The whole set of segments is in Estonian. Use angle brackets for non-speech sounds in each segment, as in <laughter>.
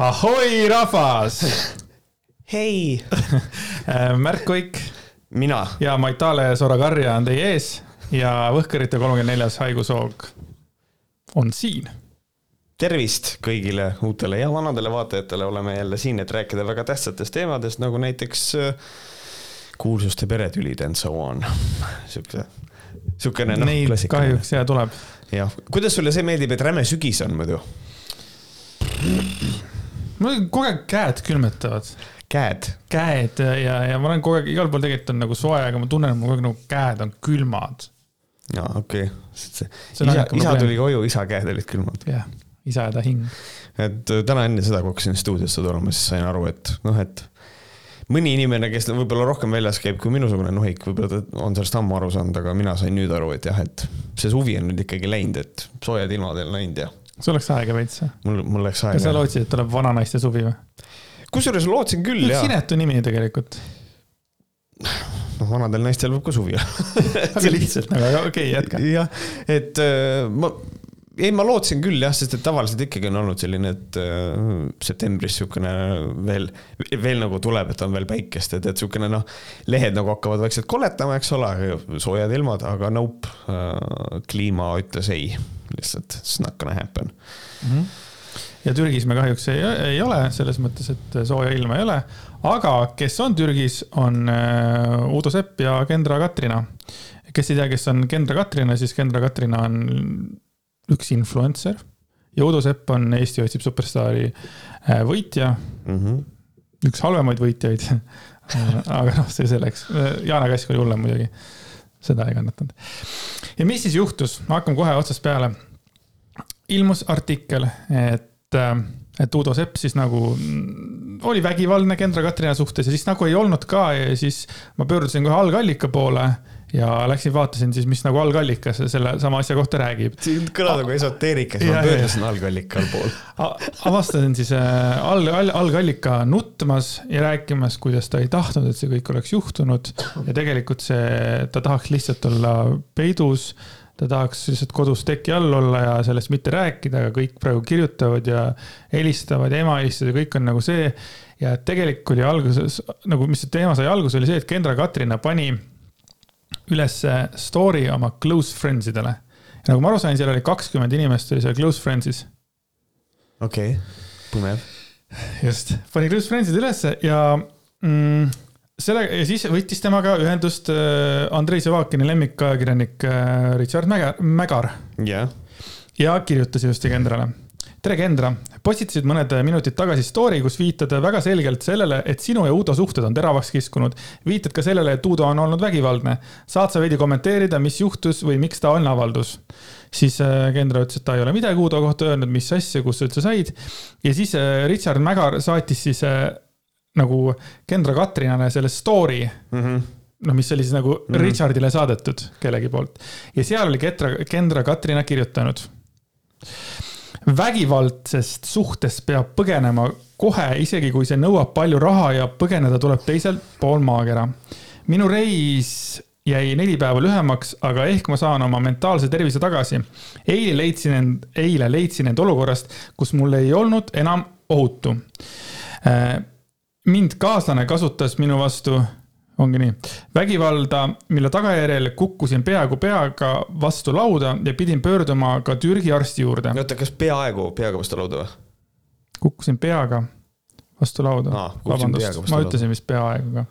ahoi, rahvas hei <laughs> Märt Kuik mina ja Maitale Sorakarja on teie ees ja Võhkerite kolmekümne neljas haigushoog on siin. tervist kõigile uutele ja vanadele vaatajatele, oleme jälle siin, et rääkida väga tähtsatest teemadest, nagu näiteks äh, kuulsuste peretülid and so on. siukse, siukene noh. Neid kahjuks ja tuleb. jah, kuidas sulle see meeldib, et räme sügis on muidu? Mul kogu aeg käed külmetavad. käed? käed ja, ja ma olen kogu aeg, igal pool tegelikult on nagu soe, aga ma tunnen, et mul kogu aeg nagu käed on külmad. aa, okei okay.. isa, isa tuli koju, isa käed olid külmad. jah, isa ja ta hing. et äh, täna enne seda, kui hakkasin stuudiosse tulema, siis sain aru, et noh, et mõni inimene, kes võib-olla rohkem väljas käib kui minusugune nohik, võib-olla ta on sellest ammu aru saanud, aga mina sain nüüd aru, et jah, et see suvi on nüüd ikkagi läinud, et soojad ilmad on läinud ja sul läks aega veits mul, mul läks aega. kas sa lootsid, et tuleb vananaiste suvi või? kusjuures lootsin küll, jaa. sinetu nimi tegelikult. noh, vanadel naistel võib ka suvi olla <laughs> aga lihtsalt nagu, aga okei okay,, jätka. jah, et äh, ma, ei, ma lootsin küll jah, sest et tavaliselt ikkagi on olnud selline, et äh, septembris niisugune veel, veel nagu tuleb, et on veel päikest, et, et niisugune noh, lehed nagu hakkavad vaikselt koletama, eks ole, soojad ilmad, aga nope äh,, kliima ütles ei lihtsalt it's not gonna happen mm. -hmm. ja Türgis me kahjuks ei, ei ole selles mõttes, et sooja ilma ei ole, aga kes on Türgis, on äh, Uudo Sepp ja Kendra Katrina. kes ei tea, kes on Kendra Katrina, siis Kendra Katrina on üks influencer ja Uudo Sepp on Eesti otsib superstaari äh, võitja mm. -hmm. üks halvemaid võitjaid <laughs> aga noh, see selleks. Jana Kask oli hullem muidugi seda ei kannatanud. ja mis siis juhtus, hakkame kohe otsast peale. ilmus artikkel, et, äh, et Udo Sepp siis nagu oli vägivaldne Kendra Katrina suhtes ja siis nagu ei olnud ka ja siis ma pöördusin kohe algallika poole ja läksin vaatasin siis, mis nagu algallikas selle sama asja kohta räägib. siin kõlab nagu esoteerikas, ma pöördusin algallikal pool. avastasin siis äh, all, all, algallika nutmas ja rääkimas, kuidas ta ei tahtnud, et see kõik oleks juhtunud ja tegelikult see, ta tahaks lihtsalt olla peidus ta tahaks lihtsalt kodus teki all olla ja sellest mitte rääkida, aga kõik praegu kirjutavad ja helistavad ja ema helistab ja kõik on nagu see. ja tegelikult oli alguses nagu, mis see teema sai alguse, oli see, et Kendra Katrina pani üles story oma close friends idele. nagu ma aru sain, seal oli kakskümmend inimest oli seal close friends'is. okei okay., põnev. just, pani close friends'id ülesse ja mm, selle ja siis võttis temaga ühendust äh, Andrei Sevakini lemmikajakirjanik äh, Richard Mägar, Mägar. jah yeah. ja kirjutas ilusti Kendrale tere, Kendra. postitasid mõned minutid tagasi story, kus viitad väga selgelt sellele, et sinu ja Uudo suhted on teravaks kiskunud. viitad ka sellele, et Uudo on olnud vägivaldne. saad sa veidi kommenteerida, mis juhtus või miks taoline avaldus? siis äh, Kendra ütles, et ta ei ole midagi Uudo kohta öelnud, mis asja, kust sa üldse said. ja siis äh, Richard Mägar saatis siis äh, nagu Kendra Katrinale selle story mm. -hmm noh, mis oli siis nagu mm -hmm. Richardile saadetud kellegi poolt ja seal oli Kendra, Kendra Katrina kirjutanud vägivaldsest suhtest peab põgenema kohe, isegi kui see nõuab palju raha ja põgeneda tuleb teiselt pool maakera. minu reis jäi neli päeva lühemaks, aga ehk ma saan oma mentaalse tervise tagasi. eile leidsin end, eile leidsin end olukorrast, kus mul ei olnud enam ohutu. Äh, mind kaaslane kasutas minu vastu ongi nii. vägivalda, mille tagajärjel kukkusin peaaegu peaga vastu lauda ja pidin pöörduma ka Türgi arsti juurde. oota, kas peaaegu peaga vastu lauda või? kukkusin peaga vastu lauda vabandust, ma ütlesin vist peaaegu ka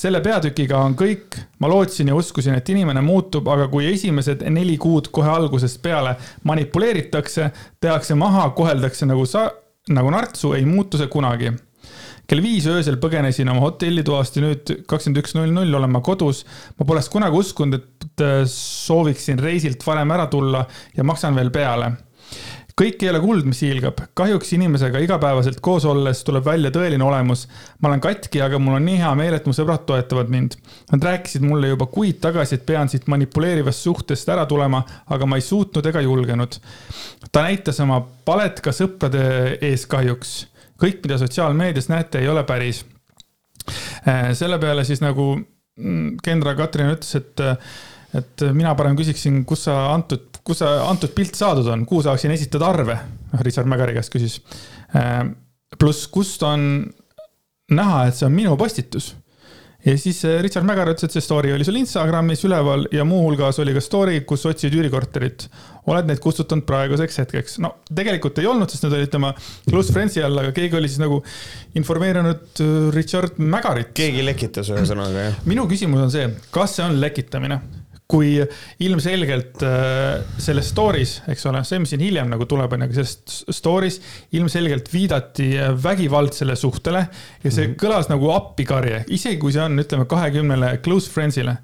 selle peatükiga on kõik, ma lootsin ja uskusin, et inimene muutub, aga kui esimesed neli kuud kohe algusest peale manipuleeritakse, tehakse maha, koheldakse nagu sa, nagu nartsu, ei muutu see kunagi kell viis öösel põgenesin oma hotellitoast ja nüüd kakskümmend üks null null olen ma kodus. ma poleks kunagi uskunud, et äh, sooviksin reisilt varem ära tulla ja maksan veel peale kõik ei ole kuld, mis hiilgab. kahjuks inimesega igapäevaselt koos olles tuleb välja tõeline olemus. ma olen katki, aga mul on nii hea meel, et mu sõbrad toetavad mind. Nad rääkisid mulle juba kuid tagasi, et pean siit manipuleerivast suhtest ära tulema, aga ma ei suutnud ega julgenud. ta näitas oma palet ka sõprade ees kahjuks kõik, mida sotsiaalmeedias näete, ei ole päris. Äh, selle peale siis nagu mm, Kendra Katrin ütles, et, et mina parem küsiksin, kus sa antud, kus sa antud pilt saadud on, kuhu saaksin esitada arve? noh, Richard Mägari käest küsis. Äh, pluss, kust on näha, et see on minu postitus ja siis äh, Richard Mägar ütles, et see story oli sul Instagramis üleval ja muuhulgas oli ka story, kus otsid üürikorterit. oled neid kustutanud praeguseks hetkeks? no tegelikult ei olnud, sest need olid tema close friends'i all, aga keegi oli siis nagu informeerinud äh, Richard Mägarit. keegi lekitas ühesõnaga, jah? minu küsimus on see, kas see on lekitamine? Kui ilmselgelt äh, selles story's, eks ole, see, mis siin hiljem nagu tuleb, on ju, aga selles story's ilmselgelt viidati äh, vägivaldsele suhtele ja see mm -hmm. kõlas nagu appikarje, isegi kui see on, ütleme, kahekümnele close friends'ile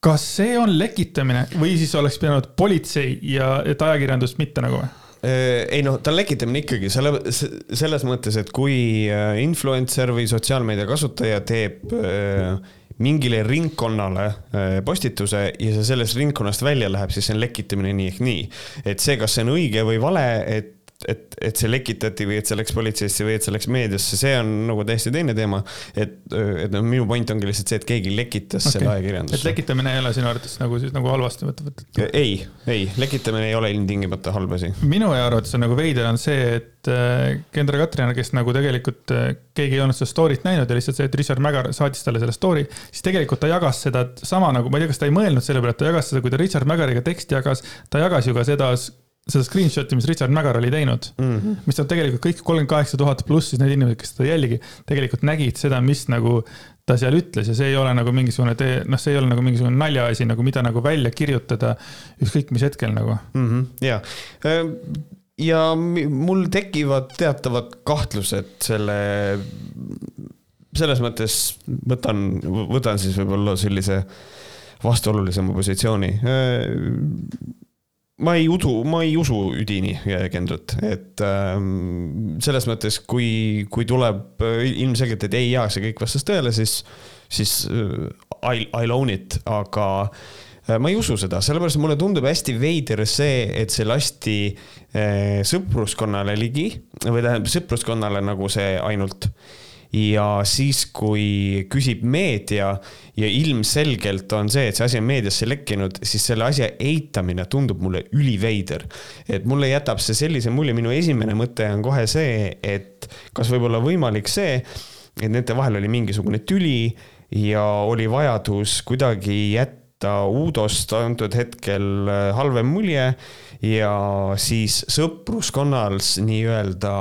kas see on lekitamine või siis oleks pidanud politsei ja, et ajakirjandust mitte nagu või? Äh, ei noh, ta on lekitamine ikkagi selle, selles mõttes, et kui influencer või sotsiaalmeedia kasutaja teeb äh, mingile ringkonnale äh, postituse ja see sellest ringkonnast välja läheb, siis see on lekitamine nii ehk nii. et see, kas see on õige või vale, et et, et see lekitati või et see läks politseisse või et see läks meediasse, see on nagu täiesti teine teema. et, et noh, minu point ongi lihtsalt see, et keegi lekitas okay. selle ajakirjandusse. et lekitamine ei ole sinu arvates nagu siis nagu halvasti võetud? ei, ei, lekitamine ei ole ilmtingimata halb asi. minu arvates on nagu veider on see, et äh, Kendra Katrina, kes nagu tegelikult äh, keegi ei olnud seda story't näinud ja lihtsalt see, et Richard Mägar saatis talle selle story, siis tegelikult ta jagas seda sama nagu, ma ei tea, kas ta ei mõelnud selle peale, et ta jagas seda, kui ta Richard Mägariga teksti jagas, ta jagas ju ka seda seda screenshot'i, mis Richard Mägar oli teinud mm, -hmm. mis on tegelikult kõik kolmkümmend kaheksa tuhat pluss siis need inimesed, kes seda jälgi, tegelikult nägid seda, mis nagu ta seal ütles ja see ei ole nagu mingisugune tee, noh, see ei ole nagu mingisugune naljaasi nagu, mida nagu välja kirjutada ükskõik mis hetkel nagu mm. -hmm, ja, ja mul tekivad teatavad kahtlused selle, selles mõttes võtan, võtan siis võib-olla sellise vastuolulisema positsiooni ma ei usu, ma ei usu üdini Kendrat, et ähm, selles mõttes, kui, kui tuleb äh, ilmselgelt, et ei jaa, see kõik vastas tõele, siis, siis äh, I, I'll own it, aga äh, ma ei usu seda, sellepärast mulle tundub hästi veider see, et see lasti äh, sõpruskonnale ligi või tähendab sõpruskonnale nagu see ainult ja siis, kui küsib meedia ja ilmselgelt on see, et see asi on meediasse lekkinud, siis selle asja eitamine tundub mulle üliveider. et mulle jätab see sellise mulje, minu esimene mõte on kohe see, et kas võib olla võimalik see, et nende vahel oli mingisugune tüli ja oli vajadus kuidagi jätta Uudost antud hetkel halvem mulje ja siis sõpruskonnals nii-öelda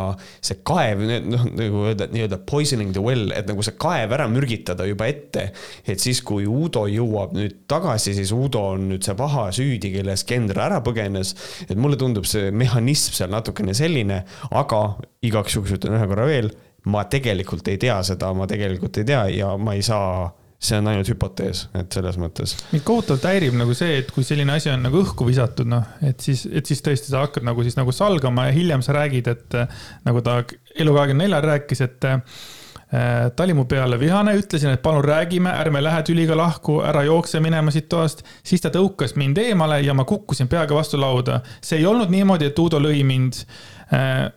see kaev, noh nagu öelda, nii-öelda poisoning the well, et nagu see kaev ära mürgitada juba ette. et siis, kui Uudo jõuab nüüd tagasi, siis Uudo on nüüd see paha süüdi, kellest Kendra ära põgenes. et mulle tundub see mehhanism seal natukene selline, aga igaks juhuks ütlen ühe korra veel ma tegelikult ei tea seda, ma tegelikult ei tea ja ma ei saa see on ainult hüpotees, et selles mõttes. mind kohutavalt häirib nagu see, et kui selline asi on nagu õhku visatud, noh, et siis, et siis tõesti sa hakkad nagu siis nagu salgama ja hiljem sa räägid, et nagu ta Elu24-l rääkis, et äh, ta oli mu peale vihane, ütlesin, et palun räägime, ärme lähe tüliga lahku, ära jookse minema siit toast. siis ta tõukas mind eemale ja ma kukkusin peaga vastu lauda. see ei olnud niimoodi, et Uudo lõi mind Äh,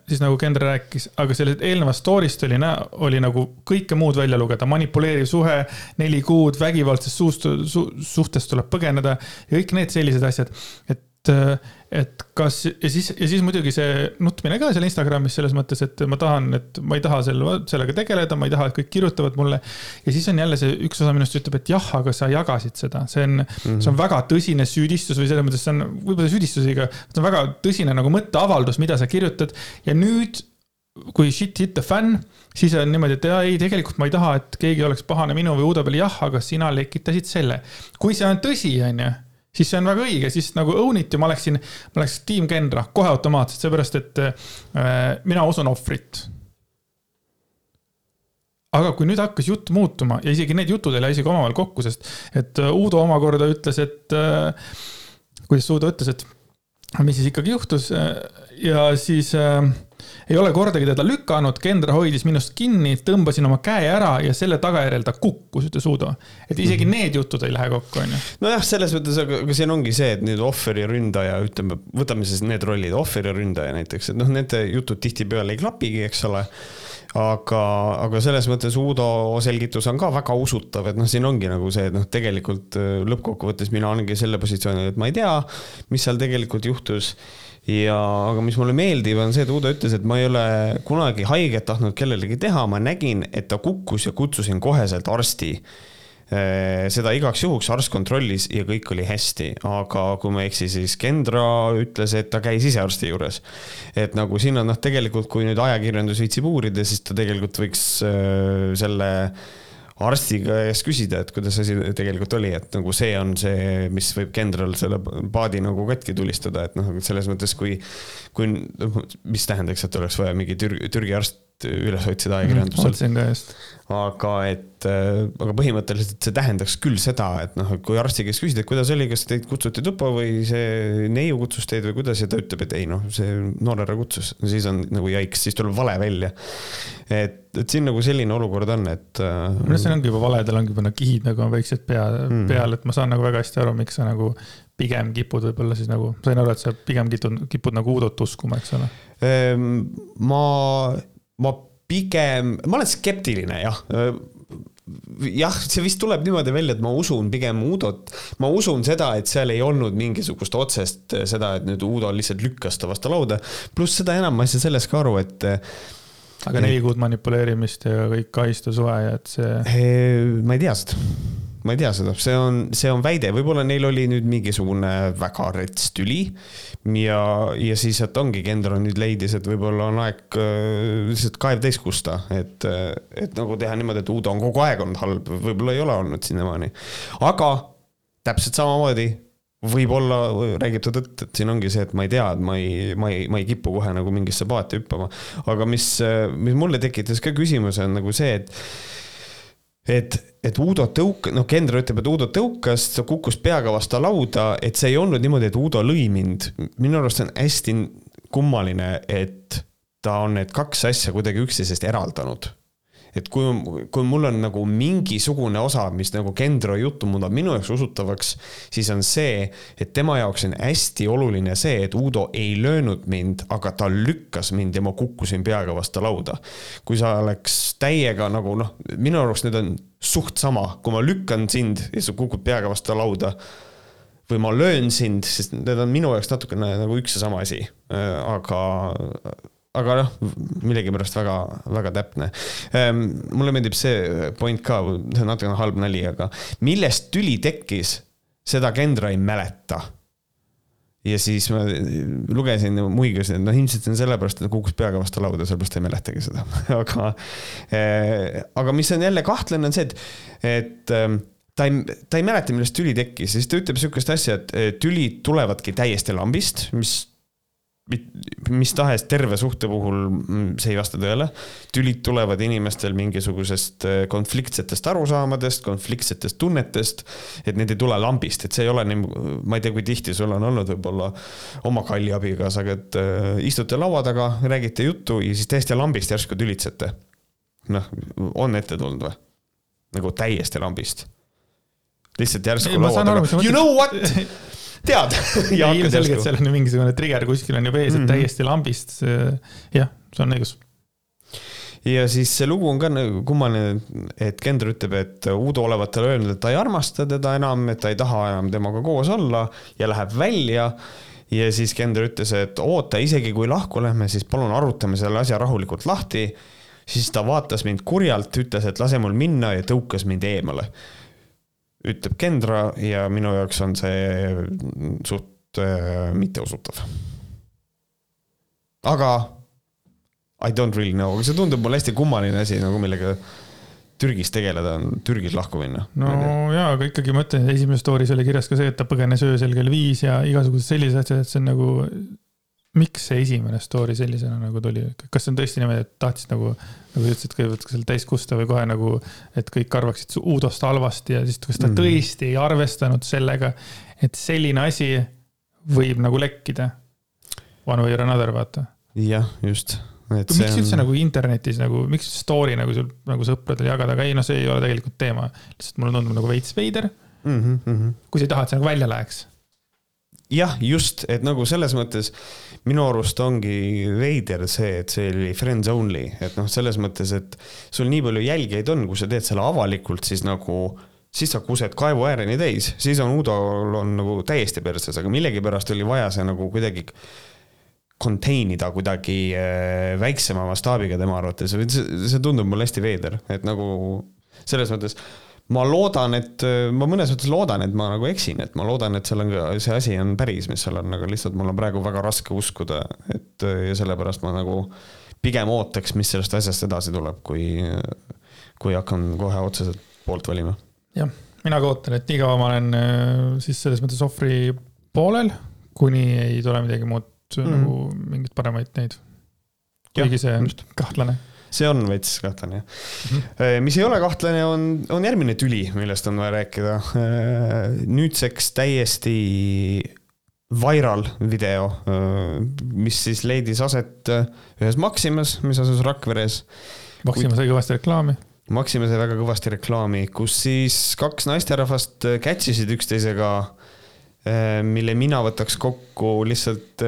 siis nagu Kendra rääkis, aga sellest eelnevast story'st oli, oli nagu kõike muud välja lugeda, manipuleeriv suhe, neli kuud, vägivaldsest suust su,, suhtest tuleb põgeneda ja kõik need sellised asjad. et et, kas ja siis, ja siis muidugi see nutmine ka seal Instagramis selles mõttes, et ma tahan, et ma ei taha selle, sellega tegeleda, ma ei taha, et kõik kirjutavad mulle. ja siis on jälle see üks osa minust ütleb, et jah, aga sa jagasid seda, see on mm, -hmm. see on väga tõsine süüdistus või selles mõttes see on võib-olla süüdistusega, see on väga tõsine nagu mõtteavaldus, mida sa kirjutad ja nüüd kui shit hit the fan, siis on niimoodi, et jaa, ei, tegelikult ma ei taha, et keegi oleks pahane minu või Uudo peale, jah, aga sina lekitasid selle. kui see on tõsi, on ju siis see on väga õige, siis nagu own it ja ma oleksin, ma oleks tiim Kendra kohe automaatselt, seepärast et äh, mina usun ohvrit. aga kui nüüd hakkas jutt muutuma ja isegi need jutud ei lähe isegi omavahel kokku, sest et äh, Uudo omakorda ütles, et äh,, kuidas Uudo ütles, et mis siis ikkagi juhtus äh, ja siis äh, ei ole kordagi teda lükanud, Kendra hoidis minust kinni, tõmbasin oma käe ära ja selle tagajärjel ta kukkus, ütles Uudo. et isegi mm need jutud ei lähe kokku, onju. nojah, selles mõttes, aga siin ongi see, et nüüd ohver ja ründaja, ütleme, võtame siis need rollid, ohver ja ründaja näiteks, et noh, nende jutud tihtipeale ei klapigi, eks ole. Aga, aga selles mõttes Uudo selgitus on ka väga usutav, et noh, siin ongi nagu see, et noh, tegelikult lõppkokkuvõttes mina olengi selle positsioonil, et ma ei tea, mis seal tegelikult juhtus ja, aga mis mulle meeldib, on see, et Uudo ütles, et ma ei ole kunagi haiget tahtnud kellelegi teha, ma nägin, et ta kukkus ja kutsusin koheselt arsti. Äh, seda igaks juhuks arst kontrollis ja kõik oli hästi, aga kui ma ei eksi, siis Kendra ütles, et ta käis ise arsti juures. et nagu siin on noh, tegelikult kui nüüd ajakirjandus viitsib uurida, siis ta tegelikult võiks äh, selle äh, arsti käest küsida, et kuidas asi tegelikult oli, et nagu see on see, mis võib kindral selle paadi nagu katki tulistada, et noh, selles mõttes, kui, kui, mis tähendaks, et oleks vaja mingi Türgi, Türgi arst üles otsida ajakirjandusel. otsin ka just. aga et, äh, aga põhimõtteliselt see tähendaks küll seda, et noh, kui arsti käest küsida, et kuidas oli, kas teid kutsuti tuppa või see neiu kutsus teid või kuidas ja ta ütleb, et ei noh, see noor härra kutsus, siis on nagu jaiks, siis tuleb vale välja. et, et siin nagu selline olukord on, et. Äh, no see ongi juba valedel ongi juba need kihid nagu on väiksed pea mm., peal, et ma saan nagu väga hästi aru, miks sa nagu pigem kipud võib-olla siis nagu, sain aru, et sa pigem kipud, kipud nagu Udot uskuma, eks ole? Ehm, ma ma pigem, ma olen skeptiline jah jah, see vist tuleb niimoodi välja, et ma usun pigem Udot, ma usun seda, et seal ei olnud mingisugust otsest seda, et nüüd Udo lihtsalt lükkas ta vastu lauda. pluss seda enam ma ei saa sellest ka aru, et. aga neli kuud manipuleerimist ja kõik ahistusuhe ja et see. ma ei tea seda ma ei tea seda, see on, see on väide, võib-olla neil oli nüüd mingisugune väga rets tüli. ja, ja siis, et ongi, Kendra nüüd leidis, et võib-olla on aeg äh, lihtsalt kaev täis kusta, et, et nagu teha niimoodi, et Uudo on kogu aeg olnud halb, võib-olla ei ole olnud sinnamaani. aga täpselt samamoodi võib-olla räägib ta tõtt, et siin ongi see, et ma ei tea, et ma ei, ma ei, ma ei kipu kohe nagu mingisse paati hüppama. aga mis, mis mulle tekitas ka küsimuse, on nagu see, et et, et Uudo tõuk-, noh, Kendra ütleb, et Uudo tõukas, ta kukkus peaga vastu lauda, et see ei olnud niimoodi, et Uudo lõi mind. minu arust on hästi kummaline, et ta on need kaks asja kuidagi üksteisest eraldanud et kui, kui mul on nagu mingisugune osa, mis nagu Kendro juttu muudab minu jaoks usutavaks, siis on see, et tema jaoks on hästi oluline see, et Uudo ei löönud mind, aga ta lükkas mind ja ma kukkusin peaga vastu lauda. kui sa oleks täiega nagu noh, minu arust need on suht sama, kui ma lükkan sind ja sa kukud peaga vastu lauda või ma löön sind, sest need on minu jaoks natukene nagu üks ja sama asi. aga aga noh, millegipärast väga, väga täpne. Ehm, mulle meeldib see point ka, see on natukene halb nali, aga millest tüli tekkis, seda Kendra ei mäleta. ja siis ma lugesin ja muigasin, et noh, ilmselt see on sellepärast, et ta kukkus peaga vastu lauda, sellepärast ta ei mäletagi seda <laughs> aga, eh, aga mis on jälle kahtlane, on see, et, et ehm, ta ei, ta ei mäleta, millest tüli tekkis, siis ta ütleb sihukest asja, et tülid tulevadki täiesti lambist, mis mis tahes terve suhte puhul mm, see ei vasta tõele. tülid tulevad inimestel mingisugusest äh, konfliktsetest arusaamadest, konfliktsetest tunnetest, et need ei tule lambist, et see ei ole nii, ma ei tea, kui tihti sul on olnud võib-olla oma kalli abikaasaga, et äh, istute laua taga, räägite juttu ja siis täiesti lambist järsku tülitsete. noh, on ette tulnud või? nagu täiesti lambist. lihtsalt järsku laua taga, you know what <laughs> tead <laughs> ilmselgelt seal on ju mingisugune trigger kuskil on juba ees, et mm -hmm. täiesti lambist, jah, see on õigus ja siis see lugu on ka nagu kummaline, et Kendra ütleb, et Uudo olevat talle öelnud, et ta ei armasta teda enam, et ta ei taha enam temaga koos olla ja läheb välja. ja siis Kendra ütles, et oota, isegi kui lahku lähme, siis palun arutame selle asja rahulikult lahti. siis ta vaatas mind kurjalt, ütles, et lase mul minna ja tõukas mind eemale ütleb Kendra ja minu jaoks on see suht äh, mitteusutav. aga I don't really know, aga see tundub mulle hästi kummaline asi nagu millega Türgis tegeleda Türgis lahku minna. no jaa, aga ikkagi ma ütlen, esimeses story's oli kirjas ka see, et ta põgenes öösel kell viis ja igasugused sellised asjad, et see on nagu miks see esimene story sellisena nagu tuli, kas see on tõesti niimoodi, et tahtis nagu, nagu sa ütlesid, kõigepealt seal täis kusta või kohe nagu, et kõik arvaksid Uudost halvasti ja siis kas ta mm. tõesti ei arvestanud sellega, et selline asi võib nagu lekkida. One way or another, vaata. jah, just. miks on... üldse nagu internetis nagu, miks story nagu sul nagu sõpradele jagada, aga ei noh, see ei ole tegelikult teema. lihtsalt mulle tundub nagu veits veider mm -hmm. kui sa ei taha, et see nagu välja läheks jah, just, et nagu selles mõttes minu arust ongi veider see, et see oli friends only, et noh, selles mõttes, et sul nii palju jälgijaid on, kui sa teed selle avalikult, siis nagu siis sa kused kaevu ääreni täis, siis on Udol on nagu täiesti perses, aga millegipärast oli vaja see nagu kuidagi contain ida kuidagi äh, väiksema mastaabiga tema arvates, see tundub mulle hästi veider, et nagu selles mõttes ma loodan, et ma mõnes mõttes loodan, et ma nagu eksin, et ma loodan, et seal on, see asi on päris, mis seal on, aga lihtsalt mul on praegu väga raske uskuda, et ja sellepärast ma nagu pigem ootaks, mis sellest asjast edasi tuleb, kui, kui hakkan kohe otseselt poolt valima. jah, mina ka ootan, et nii kaua ma olen äh, siis selles mõttes ohvri poolel, kuni ei tule midagi muud mm -hmm. nagu mingeid paremaid neid. kuigi see on kahtlane see on veits kahtlane jah mm. -hmm. mis ei ole kahtlane, on, on järgmine tüli, millest on vaja rääkida. Äh, nüüdseks täiesti viral video, äh, mis siis leidis aset ühes Maximas, mis asus Rakveres. Maxima sai kõvasti reklaami. Maxima sai väga kõvasti reklaami, kus siis kaks naisterahvast catch isid üksteisega mille mina võtaks kokku lihtsalt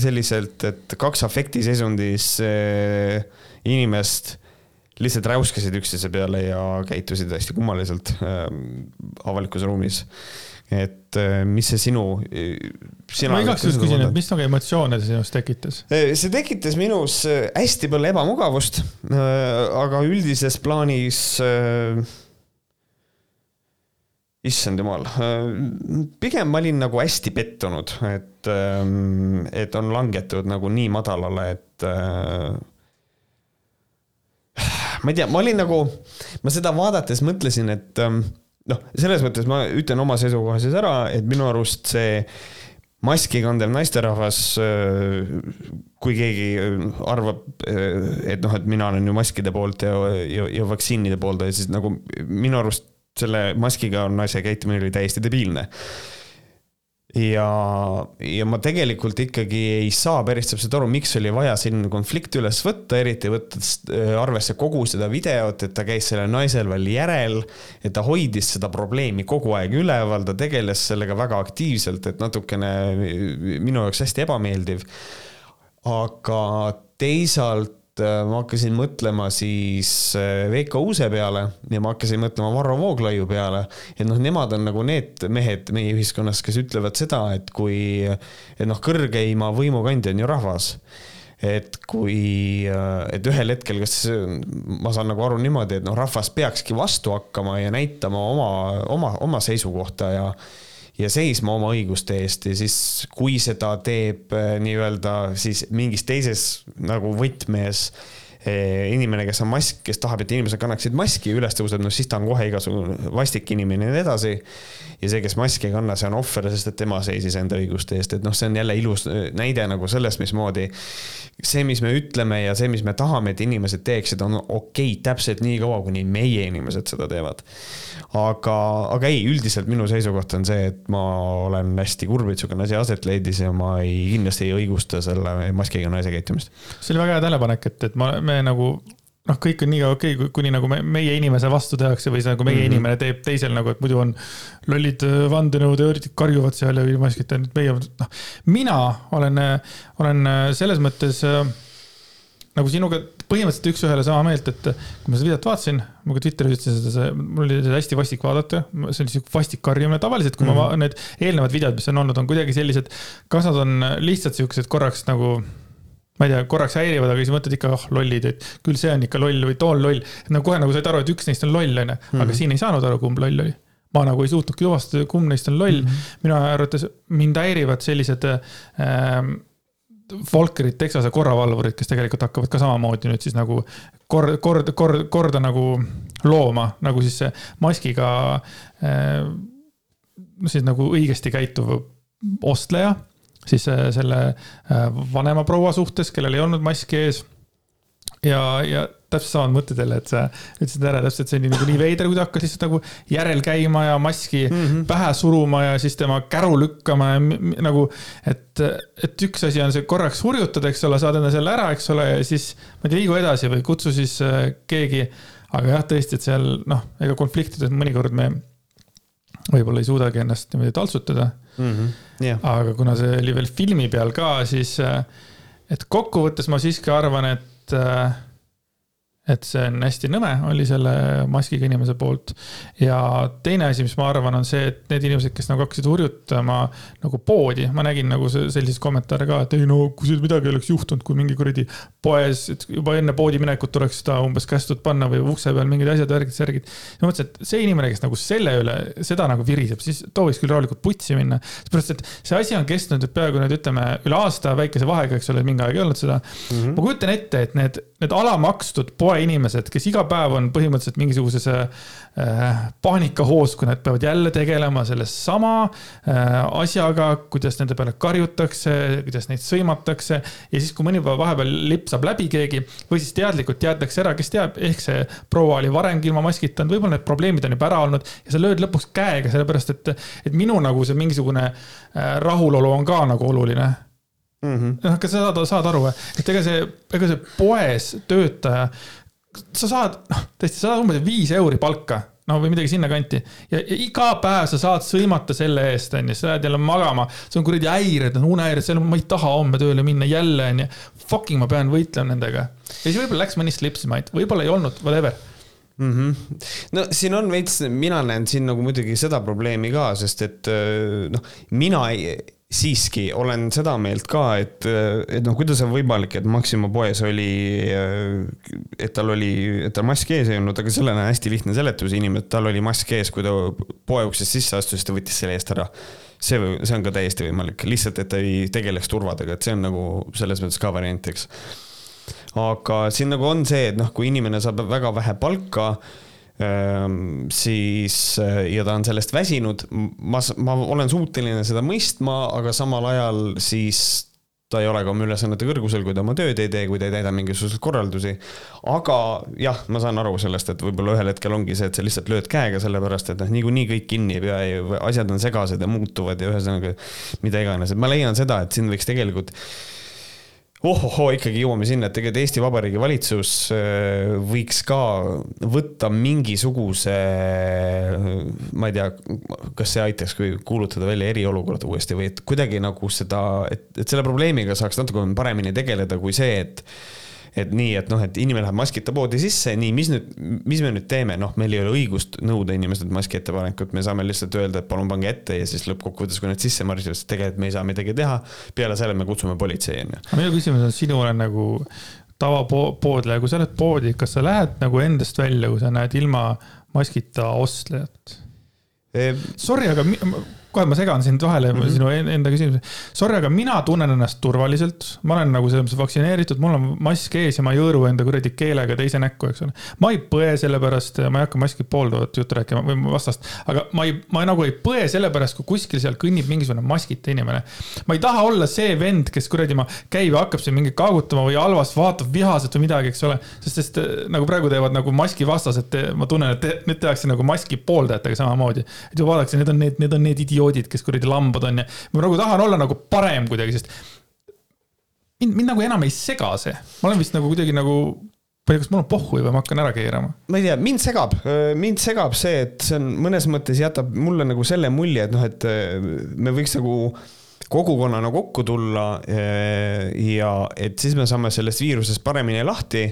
selliselt, et kaks afektiseisundis inimest lihtsalt räuskasid üksteise peale ja käitusid hästi kummaliselt äh, avalikus ruumis. et äh, mis see sinu, ma igaks juhuks küsin, et mis nagu emotsioone see sinus tekitas? Äh, see tekitas minus äh, hästi palju ebamugavust äh,, aga üldises plaanis äh, issand jumal, pigem ma olin nagu hästi pettunud, et, et on langetud nagu nii madalale, et ma ei tea, ma olin nagu, ma seda vaadates mõtlesin, et ähm, noh, selles mõttes ma ütlen oma seisukoha siis ära, et minu arust see maski kandev naisterahvas, äh, kui keegi arvab, äh, et noh, et mina olen ju maskide poolt ja, ja, ja vaktsiinide pooldaja, siis nagu minu arust selle maskiga naise käitumine oli täiesti debiilne ja, ja ma tegelikult ikkagi ei saa päris täpselt aru, miks oli vaja selline konflikt üles võtta, eriti võttes äh, arvesse kogu seda videot, et ta käis sellel naisel veel järel, et ta hoidis seda probleemi kogu aeg üleval, ta tegeles sellega väga aktiivselt, et natukene minu jaoks hästi ebameeldiv. aga teisalt Äh, ma hakkasin mõtlema siis äh, Veiko Uuse peale ja ma hakkasin mõtlema Varro Vooglaiu peale. et noh, nemad on nagu need mehed meie ühiskonnas, kes ütlevad seda, et kui, et noh, kõrgeima võimukandja on ju rahvas et kui, äh, et ühel hetkel, kas ma saan nagu aru niimoodi, et noh, rahvas peakski vastu hakkama ja näitama oma, oma, oma seisukohta ja ja seisma oma õiguste eest ja siis, kui seda teeb äh, nii-öelda siis mingis teises nagu võtmes inimene, kes on mask, kes tahab, et inimesed kannaksid maski, üles tõuseb, no siis ta on kohe igasugune vastik inimene ja nii edasi. ja see, kes maski ei kanna, see on ohver, sest et tema seisis enda õiguste eest, et noh, see on jälle ilus äh, näide nagu sellest, mismoodi see, mis me ütleme ja see, mis me tahame, et inimesed teeksid, on okei okay, täpselt nii kaua, kuni meie inimesed seda teevad. aga, aga ei, üldiselt minu seisukoht on see, et ma olen hästi kurb, et niisugune asi aset leidis ja ma ei, kindlasti ei õigusta selle maskiga naise käitumist. see oli väga hea tähelepanek, et, et ma me nagu noh, kõik on nii okei okay,, kuni nagu me, meie inimese vastu tehakse või see nagu meie mm -hmm. inimene teeb teisel nagu, et muidu on lollid äh, vandenõuteooriatik karjuvad seal ja ilma maskita, nüüd meie, noh. mina olen, olen äh, selles mõttes äh, nagu sinuga põhimõtteliselt üks-ühele sama meelt, et kui ma seda videot vaatasin, ma ka Twitteris ütlesin seda, mul oli seda hästi vastik vaadata, see oli sihuke vastik karjumine, tavaliselt kui mm -hmm. ma mhm. need eelnevad videod, mis on olnud, on kuidagi sellised, kas nad on lihtsalt siuksed korraks nagu ma ei tea, korraks häirivad, aga siis mõtled ikka, ah oh, lollid, et küll see on ikka loll või too on loll. et nagu kohe nagu said aru, et üks neist on loll, onju, aga mhm. siin ei saanud aru, kumb loll oli. ma nagu ei suutnudki tuvastada, kumb neist on loll mm. -hmm. minu arvates mind häirivad sellised ähm, Volkerid, Texase korravalvurid, kes tegelikult hakkavad ka samamoodi nüüd siis nagu kord, kord, kord, korda nagu looma, nagu siis see maskiga äh, siis nagu õigesti käituv ostleja siis äh, selle äh, vanema proua suhtes, kellel ei olnud maski ees. ja, ja täpselt samad mõtted jälle, et sa ütlesid ära täpselt, see oli nagu nii veider, kui ta hakkas lihtsalt nagu järel käima ja maski mm -hmm. pähe suruma ja siis tema käru lükkama ja nagu. et, et üks asi on see korraks hurjutada, eks ole, saad enda selle ära, eks ole, ja siis ma ei tea, liigu edasi või kutsu siis äh, keegi. aga jah, tõesti, et seal noh, ega konfliktides mõnikord me võib-olla ei suudagi ennast niimoodi taltsutada mm. -hmm. Yeah. aga kuna see oli veel filmi peal ka, siis, äh, et kokkuvõttes ma siiski arvan, et, äh, et see on hästi nõme, oli selle maskiga inimese poolt. ja teine asi, mis ma arvan, on see, et need inimesed, kes nagu hakkasid hurjutama nagu poodi, ma nägin nagu selliseid kommentaare ka, et ei no kui siin midagi oleks juhtunud, kui mingi kuradi poes, et juba enne poodi minekut tuleks seda umbes kästud panna või ukse peal mingid asjad, värgid, särgid. ma mõtlesin, et see inimene, kes nagu selle üle, seda nagu viriseb, siis too võiks küll rahulikult putsi minna. seepärast, et see asi on kestnud peaaegu nüüd ütleme üle aasta väikese vahega, eks ole, mingi aeg ei olnud seda mm. -hmm. ma kujutan ette, et need, need alamakstud poe inimesed, kes iga päev on põhimõtteliselt mingisuguses äh, paanikahoos, kui nad peavad jälle tegelema selle sama äh, asjaga, kuidas nende peale karjutakse, kuidas neid sõimatakse. ja siis, kui mõni päev vahepeal lipsab läbi keegi või siis teadlikult jäetakse ära, kes teab, ehk see proua oli varemgi ilma maskita olnud, võib-olla need probleemid on juba ära olnud ja sa lööd lõpuks käega, sellepärast et, et minu nagu see mingisugune äh, rahulolu on ka nagu oluline mm -hmm.. noh, kas sa saad, saad aru, et ega see, ega see poes töötaja, sa saad, noh, tõesti, sa saad umbes viis euri palka no või midagi sinnakanti. ja, iga päev sa saad sõimata selle eest, onju, sa lähed jälle magama, sul on kuradi häired, unehäired, seal ma ei taha homme tööle minna jälle, onju. Fucking ma pean võitlema nendega. ja siis võib-olla läks mõni slipsimait, võib-olla ei olnud, whatever mm. -hmm. no siin on veits, mina näen siin nagu muidugi seda probleemi ka, sest et noh, mina ei siiski olen seda meelt ka, et, et noh, kuidas on võimalik, et Maxima poes oli, et tal oli, et tal maski ees ei olnud, aga sellel on hästi lihtne seletus, inimene, tal oli mask ees, kui ta poe uksest sisse astus, siis ta võttis selle eest ära. see, see on ka täiesti võimalik, lihtsalt, et ta ei tegeleks turvadega, et see on nagu selles mõttes ka variant, eks. aga siin nagu on see, et noh, kui inimene saab väga vähe palka siis äh, ja ta on sellest väsinud, ma, ma olen suuteline seda mõistma, aga samal ajal siis ta ei ole ka oma ülesannete kõrgusel, kui ta oma tööd ei tee, kui ta ei täida mingisuguseid korraldusi. aga jah, ma saan aru sellest, et võib-olla ühel hetkel ongi see, et sa lihtsalt lööd käega, sellepärast et noh, niikuinii kõik kinni ei pea ja asjad on segased ja muutuvad ja ühesõnaga mida iganes, et ma leian seda, et siin võiks tegelikult ohohoo, ikkagi jõuame sinna, et tegelikult Eesti Vabariigi valitsus äh, võiks ka võtta mingisuguse, ma ei tea, kas see aitaks, kui kuulutada välja eriolukorda uuesti või et kuidagi nagu seda, et, et selle probleemiga saaks natuke paremini tegeleda kui see, et et nii, et noh, et inimene läheb maskita poodi sisse, nii, mis nüüd, mis me nüüd teeme, noh, meil ei ole õigust nõuda inimestelt maski ettepanekut, me saame lihtsalt öelda, et palun pange ette ja siis lõppkokkuvõttes, kui nad sisse marsivad, siis tegelikult me ei saa midagi teha. peale selle me kutsume politsei, on ju. minu küsimus on sinule nagu tavapoodle, kui sa lähed poodi, kas sa lähed nagu endast välja, kui sa näed ilma maskita ostlejat? Sorry, aga kohe ma segan sind vahele mm -hmm. sinu enda küsimuse. Sorry, aga mina tunnen ennast turvaliselt, ma olen nagu selles mõttes vaktsineeritud, mul on mask ees ja ma ei hõõru enda kuradi keelega teise näkku, eks ole. ma ei põe selle pärast, ma ei hakka maski pooldavat juttu rääkima või vastast, aga ma ei, ma nagu ei põe selle pärast, kui kuskil seal kõnnib mingisugune maskita inimene. ma ei taha olla see vend, kes kuradi ma käib ja hakkab siin mingi kaagutama või halvast vaatab vihaselt või midagi, eks ole. sest, sest nagu praegu teevad nagu maski vastased, ma tunnen, et te, nüüd tehakse nagu maski pooldajatega samamoodi. et ju vaadake, need on need, need on need idioodid idioodid, kes kuradi lambad on ja ma nagu tahan olla nagu parem kuidagi, sest mind, mind nagu enam ei sega see, ma olen vist nagu kuidagi nagu ma ei tea, kas mul on pohhu või ma hakkan ära keerama? ma ei tea, mind segab, mind segab see, et see on mõnes mõttes jätab mulle nagu selle mulje, et noh, et me võiks nagu kogukonnana kokku tulla ja et siis me saame sellest viirusest paremini lahti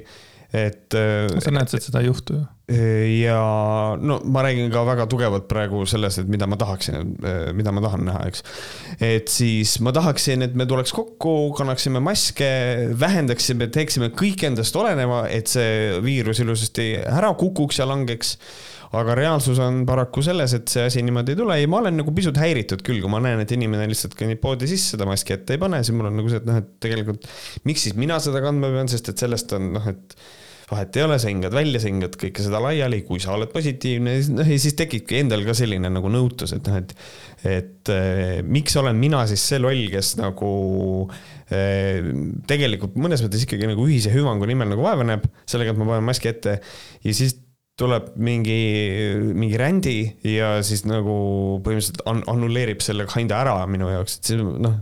et. Äh, sa näed, et seda ei juhtu ju. Äh, ja no ma räägin ka väga tugevalt praegu sellest, et mida ma tahaksin, äh, mida ma tahan näha, eks. et siis ma tahaksin, et me tuleks kokku, kannaksime maske, vähendaksime, teeksime kõik endast oleneva, et see viirus ilusasti ära kukuks ja langeks aga reaalsus on paraku selles, et see asi niimoodi ei tule. Ja ma olen nagu pisut häiritud küll, kui ma näen, et inimene lihtsalt kõnnib poodi sisse, seda maski ette ei pane, siis mul on nagu see, et noh, et tegelikult miks siis mina seda kandma pean, sest et sellest on noh, et vahet ei ole, sa hingad välja, sa hingad kõike seda laiali, kui sa oled positiivne, noh ja siis tekibki endal ka selline nagu nõutus, et noh, et, et eh, miks olen mina siis see loll, kes nagu eh, tegelikult mõnes mõttes ikkagi nagu ühise hüvangu nimel nagu vaeva näeb, sellega, et ma panen maski ette ja siis tuleb mingi, mingi rändi ja siis nagu põhimõtteliselt annulleerib selle kinda ära minu jaoks, et see noh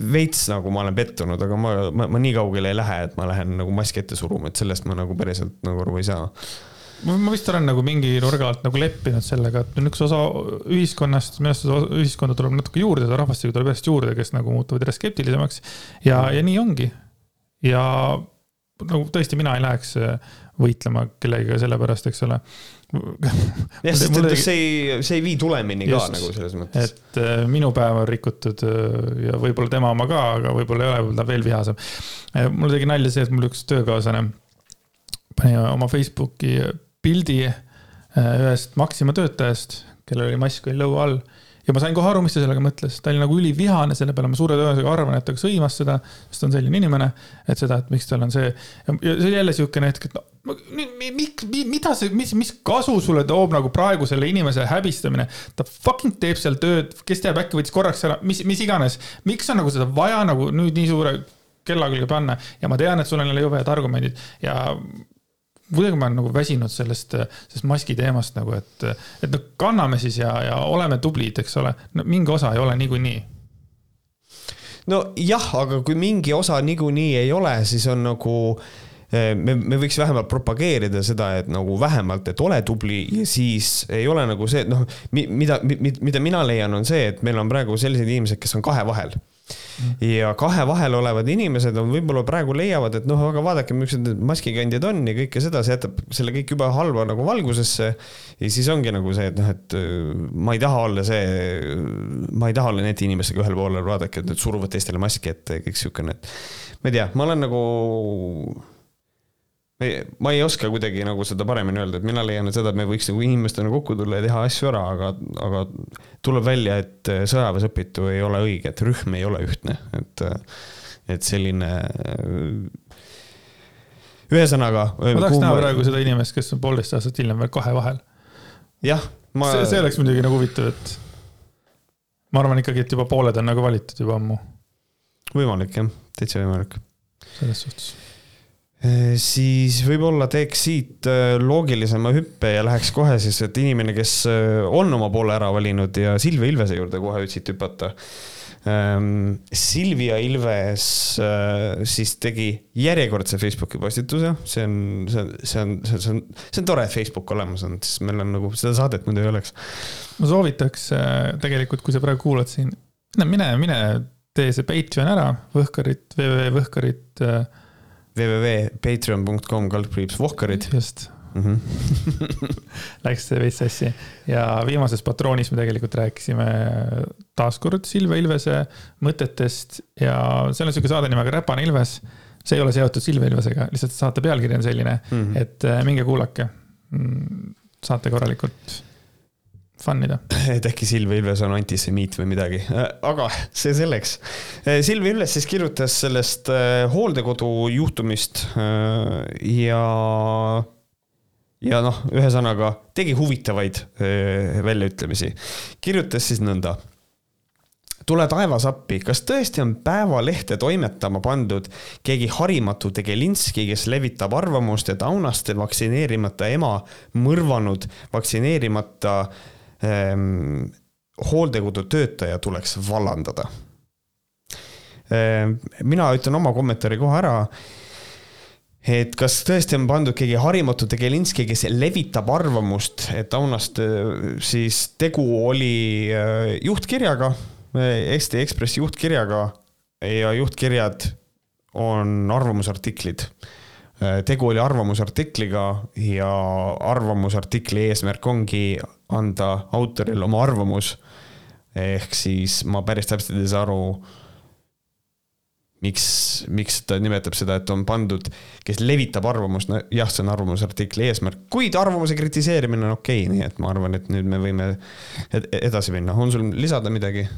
veits nagu ma olen pettunud, aga ma, ma, ma nii kaugele ei lähe, et ma lähen nagu maski ette suruma, et sellest ma nagu päriselt nagu aru ei saa ma vist olen nagu mingi nurga alt nagu leppinud sellega, et on üks osa ühiskonnast, minu arust ühiskonda tuleb natuke juurde, seda rahvastikku tuleb järjest juurde, kes nagu muutuvad järjest skeptilisemaks. ja, ja nii ongi. ja nagu tõesti, mina ei läheks võitlema kellegagi sellepärast, eks ole. <laughs> jah, sest et see ei, see ei vii tulemini ka just, nagu selles mõttes. et äh, minu päev on rikutud äh, ja võib-olla tema oma ka, aga võib-olla ei ole, võib-olla ta veel vihasem äh,. mul tegi nalja see, et mul üks töökaaslane pani oma Facebooki pildi äh, ühest Maxima töötajast, kellel oli mask oli lõua all ja ma sain kohe aru, mis ta sellega mõtles, ta oli nagu ülivihane, selle peale ma suure tõenäosusega arvan, et ta sõimas seda, sest ta on selline inimene, et seda, et miks tal on see. ja see oli jälle siukene hetk, et no miks, mida see, mis, mis kasu sulle toob nagu praegu selle inimese häbistamine. ta fucking teeb seal tööd, kes teab, äkki võttis korraks ära, mis, mis iganes. miks on nagu seda vaja nagu nüüd nii suure kella külge panna ja ma tean, et sul on jälle jube head argumendid ja kuidagi ma olen nagu väsinud sellest, sellest maski teemast nagu, et, et no kanname siis ja, ja oleme tublid, eks ole. no mingi osa ei ole niikuinii. nojah, aga kui mingi osa niikuinii ei ole, siis on nagu eh, me, me võiks vähemalt propageerida seda, et nagu vähemalt, et ole tubli ja siis ei ole nagu see, et noh, mida, mida mina leian, on see, et meil on praegu sellised inimesed, kes on kahe vahel ja kahe vahel olevad inimesed on võib-olla praegu leiavad, et noh, aga vaadake, millised need maskikandjad on ja kõike seda, see jätab selle kõik jube halba nagu valgusesse. ja siis ongi nagu see, et noh, et äh, ma ei taha olla see, ma ei taha olla nende inimestega ühel poolel, vaadake, et nad suruvad teistele maski ette ja kõik siukene, et ma ei tea, ma olen nagu ma ei oska kuidagi nagu seda paremini öelda, et mina leian seda, et me võiks nagu inimestena kokku tulla ja teha asju ära, aga, aga tuleb välja, et äh, sõjaväes õpitu ei ole õige, et rühm ei ole ühtne, et, äh, et selline. Äh, ühesõnaga. ma tahaks näha praegu seda inimest, kes on poolteist aastat hiljem veel kahe vahel. jah, ma. see, see oleks muidugi nagu huvitav, et ma arvan ikkagi, et juba pooled on nagu valitud juba ammu. võimalik jah, täitsa võimalik. selles suhtes siis võib-olla teeks siit äh, loogilisema hüppe ja läheks kohe siis, et inimene, kes äh, on oma poole ära valinud ja Silvia Ilvese juurde kohe siit hüpata. Ähm, Silvia Ilves siis tegi järjekordse Facebooki postituse, see on, see on, see on, see on, see on tore, et Facebook olemas on, siis meil on nagu seda saadet muidu ei oleks. ma soovitaks tegelikult, kui sa praegu kuulad siin, mine, mine tee see Patreon ära, Võhkarit, www.võhkarit www.patreon.com kaldkriips Vohkarid. just mm. -hmm. <laughs> Läks veits sassi ja viimases patroonis me tegelikult rääkisime taaskord Silvia Ilvese mõtetest ja seal on sihuke saade nimega Räpane Ilves. see ei ole seotud Silvia Ilvesega, lihtsalt saate pealkiri on selline mm, -hmm. et äh, minge kuulake. Mm, saate korralikult fun ida. <laughs> et äkki Silvia Ilves on antisemiit või midagi, äh, aga see selleks. Äh, Silvia Ilves siis kirjutas sellest äh, hooldekodu juhtumist ja, ja noh, ühesõnaga tegi huvitavaid väljaütlemisi. kirjutas siis nõnda tule taevas appi, kas tõesti on Päevalehte toimetama pandud keegi harimatu tegelinski, kes levitab arvamust, et Aunaste vaktsineerimata ema mõrvanud vaktsineerimata hooldekodu töötaja tuleks vallandada. Ehm, mina ütlen oma kommentaari kohe ära et kas tõesti on pandud keegi harimatu Tegelinski, kes levitab arvamust, et Aunast siis tegu oli äh, juhtkirjaga, Eesti Ekspressi juhtkirjaga ja juhtkirjad on arvamusartiklid. Äh, tegu oli arvamusartikliga ja arvamusartikli eesmärk ongi anda autorile oma arvamus. ehk siis ma päris täpselt ei saa aru, miks, miks ta nimetab seda, et on pandud, kes levitab arvamust, no jah, see on arvamusartikli eesmärk, kuid arvamuse kritiseerimine on okei okay,, nii et ma arvan, et nüüd me võime edasi minna, on sul lisada midagi?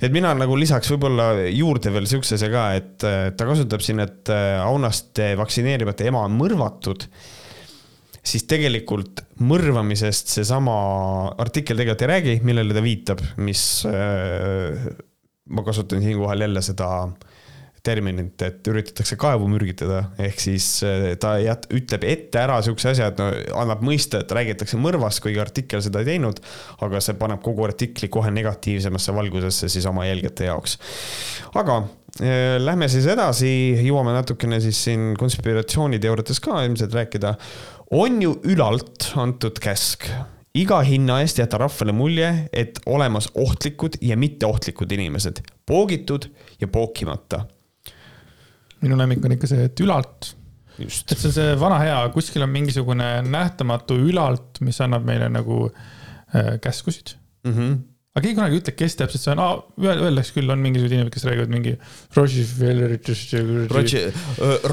Et mina nagu lisaks võib-olla juurde veel siukse asja ka, et ta kasutab siin, et Aunaste vaktsineerimata ema on mõrvatud siis tegelikult mõrvamisest seesama artikkel tegelikult ei räägi, millele ta viitab, mis äh, ma kasutan siinkohal jälle seda terminit, et üritatakse kaevu mürgitada, ehk siis äh, ta jät-, ütleb ette ära siukse asja, et no annab mõista, et räägitakse mõrvast, kuigi artikkel seda ei teinud, aga see paneb kogu artikli kohe negatiivsemasse valgusesse siis oma jälgijate jaoks. aga äh, lähme siis edasi, jõuame natukene siis siin konspiratsiooniteooriates ka ilmselt rääkida on ju ülalt antud käsk iga hinna eest jätta rahvale mulje, et olemas ohtlikud ja mitteohtlikud inimesed, poogitud ja pookimata. Minu lemmik on ikka see, et ülalt et see on see vana hea, kuskil on mingisugune nähtamatu ülalt, mis annab meile nagu äh, käskusid mm. -hmm. aga keegi kunagi ei ütle, kes täpselt see on ah,, öeldakse küll, on mingisugused inimesed, kes räägivad mingi Rockefelleritest. Roger,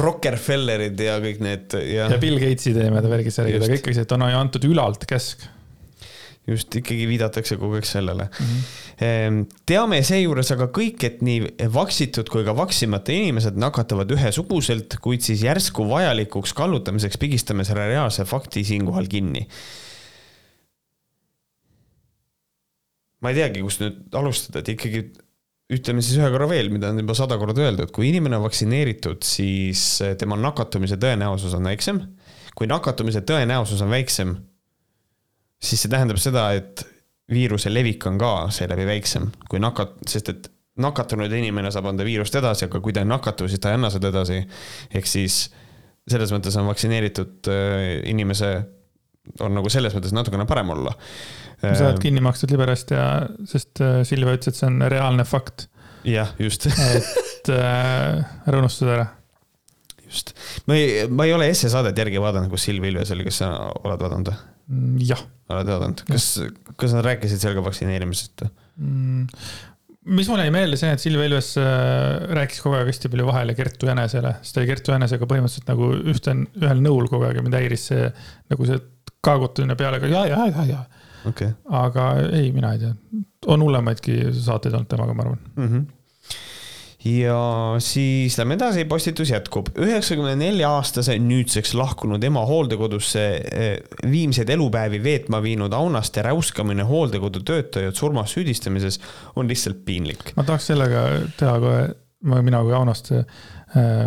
Rockefellerid ja kõik need ja. ja Bill Gates'id ja niimoodi värgid, aga ikkagi see, et on antud ülalt käsk just ikkagi viidatakse kogu aeg sellele mm. -hmm. teame seejuures aga kõik, et nii vaksitud kui ka vaksimata inimesed nakatavad ühesuguselt, kuid siis järsku vajalikuks kallutamiseks pigistame selle reaalse fakti siinkohal kinni. ma ei teagi, kust nüüd alustada, et ikkagi ütleme siis ühe korra veel, mida on juba sada korda öeldud, kui inimene on vaktsineeritud, siis tema nakatumise tõenäosus on väiksem. kui nakatumise tõenäosus on väiksem siis see tähendab seda, et viiruse levik on ka seeläbi väiksem kui nakat-, sest et nakatunud inimene saab anda viirust edasi, aga kui ta ei nakatu, siis ta ei anna seda edasi. ehk siis selles mõttes on vaktsineeritud äh, inimese, on nagu selles mõttes natukene parem olla. sa oled äh, kinni makstud liberast ja, sest äh, Silvia ütles, et see on reaalne fakt. jah, just et äh, ära unustada ära just, ma ei, ma ei ole Esse saadet järgi vaadanud, kus Silvia Ilves oli, kas sa oled vaadanud või? Mm, jah. Oled vaadanud, kas, kas nad rääkisid seal ka vaktsineerimisest? Mm,? mis mulle jäi meelde, see, et Silvia Ilves äh, rääkis kogu aeg hästi palju vahele Kertu Jänesele, sest ta oli Kertu Jänesega põhimõtteliselt nagu ühte, ühel nõul kogu aeg ja mind häiris see nagu see kaagutamine pealega ja, ja, ja, ja okay.. aga ei, mina ei tea, on hullemaidki saateid olnud temaga, ma arvan. Mm. -hmm ja siis lähme edasi, postitus jätkub. üheksakümne nelja aastase nüüdseks lahkunud ema hooldekodusse eh, viimseid elupäevi veetma viinud Aunaste räuskamine hooldekodu töötajat surmas süüdistamises on lihtsalt piinlik. ma tahaks sellega teha kohe, mina kui Aunaste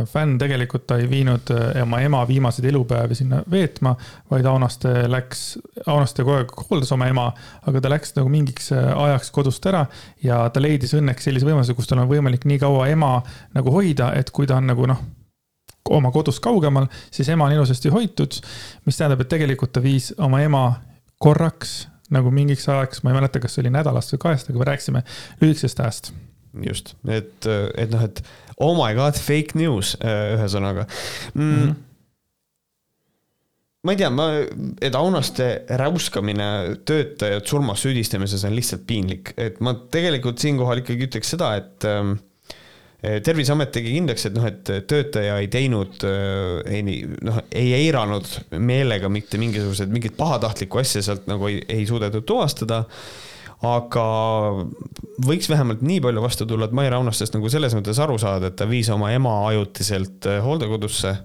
fänn tegelikult ta ei viinud äh, oma ema viimaseid elupäevi sinna veetma, vaid Aunaste läks, Aunaste kogu aeg hooldas oma ema, aga ta läks nagu mingiks äh, ajaks kodust ära ja ta leidis õnneks sellise võimaluse, kus tal on võimalik nii kaua ema nagu hoida, et kui ta on nagu noh, oma kodust kaugemal, siis ema on ilusasti hoitud, mis tähendab, et tegelikult ta viis oma ema korraks nagu mingiks ajaks, ma ei mäleta, kas see oli nädalast või kahest, aga me rääkisime lühikesest ajast. Just, et, et noh, et oh my god, fake news, äh, ühesõnaga mm. mm. -hmm ma ei tea, ma, et Aunaste räuskamine töötajat surmas süüdistamises on lihtsalt piinlik, et ma tegelikult siinkohal ikkagi ütleks seda, et ähm, terviseamet tegi kindlaks, et noh, et töötaja ei teinud, äh, ei noh, ei eiranud meelega mitte mingisuguseid, mingit pahatahtlikku asja sealt nagu ei, ei suudetud tuvastada aga võiks vähemalt nii palju vastu tulla, et Mai Raunastest nagu selles mõttes aru saada, et ta viis oma ema ajutiselt äh, hooldekodusse.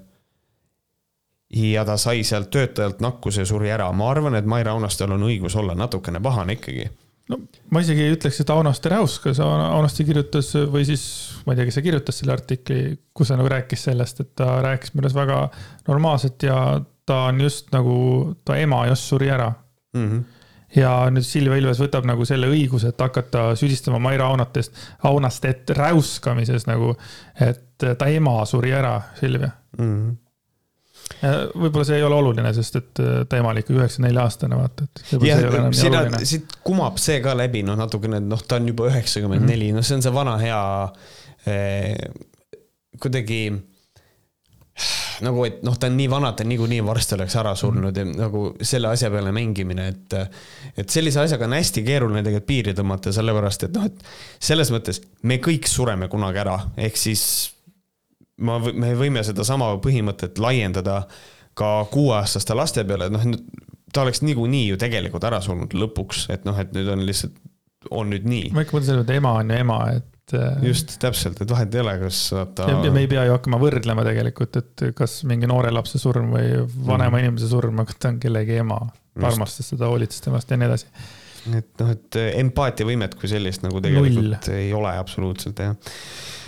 ja ta sai sealt töötajalt nakkuse ja suri ära, ma arvan, et Mai Raunastel on õigus olla natukene pahane ikkagi no ma isegi ei ütleks, et Aunaste räuskas, Aunaste kirjutas või siis ma ei tea, kes see kirjutas selle artikli, kus ta nagu rääkis sellest, et ta rääkis minu arust väga normaalselt ja ta on just nagu, ta ema just suri ära mm. -hmm ja nüüd Silvia Ilves võtab nagu selle õiguse, et hakata süüdistama Maire Aunatest, Aunastet räuskamises nagu, et ta ema suri ära, Silvia mm. -hmm võib-olla see ei ole oluline, sest et ta ema oli ikka üheksakümne nelja aastane, vaata, et. jah, siit kumab see ka läbi, noh, natukene, noh, ta on juba üheksakümmend neli, noh, see on see vana hea eh, kuidagi nagu, et noh, ta on nii vana, ta niikuinii varsti oleks ära surnud ja nagu selle asja peale mängimine, et. et sellise asjaga on hästi keeruline tegelikult piiri tõmmata, sellepärast et noh, et selles mõttes me kõik sureme kunagi ära, ehk siis. ma, me võime sedasama põhimõtet laiendada ka kuueaastaste laste peale, et noh, ta oleks niikuinii ju tegelikult ära surnud lõpuks, et noh, et nüüd on lihtsalt, on nüüd nii. ma ikka mõtlen selle peale, et ema on ju ema, et et. Äh, just, täpselt, et vahet ei ole, kas vaata. ja me ei pea ju hakkama võrdlema tegelikult, et kas mingi noore lapse surm või vanema mm. inimese surm, aga ta on kellegi ema. armastas teda, hoolitses temast ja nii edasi. et noh, et empaatiavõimet kui sellist nagu tegelikult Null. ei ole absoluutselt jah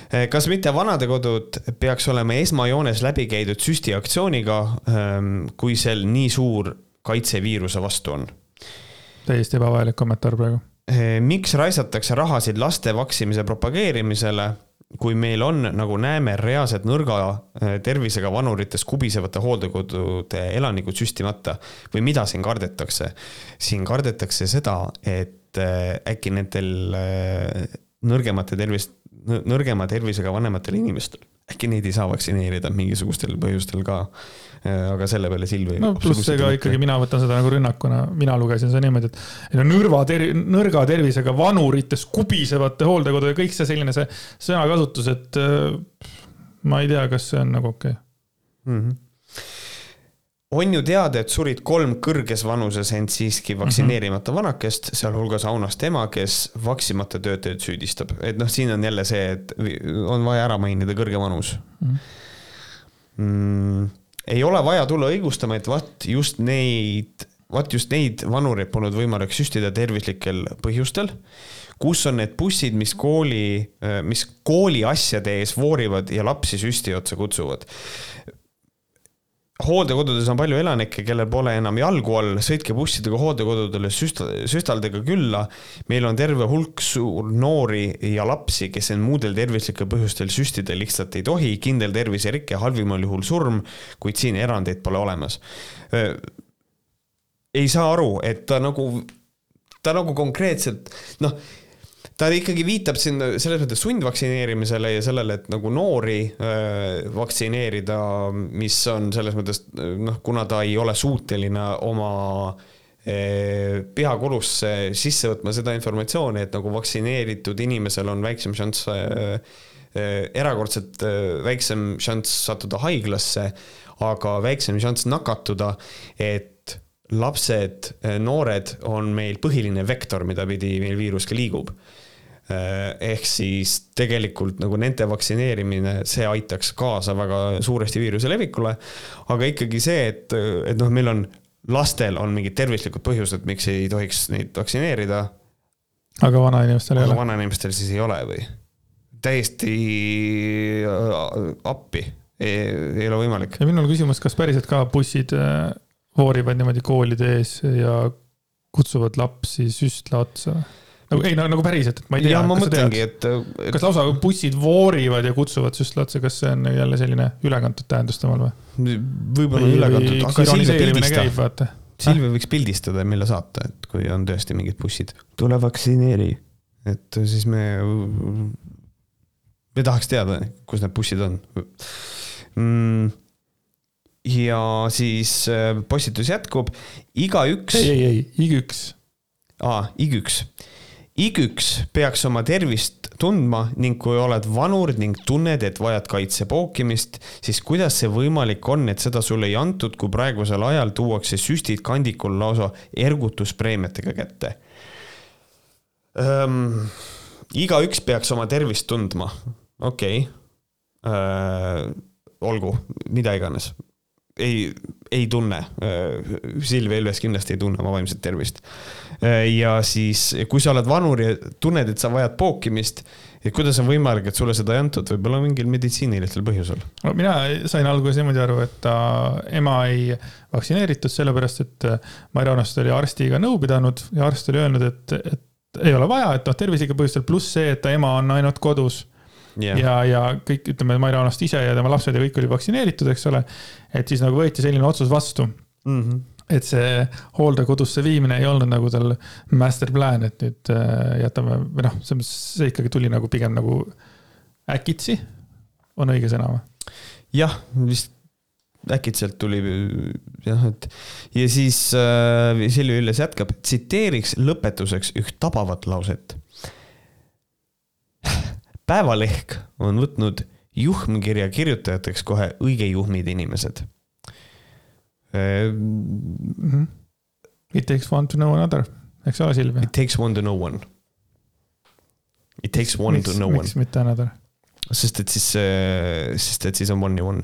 eh, kas mitte vanadekodud peaks olema esmajoones läbi käidud süstiaktsiooniga, ehm, kui seal nii suur kaitse viiruse vastu on? täiesti ebavajalik kommentaar praegu miks raisatakse rahasid laste vaksimise propageerimisele, kui meil on, nagu näeme, reaalselt nõrga eh, tervisega vanuritest kubisevate hooldekodude elanikud süstimata või mida siin kardetakse? siin kardetakse seda, et eh, äkki nendel nõrgemate tervist, nõrgema tervisega vanematel inimestel äkki neid ei saa vaktsineerida mingisugustel põhjustel ka. Äh, aga selle peale Silvi. no pluss ega ikkagi mina võtan seda nagu rünnakuna, mina lugesin seda niimoodi, et nõrva ter-, nõrga tervisega vanurites kubisevate hooldekodu ja kõik see selline see sõnakasutus, et äh, ma ei tea, kas see on nagu okei okay. mm. -hmm on ju teada, et surid kolm kõrges vanuses, ent siiski mhm. vaktsineerimata vanakest, sealhulgas Aunast ema, kes vaksimata töötajaid süüdistab. et noh, siin on jälle see, et on vaja ära mainida kõrge vanus mm. -hmm. mm ei ole vaja tulla õigustama, et vaat just neid, vaat just neid vanureid polnud võimalik süstida tervislikel põhjustel. kus on need bussid, mis kooli, mis kooli asjade ees voorivad ja lapsi süsti otsa kutsuvad? Hooldekodudes on palju elanikke, kellel pole enam jalgu all, sõitke bussidega hooldekodudele süst-, süstaldega külla. meil on terve hulk suur noori ja lapsi, kes end muudel tervislikel põhjustel süstida lihtsalt ei tohi, kindel terviserike, halvimal juhul surm, kuid siin erandeid pole olemas. ei saa aru, et ta nagu, ta nagu konkreetselt, noh ta ikkagi viitab siin selles mõttes sundvaktsineerimisele ja sellele, et nagu noori äh, vaktsineerida, mis on selles mõttes noh, kuna ta ei ole suuteline oma äh, pihakulusse sisse võtma seda informatsiooni, et nagu vaktsineeritud inimesel on väiksem šanss äh, erakordselt väiksem šanss sattuda haiglasse, aga väiksem šanss nakatuda, et lapsed, noored on meil põhiline vektor, mida pidi meil viirus ka liigub ehk siis tegelikult nagu nende vaktsineerimine, see aitaks kaasa väga suuresti viiruse levikule. aga ikkagi see, et, et noh, meil on, lastel on mingid tervislikud põhjused, miks ei tohiks neid vaktsineerida. aga vanainimestel ei ole? vanainimestel siis ei ole või? täiesti äh, appi, ei ole võimalik. ja minul küsimus, kas päriselt ka bussid äh, voorivad niimoodi koolide ees ja kutsuvad lapsi süstla otsa? Nagu ei no nagu päriselt, et ma ei tea. ma mõtlengi, et, et. kas lausa bussid voorivad ja kutsuvad süstla otsa, kas see on jälle selline ülekantud tähendus temal või? võib-olla ülekantud, aga Silvia pildistab. Silvia võiks pildistada ja meile saata, et kui on tõesti mingid bussid, tule vaktsineeri. et siis me, me tahaks teada, kus need bussid on mm ja siis äh, postitus jätkub, igaüks. ei, ei, ei, igüks. aa, igüks igaüks peaks oma tervist tundma ning kui oled vanur ning tunned, et vajad kaitse pookimist, siis kuidas see võimalik on, et seda sulle ei antud, kui praegusel ajal tuuakse süstid kandikul lausa ergutuspreemiatega kätte ähm,? igaüks peaks oma tervist tundma, okei okay. äh,. olgu, mida iganes ei, ei tunne. Silvia Ilves kindlasti ei tunne oma vaimset tervist. ja siis, kui sa oled vanur ja tunned, et sa vajad pookimist, et kuidas on võimalik, et sulle seda ei antud, võib-olla mingil meditsiinilisel põhjusel? no mina sain alguses niimoodi aru, et ta, ema ei vaktsineeritud sellepärast, et Maire Aunaste oli arstiga nõu pidanud ja arst oli öelnud, et, et ei ole vaja, et noh, tervislikel põhjustel, pluss see, et ta ema on ainult kodus yeah. ja, ja kõik, ütleme, Maire Aunaste ise ja tema lapsed ja kõik oli vaktsineeritud, eks ole. et siis nagu võeti selline otsus vastu mm. -hmm et see hooldekodusse viimine ei olnud nagu tal master plan, et nüüd äh, jätame või noh, see ikkagi tuli nagu pigem nagu äkitsi, on õige sõna või? jah, vist äkitselt tuli jah, et ja siis äh, Silvia Ülles jätkab, tsiteeriks lõpetuseks üht tabavat lauset päevalehk on võtnud juhmkirja kirjutajateks kohe õige juhmid inimesed mm. -hmm. It takes one to know another, eks ole, Silvia? It takes one to know one. It takes one miks, to know miks one. mitte another? sest et siis, äh, sest et siis on one ja one.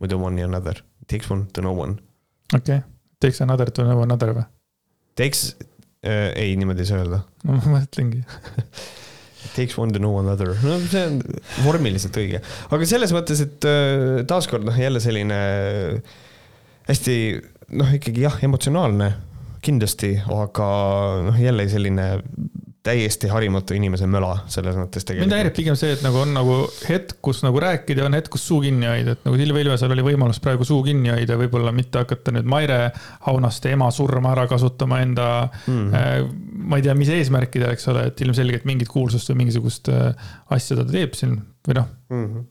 muidu one ja another. It takes one to know one. okei okay., takes another to know another või? Takes äh,, ei, niimoodi ei saa öelda. no <laughs> ma mõtlengi <laughs> Takes one to know another, no see on vormiliselt õige, aga selles mõttes, et äh, taaskord noh, jälle selline äh, hästi noh, ikkagi jah, emotsionaalne kindlasti, aga noh, jälle selline täiesti harimatu inimese möla selles mõttes tegelikult. mind häirib pigem see, et nagu on nagu hetk, kus nagu rääkida ja on hetk, kus suu kinni hoida, et nagu Silvia Ilvesel oli võimalus praegu suu kinni hoida, võib-olla mitte hakata nüüd Maire Aunaste ema surma ära kasutama enda mm, -hmm. ma ei tea, mis eesmärkidel, eks ole, et ilmselgelt mingit kuulsust või mingisugust äh, asja ta teeb siin või noh mm -hmm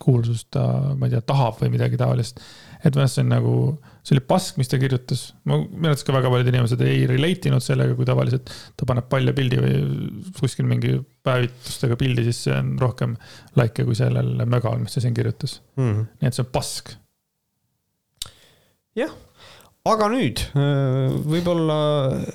kuulsust ta, ma ei tea, tahab või midagi taolist. et minu arust see on nagu, see oli pask, mis ta kirjutas. ma, arvates ka väga paljud inimesed ei relate inud sellega, kui tavaliselt ta paneb palja pildi või kuskil mingi päevitustega pildi, siis see on rohkem likee kui sellel mögal, mis ta siin kirjutas mm. -hmm. nii et see on pask. jah aga nüüd äh, võib-olla,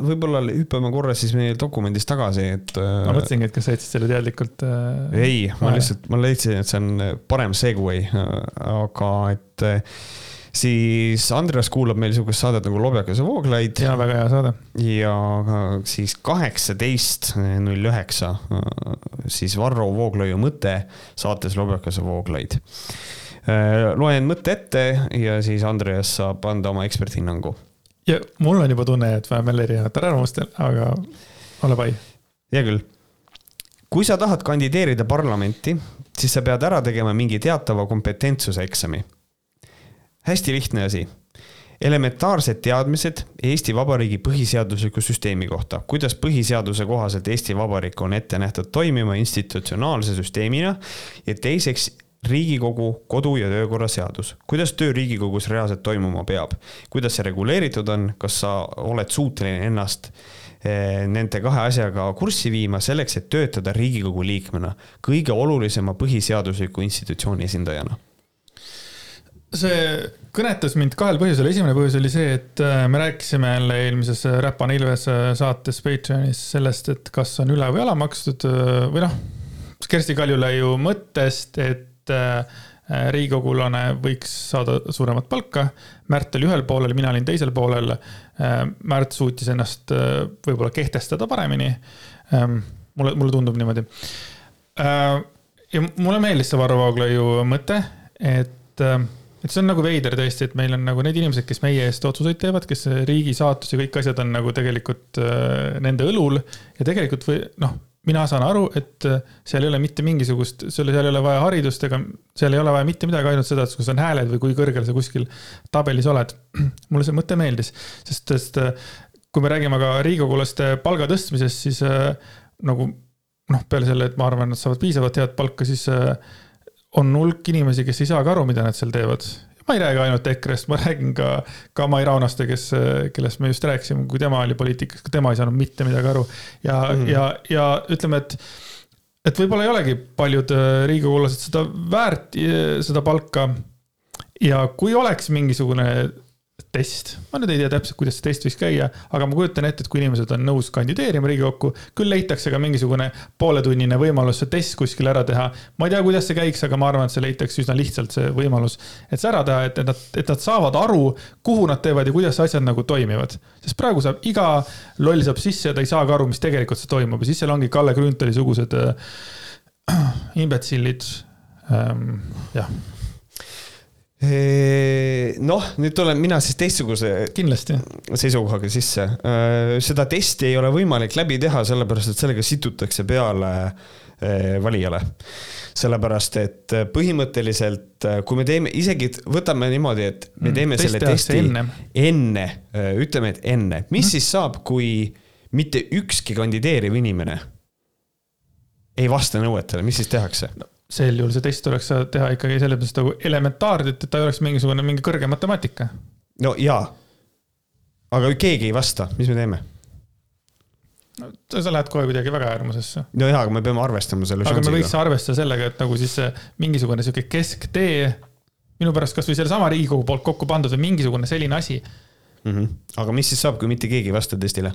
võib-olla hüppame korra siis meie dokumendis tagasi, et. Äh, ma mõtlesingi, et kas sa jätsid selle teadlikult äh,. ei, ma lihtsalt, ma leidsin, et see on parem segway, aga et siis Andreas kuulab meil sihukest saadet nagu Lobjakas ja Vooglaid. ja väga hea saade. ja siis kaheksateist null üheksa siis Varro Vooglaiu mõte saates Lobjakas ja Vooglaid Äh, loen mõtte ette ja siis Andreas saab anda oma eksperthinnangu. ja mul on juba tunne, et me oleme erinevatel arvamustel, aga ole pai. hea küll. kui sa tahad kandideerida parlamenti, siis sa pead ära tegema mingi teatava kompetentsuse eksami. Hästi lihtne asi. Elementaarsed teadmised Eesti Vabariigi põhiseadusliku süsteemi kohta, kuidas põhiseaduse kohaselt Eesti Vabariik on ette nähtud toimima institutsionaalse süsteemina? Ja teiseks riigikogu kodu- ja töökorra seadus, kuidas töö riigikogus reaalselt toimuma peab, kuidas see reguleeritud on, kas sa oled suuteline ennast eh, nende kahe asjaga kurssi viima selleks, et töötada riigikogu liikmena, kõige olulisema põhiseadusliku institutsiooni esindajana? see kõnetas mind kahel põhjusel, esimene põhjus oli see, et äh, me rääkisime jälle eelmises Räpane Ilves äh, saates Patreonis sellest, et kas on üle või alamakstud äh, või noh, Kersti Kaljulaiu mõttest, et äh, riigikogulane võiks saada suuremat palka. Märt oli ühel poolel, mina olin teisel poolel. Äh, Märt suutis ennast äh, võib-olla kehtestada paremini. Ähm, mulle, mulle tundub niimoodi. ja mulle meeldis see Varro Vooglaiu mõte, et et see on nagu veider tõesti, et meil on nagu need inimesed, kes meie eest otsuseid teevad, kes riigi saatus ja kõik asjad on nagu tegelikult nende õlul ja tegelikult või noh mina saan aru, et äh, seal ei ole mitte mingisugust, seal ei ole vaja haridust ega seal ei ole vaja mitte midagi, ainult seda, et kus on hääled või kui kõrgel sa kuskil tabelis oled. <clears throat> mulle see mõte meeldis, sest, sest äh, kui me räägime ka riigikogulaste palga tõstmisest, siis äh, nagu noh, peale selle, et ma arvan, nad saavad piisavalt head palka, siis äh, on hulk inimesi, kes ei saagi aru, mida nad seal teevad ma ei räägi ainult EKRE-st, ma räägin ka, ka Mai Raunaste, kes, kellest me just rääkisime, kui tema oli poliitikas, ka tema ei saanud mitte midagi aru. ja mm, -hmm. ja, ja ütleme, et, et võib-olla ei olegi paljud äh, riigikogulased seda väärt, äh, seda palka. ja kui oleks mingisugune test. ma nüüd ei tea täpselt, kuidas see test võiks käia, aga ma kujutan ette, et kui inimesed on nõus kandideerima Riigikokku, küll leitakse ka mingisugune pooletunnine võimalus see test kuskil ära teha. ma ei tea, kuidas see käiks, aga ma arvan, et see leitakse üsna lihtsalt, see võimalus, et see ära teha, et nad, et nad saavad aru, kuhu nad teevad ja kuidas asjad nagu toimivad. sest praegu saab iga loll saab sisse ja ta ei saagi aru, mis tegelikult see toimub ja siis seal ongi Kalle Grünthali sugused äh, <clears throat> imbetsillid ähm,. jah noh, nüüd tulen mina siis teistsuguse kindlasti seisukohaga sisse. seda testi ei ole võimalik läbi teha, sellepärast et sellega situtakse peale valijale. sellepärast, et põhimõtteliselt, kui me teeme, isegi võtame niimoodi, et me mm, teeme mm, selle testi enne, enne, ütleme, et enne, mis mm. siis saab, kui mitte ükski kandideeriv inimene ei vasta nõuetele, mis siis tehakse no.? Sel juhul see test tuleks teha ikkagi selles mõttes nagu elementaarne, et ta ei oleks mingisugune mingi kõrge matemaatika. no jaa. aga kui keegi ei vasta, mis me teeme? no sa lähed kohe kuidagi väga äärmusesse. no jaa, aga me peame arvestama selle aga šansiga. me võiks arvestada sellega, et nagu siis mingisugune sihuke kesktee, minu pärast kasvõi sellesama Riigikogu poolt kokku pandud või mingisugune selline asi mm. -hmm. aga mis siis saab, kui mitte keegi ei vasta testile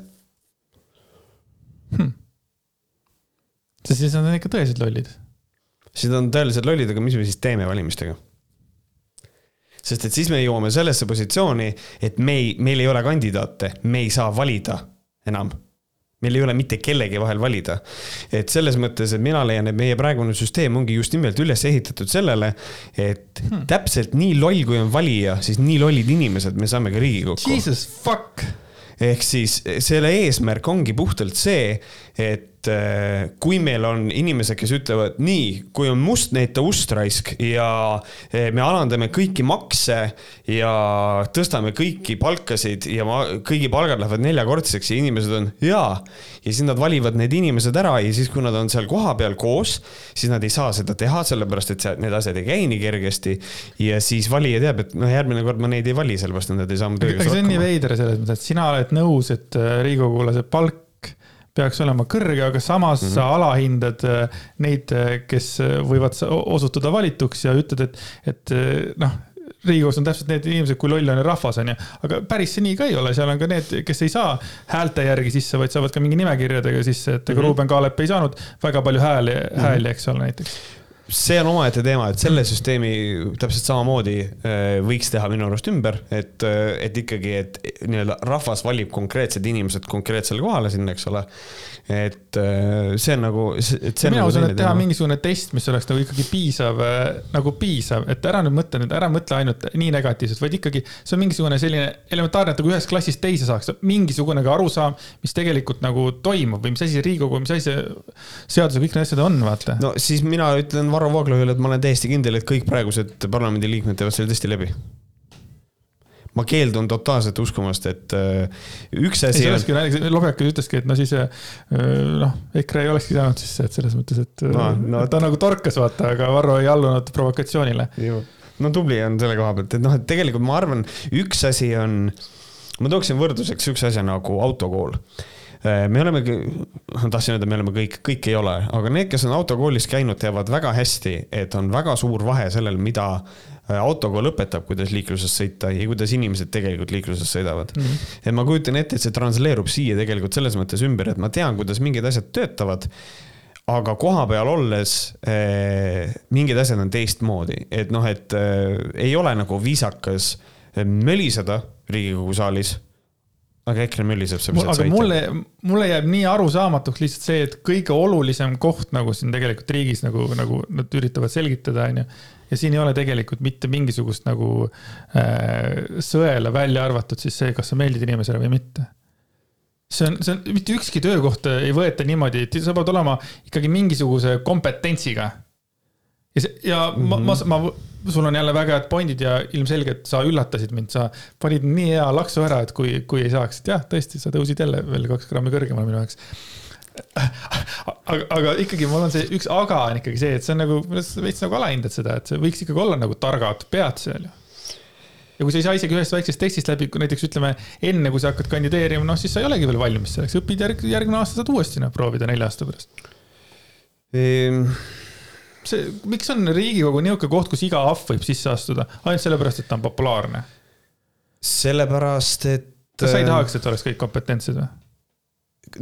hm.? sest siis nad on ikka tõeliselt lollid siis nad on tõeliselt lollid, aga mis me siis teeme valimistega? sest et siis me jõuame sellesse positsiooni, et me ei, meil ei ole kandidaate, me ei saa valida enam. meil ei ole mitte kellegi vahel valida. et selles mõttes, et mina leian, et meie praegune süsteem ongi just nimelt üles ehitatud sellele, et hmm. täpselt nii loll, kui on valija, siis nii lollid inimesed me saame ka Riigikokku. Jesus fuck ehk siis selle eesmärk ongi puhtalt see, et kui meil on inimesed, kes ütlevad nii, kui on must, näita ust raisk ja äh, me alandame kõiki makse ja tõstame kõiki palkasid ja ma, kõigi palgad lähevad neljakordseks ja inimesed on jaa. ja siis nad valivad need inimesed ära ja siis, kui nad on seal kohapeal koos, siis nad ei saa seda teha, sellepärast et need asjad ei käi nii kergesti. ja siis valija teab, et noh, järgmine kord ma neid ei vali, sellepärast et nad ei saa mu tööga hakkama. see on nii veider selles mõttes, et sina oled nõus, et äh, riigikogulase palk peaks olema kõrge, aga samas mm -hmm. sa alahindad äh, neid, äh, kes äh, võivad osutuda valituks ja ütled, et, et noh riigikogus on täpselt need inimesed, kui loll on rahvas, onju. aga päris see nii ka ei ole, seal on ka need, kes ei saa häälte järgi sisse, vaid saavad ka mingi nimekirjadega sisse, et ega mm -hmm. Ruuben Kaalep ei saanud väga palju hääli mm, -hmm. hääli, eks ole, näiteks see on omaette teema, et selle süsteemi täpselt samamoodi võiks teha minu arust ümber, et, et ikkagi, et nii-öelda rahvas valib konkreetsed inimesed konkreetsele kohale sinna, eks ole et äh, see on nagu, et see on. mina nagu usun, et teha mingisugune test, mis oleks nagu ikkagi piisav, äh, nagu piisav, et ära nüüd mõtle nüüd, ära mõtle ainult nii negatiivselt, vaid ikkagi see on mingisugune selline elementaarne, et nagu ühest klassist teise saaks, mingisugune ka arusaam, mis tegelikult nagu toimub või mis asi see Riigikogu, mis asi see seadus ja kõik need asjad on, vaata. no siis mina ütlen Varro Vooglaiule, et ma olen täiesti kindel, et kõik praegused parlamendiliikmed teevad selle testi läbi ma keeldun totaalselt uskumast, et äh, üks asi. olekski naljakas, Lobjakas ütleski, et no siis äh, noh, EKRE ei olekski saanud sisse, et selles mõttes, et no, no, ta nagu torkas, vaata, aga Varro ei allunud provokatsioonile. no tubli on selle koha pealt, et noh, et tegelikult ma arvan, üks asi on, ma tooksin võrdluseks üks asja nagu autokool äh, me oleme, tahtsin öelda, me oleme kõik, kõik ei ole, aga need, kes on autokoolis käinud, teavad väga hästi, et on väga suur vahe sellel, mida Äh, autokool õpetab, kuidas liikluses sõita ja kuidas inimesed tegelikult liikluses sõidavad mm. -hmm. et ma kujutan ette, et see transleerub siia tegelikult selles mõttes ümber, et ma tean, kuidas mingid asjad töötavad aga kohapeal olles eh, mingid asjad on teistmoodi, et noh, et eh, ei ole nagu viisakas möliseda Riigikogu saalis. Aga EKRE möliseb seal. aga mulle, mulle jääb nii arusaamatuks lihtsalt see, et kõige olulisem koht nagu siin tegelikult riigis nagu, nagu nad üritavad selgitada, onju ja siin ei ole tegelikult mitte mingisugust nagu äh, sõela välja arvatud siis see, kas sa meeldid inimesele või mitte. see on, see on, mitte ükski töökoht ei võeta niimoodi, et sa pead olema ikkagi mingisuguse kompetentsiga. Ja see, ja mm -hmm. ma, ma, ma, sul on jälle väga head pointid ja ilmselgelt sa üllatasid mind, sa panid nii hea laksu ära, et kui, kui ei saaks, et jah, tõesti, sa tõusid jälle veel kaks grammi kõrgemale minu jaoks <laughs> aga, aga ikkagi mul on see üks aga on ikkagi see, et see on nagu, veits nagu alahindad seda, et see võiks ikkagi olla nagu targad pead seal ju. ja kui sa ei saa isegi ühest väiksest testist läbi, kui näiteks ütleme enne, kui sa hakkad kandideerima, noh, siis sa ei olegi veel valmis selleks, õpid järg, järgmine aasta saad uuesti noh proovida nelja aasta pärast ehm.. See, miks on Riigikogu niisugune koht, kus iga ahv võib sisse astuda, ainult sellepärast, et ta on populaarne? sellepärast, et. kas sa ei tahaks, et oleks kõik kompetentsed või?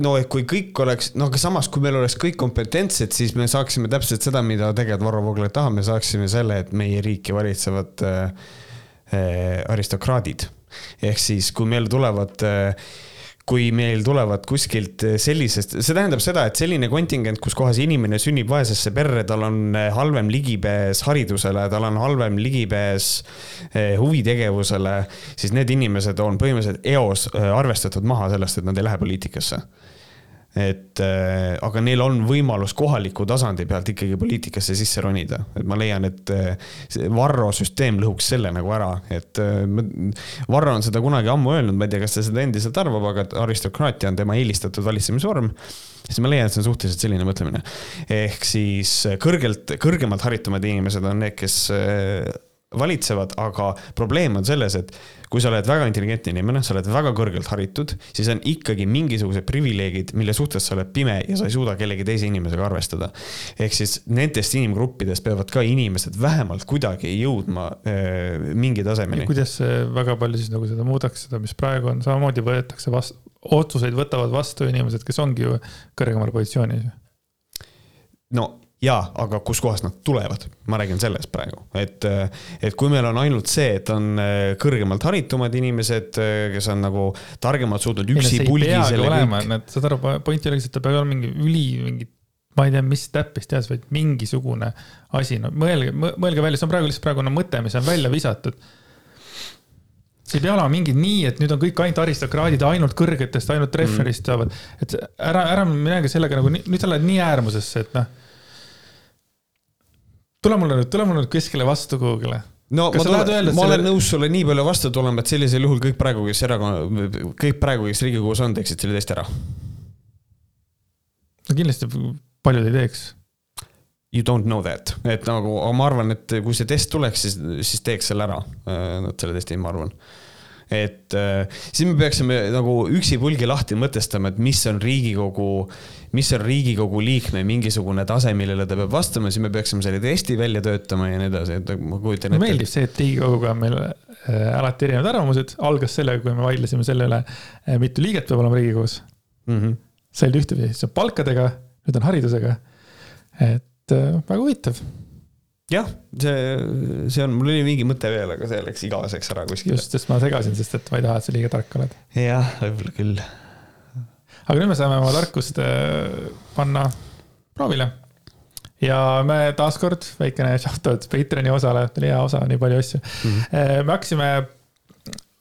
no et kui kõik oleks, no aga samas, kui meil oleks kõik kompetentsed, siis me saaksime täpselt seda, mida tegelikult Varro Vooglaid tahab, me saaksime selle, et meie riiki valitsevad äh, äh, aristokraadid. ehk siis, kui meil tulevad äh, kui meil tulevad kuskilt sellisest, see tähendab seda, et selline kontingent, kus kohas inimene sünnib vaesesse perre, tal on äh, halvem ligipääs haridusele, tal on halvem ligipääs äh, huvitegevusele, siis need inimesed on põhimõtteliselt eos arvestatud maha sellest, et nad ei lähe poliitikasse et äh, aga neil on võimalus kohaliku tasandi pealt ikkagi poliitikasse sisse ronida, et ma leian, et äh, see Varro süsteem lõhuks selle nagu ära, et äh, Varro on seda kunagi ammu öelnud, ma ei tea, kas ta seda endiselt arvab, aga aristokraatia on tema eelistatud valitsemisvorm siis ma leian, et see on suhteliselt selline mõtlemine. ehk siis kõrgelt, kõrgemalt haritumad inimesed on need, kes valitsevad, aga probleem on selles, et kui sa oled väga intelligentne inimene, sa oled väga kõrgelt haritud, siis on ikkagi mingisugused privileegid, mille suhtes sa oled pime ja sa ei suuda kellegi teise inimesega arvestada. ehk siis nendest inimgruppidest peavad ka inimesed vähemalt kuidagi jõudma äh, mingi tasemeni. kuidas see väga palju siis nagu seda muudaks, seda, mis praegu on, samamoodi võetakse vastu, otsuseid võtavad vastu inimesed, kes ongi ju kõrgemal positsioonil? no jaa, aga kuskohast nad tulevad, ma räägin sellest praegu, et, et kui meil on ainult see, et on äh, kõrgemalt haritumad inimesed, äh, kes on nagu targemalt suutnud üksi pulgi selle kõik. Need, saad aru, point ei olegi, et ta peab olema mingi üli, mingi, ma ei tea, mis täppist teas, vaid mingisugune asi, no mõelge, mõelge välja, see on praegu lihtsalt praegune mõte, mis on välja visatud see ei pea olema mingi nii, et nüüd on kõik ainult aristokraadid, ainult kõrgetest, ainult referist saavad mm.. et ära, ära minegi sellega nagu, nüüd sa lähed nii äärmusesse, et noh. Tule mulle nüüd, tule mulle nüüd kuskile vastu kuhugile no Kas ma, tule, ma olen nõus sulle nii palju vastu tulema, et sellisel juhul kõik praegu, kes erakonna, kõik praegu, kes Riigikogus on, teeksid selle testi ära. no kindlasti paljud ei teeks. You don't know that, et nagu ma arvan, et kui see test tuleks, siis, siis teeks selle ära, nad selle testi, ma arvan et äh, siis me peaksime nagu üksipulgi lahti mõtestama, et mis on Riigikogu, mis on Riigikogu liikme mingisugune tase, millele ta peab vastama, siis me peaksime selle testi välja töötama ja nii edasi, et ma kujutan ette. mulle meeldib see, et Riigikoguga on meil äh, alati erinevad arvamused, algas sellega, kui me vaidlesime selle üle, äh, mitu liiget peab olema Riigikogus mm. -hmm. see oli ühtepidi, see on palkadega, nüüd on haridusega. et väga huvitav jah, see, see on, mul oli mingi mõte veel, aga see läks igaveseks ära kuskile. just, sest ma segasin, sest et ma ei taha, et sa liiga tark oled. jah, võib-olla küll. aga nüüd me saame oma tarkust äh, panna proovile. ja me taaskord, väikene shout-out Patreoni osale, oli hea osa, nii palju asju mm. -hmm. me hakkasime,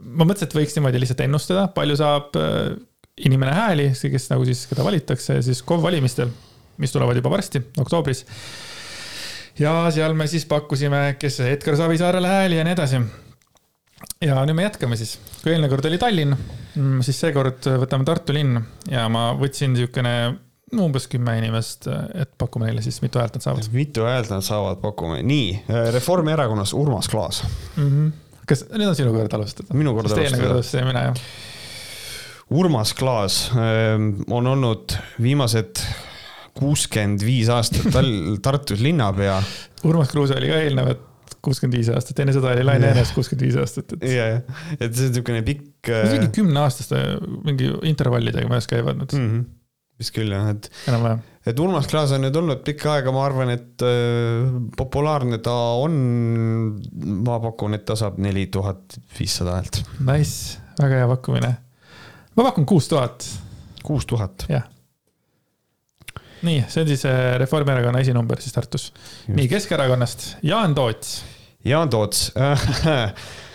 ma mõtlesin, et võiks niimoodi lihtsalt ennustada, palju saab äh, inimene hääli, kes nagu siis, keda valitakse siis KOV valimistel, mis tulevad juba varsti, oktoobris ja seal me siis pakkusime, kes Edgar Savisaarele hääli ja nii edasi. ja nüüd me jätkame siis, kui eelmine kord oli Tallinn, mm, siis seekord võtame Tartu linn ja ma võtsin niisugune umbes kümme inimest, et pakume neile siis, mitu häält nad saavad. mitu häält nad saavad, pakume, nii, Reformierakonnas Urmas Klaas mm. -hmm. kas nüüd on sinu kord alustada? minu kord alustada. eelmine kord alustasin mina, jah. Urmas Klaas ähm, on olnud viimased kuuskümmend viis aastat Tal-, <laughs> Tartus linnapea. Urmas Kruuse oli ka eelnevad kuuskümmend viis aastat, enne seda oli Laine Enes kuuskümmend viis aastat, et. ja, ja, et see on niisugune pikk. mingi kümneaastaste mingi intervallidega möödas käivad nad mm. -hmm. vist küll jah, et. enam-vähem. et Urmas Klaas on nüüd olnud pikka aega, ma arvan, et äh, populaarne ta on. ma pakun, et ta saab neli tuhat viissada häält. Nice, väga hea pakkumine. ma pakun kuus tuhat. kuus tuhat? jah nii, see on siis äh, Reformierakonna esinumber siis Tartus. nii, Keskerakonnast. Jaan Toots. Jaan Toots. <laughs>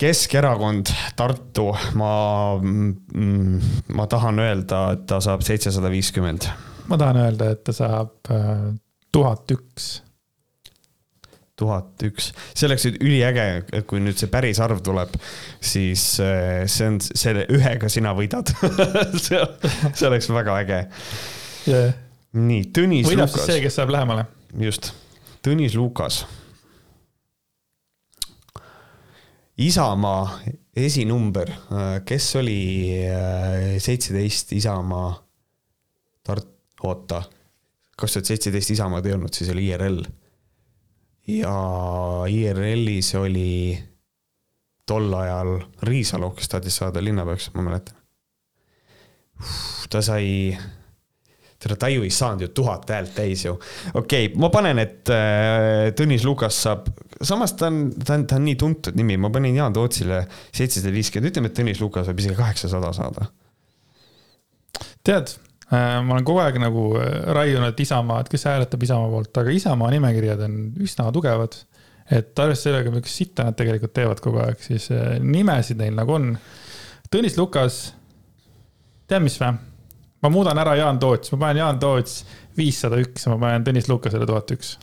Keskerakond, Tartu, ma mm,, ma tahan öelda, et ta saab seitsesada viiskümmend. ma tahan öelda, et ta saab äh, tuhat üks. tuhat üks, see oleks nüüd üliäge, et kui nüüd see päris arv tuleb, siis äh, see on, selle ühega sina võidad. <laughs> See, see oleks väga äge yeah.. nii, Tõnis võidab Lukas. siis see, kes saab lähemale. just, Tõnis Lukas. Isamaa esinumber, kes oli äh, seitseteist Isamaa Tart-, oota, kaks tuhat seitseteist Isamaad ei olnud, siis oli IRL. ja IRL-is oli tol ajal Riisalu, kes tahtis saada linnapeaks, ma mäletan. ta sai tere, Taiu ei saanud ju tuhat häält täis ju. okei okay,, ma panen, et äh, Tõnis Lukas saab, samas ta on, ta on, ta on nii tuntud nimi, ma panin Jaan Tootsile seitsesada viiskümmend, ütleme, et Tõnis Lukas võib isegi kaheksasada saada. tead äh,, ma olen kogu aeg nagu äh, raiunud Isamaa, et kes hääletab Isamaa poolt, aga Isamaa nimekirjad on üsna tugevad. et arvestades sellega, millist sitta nad tegelikult teevad kogu aeg, siis nimesid neil nagu on. Tõnis Lukas, tead mis või? Ma muudan ära Jaan Toots, ma panen Jaan Toots viissada üks ma panen Tõnis Lukasele tuhat üks.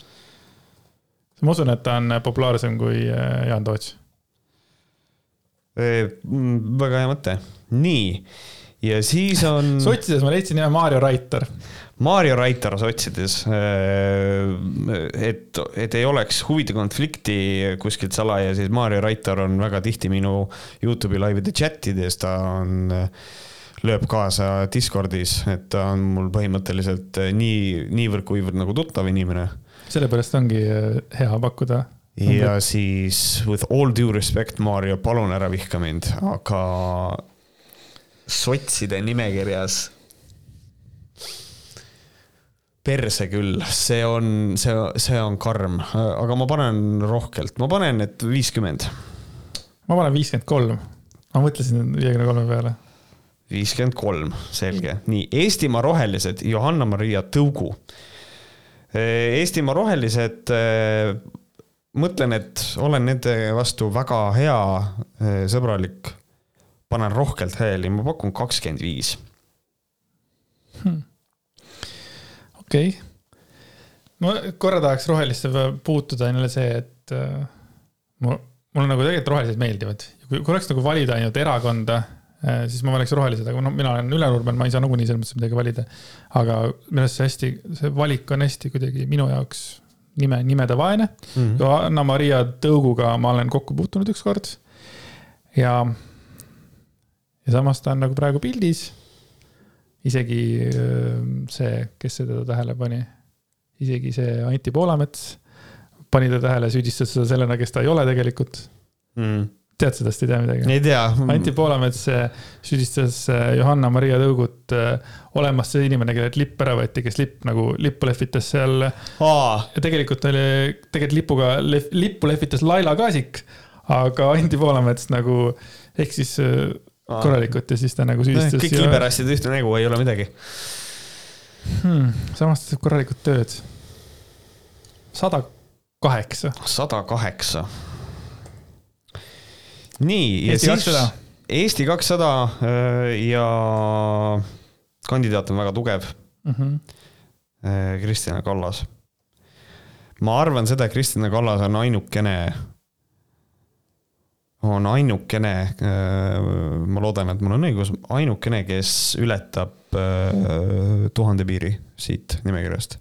ma usun, et ta on populaarsem kui äh, Jaan Toots. Mm, väga hea mõte, nii ja siis on. <laughs> sotsides ma leidsin nime Maarjo Raitar. Maarjo Raitar sotsides, et, et ei oleks huvide konflikti kuskilt salaja, siis Maarjo Raitar on väga tihti minu Youtube'i laivide chat ides, ta on lööb kaasa Discordis, et ta on mul põhimõtteliselt eh, nii, niivõrd-kuivõrd nagu tuttav inimene. sellepärast ongi eh, hea pakkuda. ja siis with all due respect, Mario, palun ära vihka mind, aga sotside nimekirjas perse küll, see on, see, see on karm, aga ma panen rohkelt, ma panen, et viiskümmend. ma panen viiskümmend kolm, ma mõtlesin viiekümne kolme peale viiskümmend kolm, selge. nii, Eestimaa Rohelised, Johanna-Maria Tõugu. Eestimaa Rohelised, mõtlen, et olen nende vastu väga hea, äh, sõbralik. panen rohkelt hääli, ma pakun kakskümmend viis. Hmm. okei ma korra tahaks rohelisse puutuda, on jälle see, et äh, mul, mulle nagu tegelikult rohelised meeldivad. kui, oleks nagu valida ainult erakonda äh,, siis ma valiks rohelised, aga noh, mina olen Ülenurmel, ma ei saa nagunii selles mõttes midagi valida. aga minu arust see hästi, see valik on hästi kuidagi minu jaoks nime, nimedevaene mm. -hmm. Johanna-Maria Tõuguga ma olen kokku puutunud ükskord. ja, ja samas ta on nagu praegu pildis. isegi äh, see, kes seda tähele pani, isegi see Anti Poolamets pani ta tähele, süüdistas seda sellena, kes ta ei ole tegelikult mm tead sellest, ei tea midagi? ei tea. Anti Poolamets äh, süüdistas äh, Johanna-Maria Tõugut äh, olemas see inimene, kellelt lipp ära võeti, kes lipp nagu, lippu lehvitas seal. ja tegelikult oli, tegelikult lipuga, lippu lehvitas Laila Kaasik, aga Anti Poolamets nagu eksis korralikult ja siis ta nagu süüdistas. kõik ja... liberassid ühte nägu, ei ole midagi hmm,. samas ta teeb korralikult tööd. sada kaheksa. sada kaheksa nii, ja siis Eesti kakssada äh, ja kandidaat on väga tugev mm. -hmm. Kristina Kallas. ma arvan seda, et Kristina Kallas on ainukene, on ainukene, äh, ma loodan, et mul on õigus, ainukene, kes ületab tuhande piiri siit nimekirjast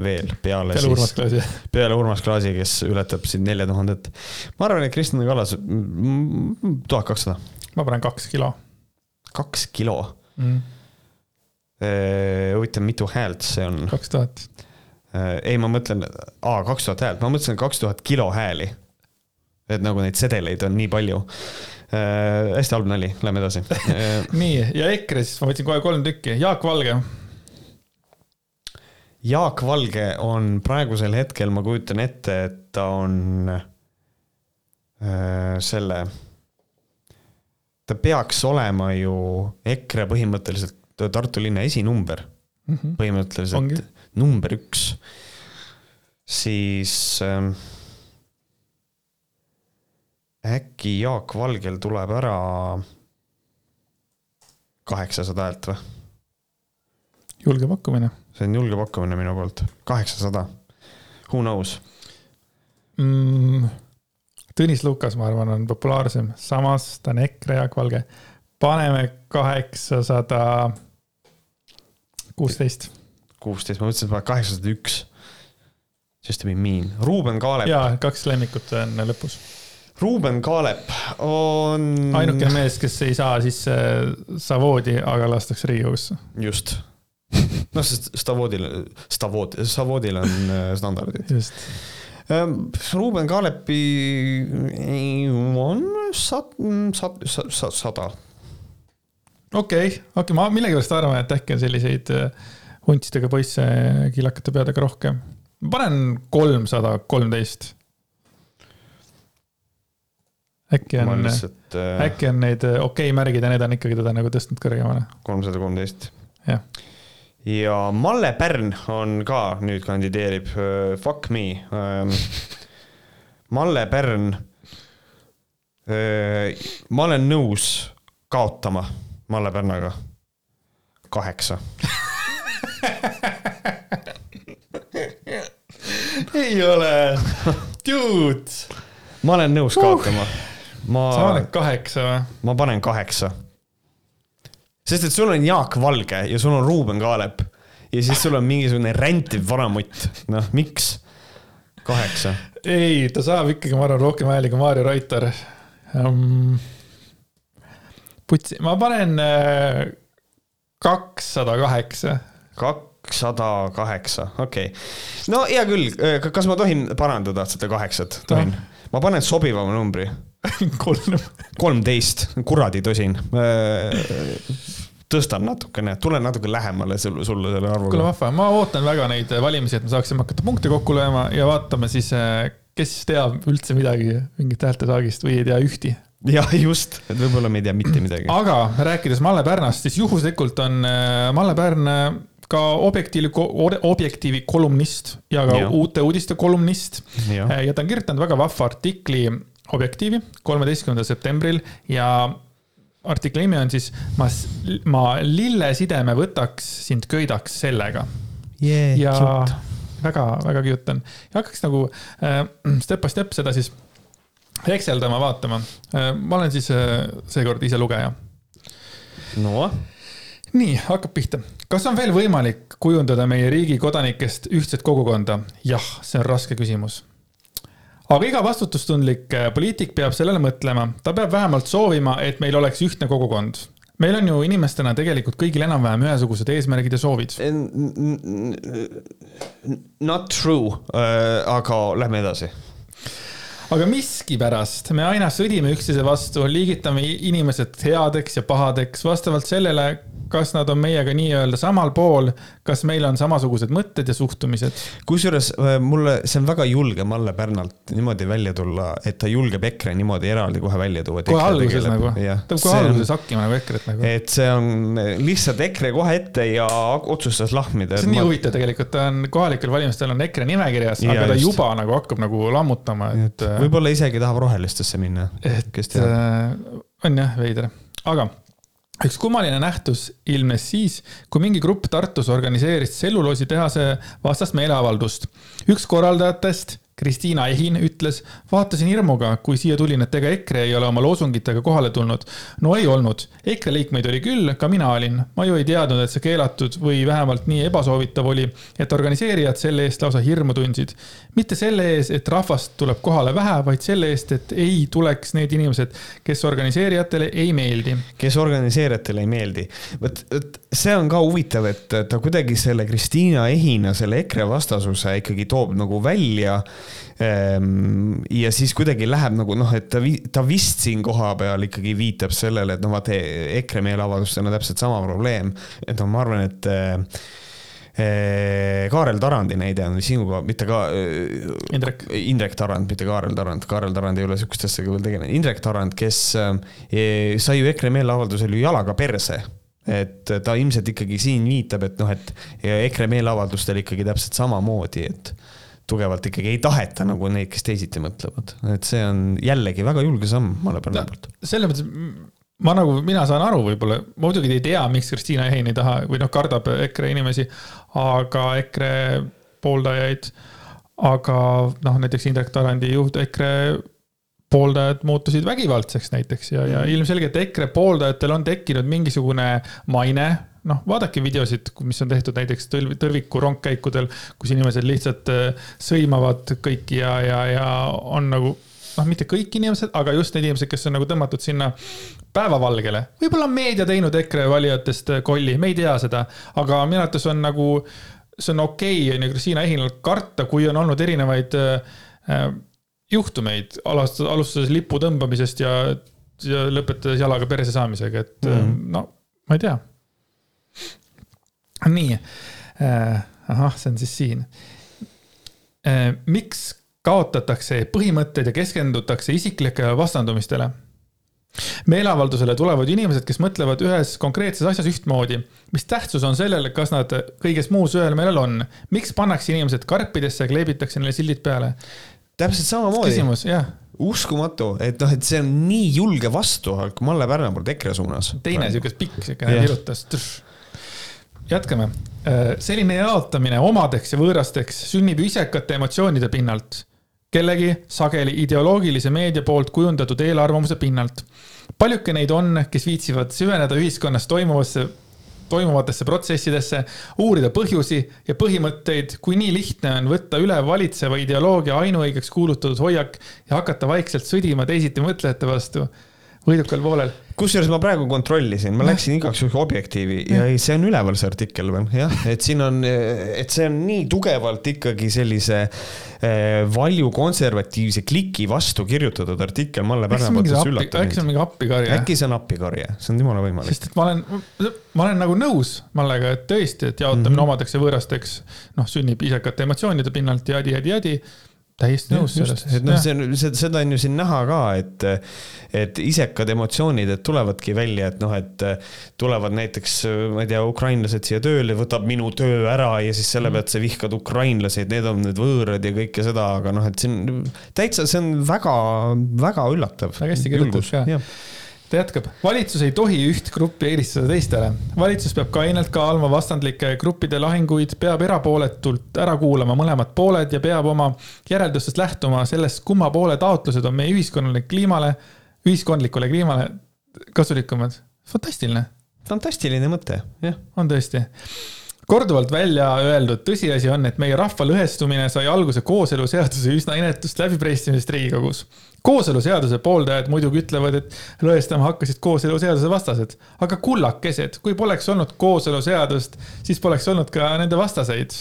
veel peale, peale Klaasi. <laughs> peale Urmas Klaasi, kes ületab siin nelja tuhandet. ma arvan, et Kristjan Kallas, tuhat kakssada. ma panen kaks kilo. kaks kilo mm.? huvitav, mitu häält see on? kaks tuhat. ei, ma mõtlen, aa, kaks tuhat häält, ma mõtlesin kaks tuhat kilo hääli. et nagu neid sedeleid on nii palju äh,. hästi halb nali, lähme edasi <laughs> nii, ja EKRE siis, ma võtsin kohe kolm tükki, Jaak Valge Jaak Valge on praegusel hetkel, ma kujutan ette, et ta on äh, selle, ta peaks olema ju EKRE põhimõtteliselt Tartu linna esinumber mm, -hmm. põhimõtteliselt Ongi. number üks. siis äh, äkki Jaak Valgel tuleb ära kaheksasada häält või? julge pakkumine see on julge pakkumine minu poolt, kaheksasada. Who knows mm,? Tõnis Lukas, ma arvan, on populaarsem, samas ta on EKRE Jaak Valge. paneme kaheksasada kuusteist. kuusteist, ma mõtlesin, et panen kaheksasada üks. Just to be mean. Ruuben Kaalep. jaa, kaks lemmikut on lõpus. Ruuben Kaalep on. ainukene mees, kes ei saa sisse Savoodi, aga lastakse Riigikogusse. just noh, sest Stavodil, Stavod, Savodil on äh, standardid. just. Ähm, Ruuben Kaalepi on sat-, sat-, sat-, sada. okei okay,, okei okay,, ma millegipärast arvan, et äkki on selliseid äh, huntsidega poisse killakate peadega rohkem. panen kolmsada kolmteist äkki on, äh, äkki on neid okei okay märgid ja need on ikkagi teda nagu tõstnud kõrgemale. kolmsada kolmteist. jah ja Malle Pärn on ka nüüd kandideerib, äh, fuck me. Ähm, <laughs> Malle Pärn. Äh, ma olen nõus kaotama Malle Pärnaga. kaheksa <laughs> ei ole, dude. ma olen nõus kaotama. ma. sa paned kaheksa või? ma panen kaheksa sest et sul on Jaak Valge ja sul on Ruuben Kaalep ja siis sul on mingisugune räntiv vanamutt, noh, miks? kaheksa. ei, ta saab ikkagi, ma arvan, rohkem hääli kui Maarja Raitar um,. putsi, ma panen äh, kakssada kaheksa. kakssada kaheksa, okei okay.. no hea küll, kas ma tohin parandada seda kaheksat, tohin no.? ma panen sobivama numbri <laughs> kolm. kolmteist, kuradi tosin. tõstan natukene, tulen natuke lähemale sulle, sulle selle arvuga. kuule vahva, ma ootan väga neid valimisi, et me saaksime hakata punkte kokku lööma ja vaatame siis, kes teab üldse midagi mingit häältesaagist või ei tea ühti jah, just, et võib-olla me ei tea mitte midagi. aga rääkides Malle Pärnast, siis juhuslikult on Malle Pärn ka Objektiivi, Objektiivi kolumnist ja ka ja. uute uudiste kolumnist. ja ta on kirjutanud väga vahva artikli Objektiivi kolmeteistkümnendal septembril ja artikli nimi on siis ma, ma lillesideme võtaks, sind köidaks sellega yeah,. ja väga, väga cute on ja hakkaks nagu äh, step by step seda siis hekseldama, vaatama äh,. ma olen siis äh, seekord ise lugeja. no. nii, hakkab pihta. kas on veel võimalik kujundada meie riigi kodanikest ühtset kogukonda? jah, see on raske küsimus aga iga vastutustundlik äh, poliitik peab sellele mõtlema, ta peab vähemalt soovima, et meil oleks ühtne kogukond. meil on ju inimestena tegelikult kõigil enam-vähem ühesugused eesmärgid ja soovid. Not true äh,, aga lähme edasi aga miskipärast me aina sõdime üksteise vastu, liigitame inimesed headeks ja pahadeks vastavalt sellele, kas nad on meiega nii-öelda samal pool, kas meil on samasugused mõtted ja suhtumised? kusjuures äh, mulle, see on väga julge Malle Pärnalt niimoodi välja tulla, et ta julgeb EKRE niimoodi eraldi kohe välja tuua. kohe alguses nagu, ta peab kohe alguses hakkima nagu EKRE-t nagu. et see on lihtsalt EKRE kohe ette ja otsustas lahmida. see on nii ma... huvitav tegelikult, ta on kohalikel valimistel on EKRE nimekirjas, aga ta just. juba nagu hakkab nagu lammutama, et. Võib-olla isegi tahab rohelistesse minna. et äh, on jah, veider, aga üks kummaline nähtus ilmnes siis, kui mingi grupp Tartus organiseeris tselluloositehase vastast meeleavaldust. üks korraldajatest Kristiina Ehin ütles, vaatasin hirmuga, kui siia tulin, et ega EKRE ei ole oma loosungitega kohale tulnud. no ei olnud, EKRE liikmeid oli küll, ka mina olin. ma ju ei teadnud, et see keelatud või vähemalt nii ebasoovitav oli, et organiseerijad selle eest lausa hirmu tundsid. mitte selle ees, et rahvast tuleb kohale vähe, vaid selle eest, et ei tuleks need inimesed, kes organiseerijatele ei meeldi. kes organiseerijatele ei meeldi. vot, vot see on ka huvitav, et ta kuidagi selle Kristiina Ehina, selle EKRE vastasuse ikkagi toob nagu välja ja siis kuidagi läheb nagu noh, et ta, ta vist siin kohapeal ikkagi viitab sellele, et noh, vaata EKRE meeleavaldustel on täpselt sama probleem. et noh, ma arvan, et äh, Kaarel Tarandi näide on sinuga, mitte ka. Indrek. Indrek Tarand, mitte Kaarel Tarand, Kaarel Tarand ei ole sihukeste asjadega veel tegelenud, Indrek Tarand, kes sai ju EKRE meeleavaldusel ju jalaga perse et ta ilmselt ikkagi siin viitab, et noh, et EKRE meeleavaldustel ikkagi täpselt samamoodi, et tugevalt ikkagi ei taheta nagu neid, kes teisiti mõtlevad, et see on jällegi väga julge samm Malle Pärnu poolt. selles mõttes ma nagu, mina saan aru, võib-olla, ma muidugi ei tea, miks Kristiina Ehin ei taha või noh, kardab EKRE inimesi, aga EKRE pooldajaid. aga noh, näiteks Indrek Tarandi juht, EKRE pooldajad muutusid vägivaldseks näiteks ja, ja mhm. ilmselgelt EKRE pooldajatel on tekkinud mingisugune maine noh, vaadake videosid, mis on tehtud näiteks tõlv, tõrviku rongkäikudel, kus inimesed lihtsalt äh, sõimavad kõiki ja, ja, ja on nagu noh, mitte kõik inimesed, aga just need inimesed, kes on nagu tõmmatud sinna päevavalgele. võib-olla on meedia teinud EKRE valijatest äh, kolli, me ei tea seda, aga minu arvates on nagu, see on okei okay,, on ju, Kristiina Ehinal karta, kui on olnud erinevaid äh, äh juhtumeid, alustades lipu tõmbamisest ja, ja lõpetades jalaga perse saamisega, et mm -hmm. no ma ei tea nii äh,, ahah, see on siis siin äh,. miks kaotatakse põhimõtted ja keskendutakse isiklikele vastandumistele? meeleavaldusele tulevad inimesed, kes mõtlevad ühes konkreetses asjas ühtmoodi. mis tähtsus on sellel, kas nad kõiges muus ühel meelel on? miks pannakse inimesed karpidesse ja kleebitakse neile sildid peale? täpselt samamoodi. küsimus, jah uskumatu, et noh, et see on nii julge vastuhakk Malle Pärna poolt EKRE suunas. teine sihuke pikk siukene virutas jätkame. Äh, selline jaotamine omadeks ja võõrasteks sünnib isekate emotsioonide pinnalt. kellegi sageli ideoloogilise meedia poolt kujundatud eelarvamuse pinnalt. paljuke neid on, kes viitsivad süveneda ühiskonnas toimuvasse toimuvatesse protsessidesse, uurida põhjusi ja põhimõtteid, kui nii lihtne on võtta üle valitseva ideoloogia ainuõigeks kuulutatud hoiak ja hakata vaikselt sõdima teisiti mõtlejate vastu võidukal poolel kusjuures ma praegu kontrollisin, ma läksin igaks juhuks objektiivi ja ei, see on üleval, see artikkel veel, jah, et siin on, et see on nii tugevalt ikkagi sellise eh, valju konservatiivse kliki vastu kirjutatud artikkel Malle Pärna poolt, mis üllatab mind. äkki see on mingi appikarje? äkki see on appikarje, see on jumala võimalik. sest et ma olen, ma olen nagu nõus Mallega, et tõesti, et jaotamine mm -hmm. omadeks ja võõrasteks, noh, sünnib isekate emotsioonide pinnalt ja jadi-jadi-jadi täiesti nõus sellest. et noh, see on, seda on ju siin näha ka, et, et isekad emotsioonid, et tulevadki välja, et noh, et tulevad näiteks, ma ei tea, ukrainlased siia tööle, võtab minu töö ära ja siis selle mm. pealt sa vihkad ukrainlasi, et need on need võõrad ja kõike seda, aga noh, et see on täitsa, see on väga, väga üllatav. väga hästi kirjutatud ka ta jätkab, valitsus ei tohi üht gruppi eelistada teistele. valitsus peab kainelt kaaluma vastandlike gruppide lahinguid, peab erapooletult ära kuulama mõlemad pooled ja peab oma järeldustest lähtuma sellest, kumma poole taotlused on meie ühiskonnale kliimale, ühiskondlikule kliimale kasulikumad. fantastiline. fantastiline mõte, jah. on tõesti korduvalt välja öeldud tõsiasi on, et meie rahva lõhestumine sai alguse kooseluseaduse üsna inetust läbipressimisest Riigikogus. Kooseluseaduse pooldajad muidugi ütlevad, et lõhestama hakkasid kooseluseaduse vastased, aga kullakesed, kui poleks olnud kooseluseadust, siis poleks olnud ka nende vastaseid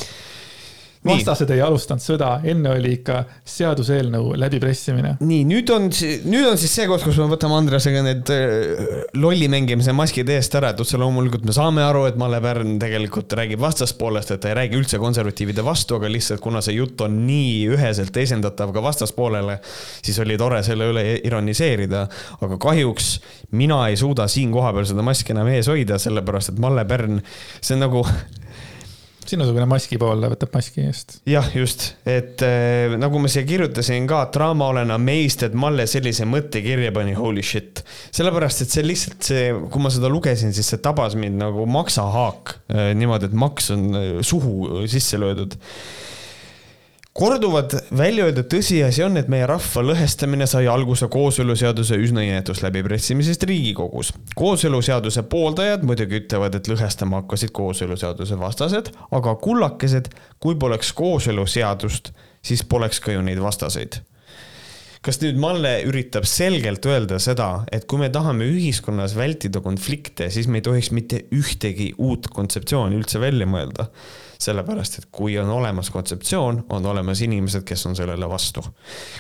vastased ei alustanud sõda, enne oli ikka seaduseelnõu läbipressimine. nii, nüüd on, nüüd on siis see koht, kus me võtame Andresega need äh, lolli mängimise maskid eest ära, et otse loomulikult me saame aru, et Malle Pärn tegelikult räägib vastaspoolest, et ta ei räägi üldse konservatiivide vastu, aga lihtsalt kuna see jutt on nii üheselt esindatav ka vastaspoolele, siis oli tore selle üle ironiseerida. aga kahjuks mina ei suuda siin kohapeal seda maski enam ees hoida, sellepärast et Malle Pärn, see on nagu <laughs> sinusugune maskipoolne võtab maski eest. jah, just, et äh, nagu ma siia kirjutasin ka, draama olen amazed, et Malle sellise mõtte kirja pani, holy shit. sellepärast, et see lihtsalt see, kui ma seda lugesin, siis see tabas mind nagu maksahaak äh, niimoodi, et maks on äh, suhu sisse löödud korduvalt välja öeldud tõsiasi on, et meie rahva lõhestamine sai alguse kooseluseaduse üsna inetus läbipressimisest Riigikogus. kooseluseaduse pooldajad muidugi ütlevad, et lõhestama hakkasid kooseluseaduse vastased, aga kullakesed, kui poleks kooseluseadust, siis poleks ka ju neid vastaseid kas nüüd Malle üritab selgelt öelda seda, et kui me tahame ühiskonnas vältida konflikte, siis me ei tohiks mitte ühtegi uut kontseptsiooni üldse välja mõelda sellepärast et kui on olemas kontseptsioon, on olemas inimesed, kes on sellele vastu.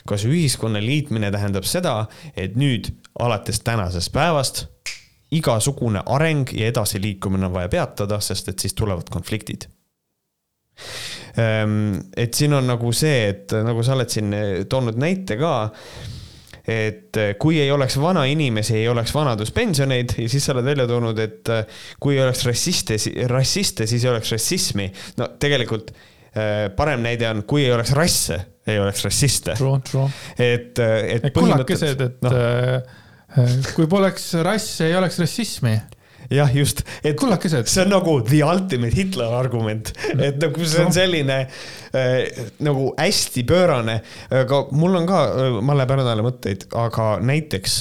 kas ühiskonna liitmine tähendab seda, et nüüd alates tänasest päevast igasugune areng ja edasiliikumine on vaja peatada, sest et siis tulevad konfliktid ehm, et siin on nagu see, et nagu sa oled siin toonud näite ka et eh, kui ei oleks vanainimesi, ei oleks vanaduspensioneid ja siis sa oled välja toonud, et eh, kui ei oleks rassiste, rassiste, siis ei oleks rassismi. no tegelikult eh, parem näide on, kui ei oleks rasse, ei oleks rassiste. et, et. kullakesed, et no. kui poleks rasse, ei oleks rassismi jah, just. kullakesed. see on nagu the ultimate Hitler argument, et nagu see on selline äh, nagu hästi pöörane, aga mul on ka äh, Malle Pärnale mõtteid, aga näiteks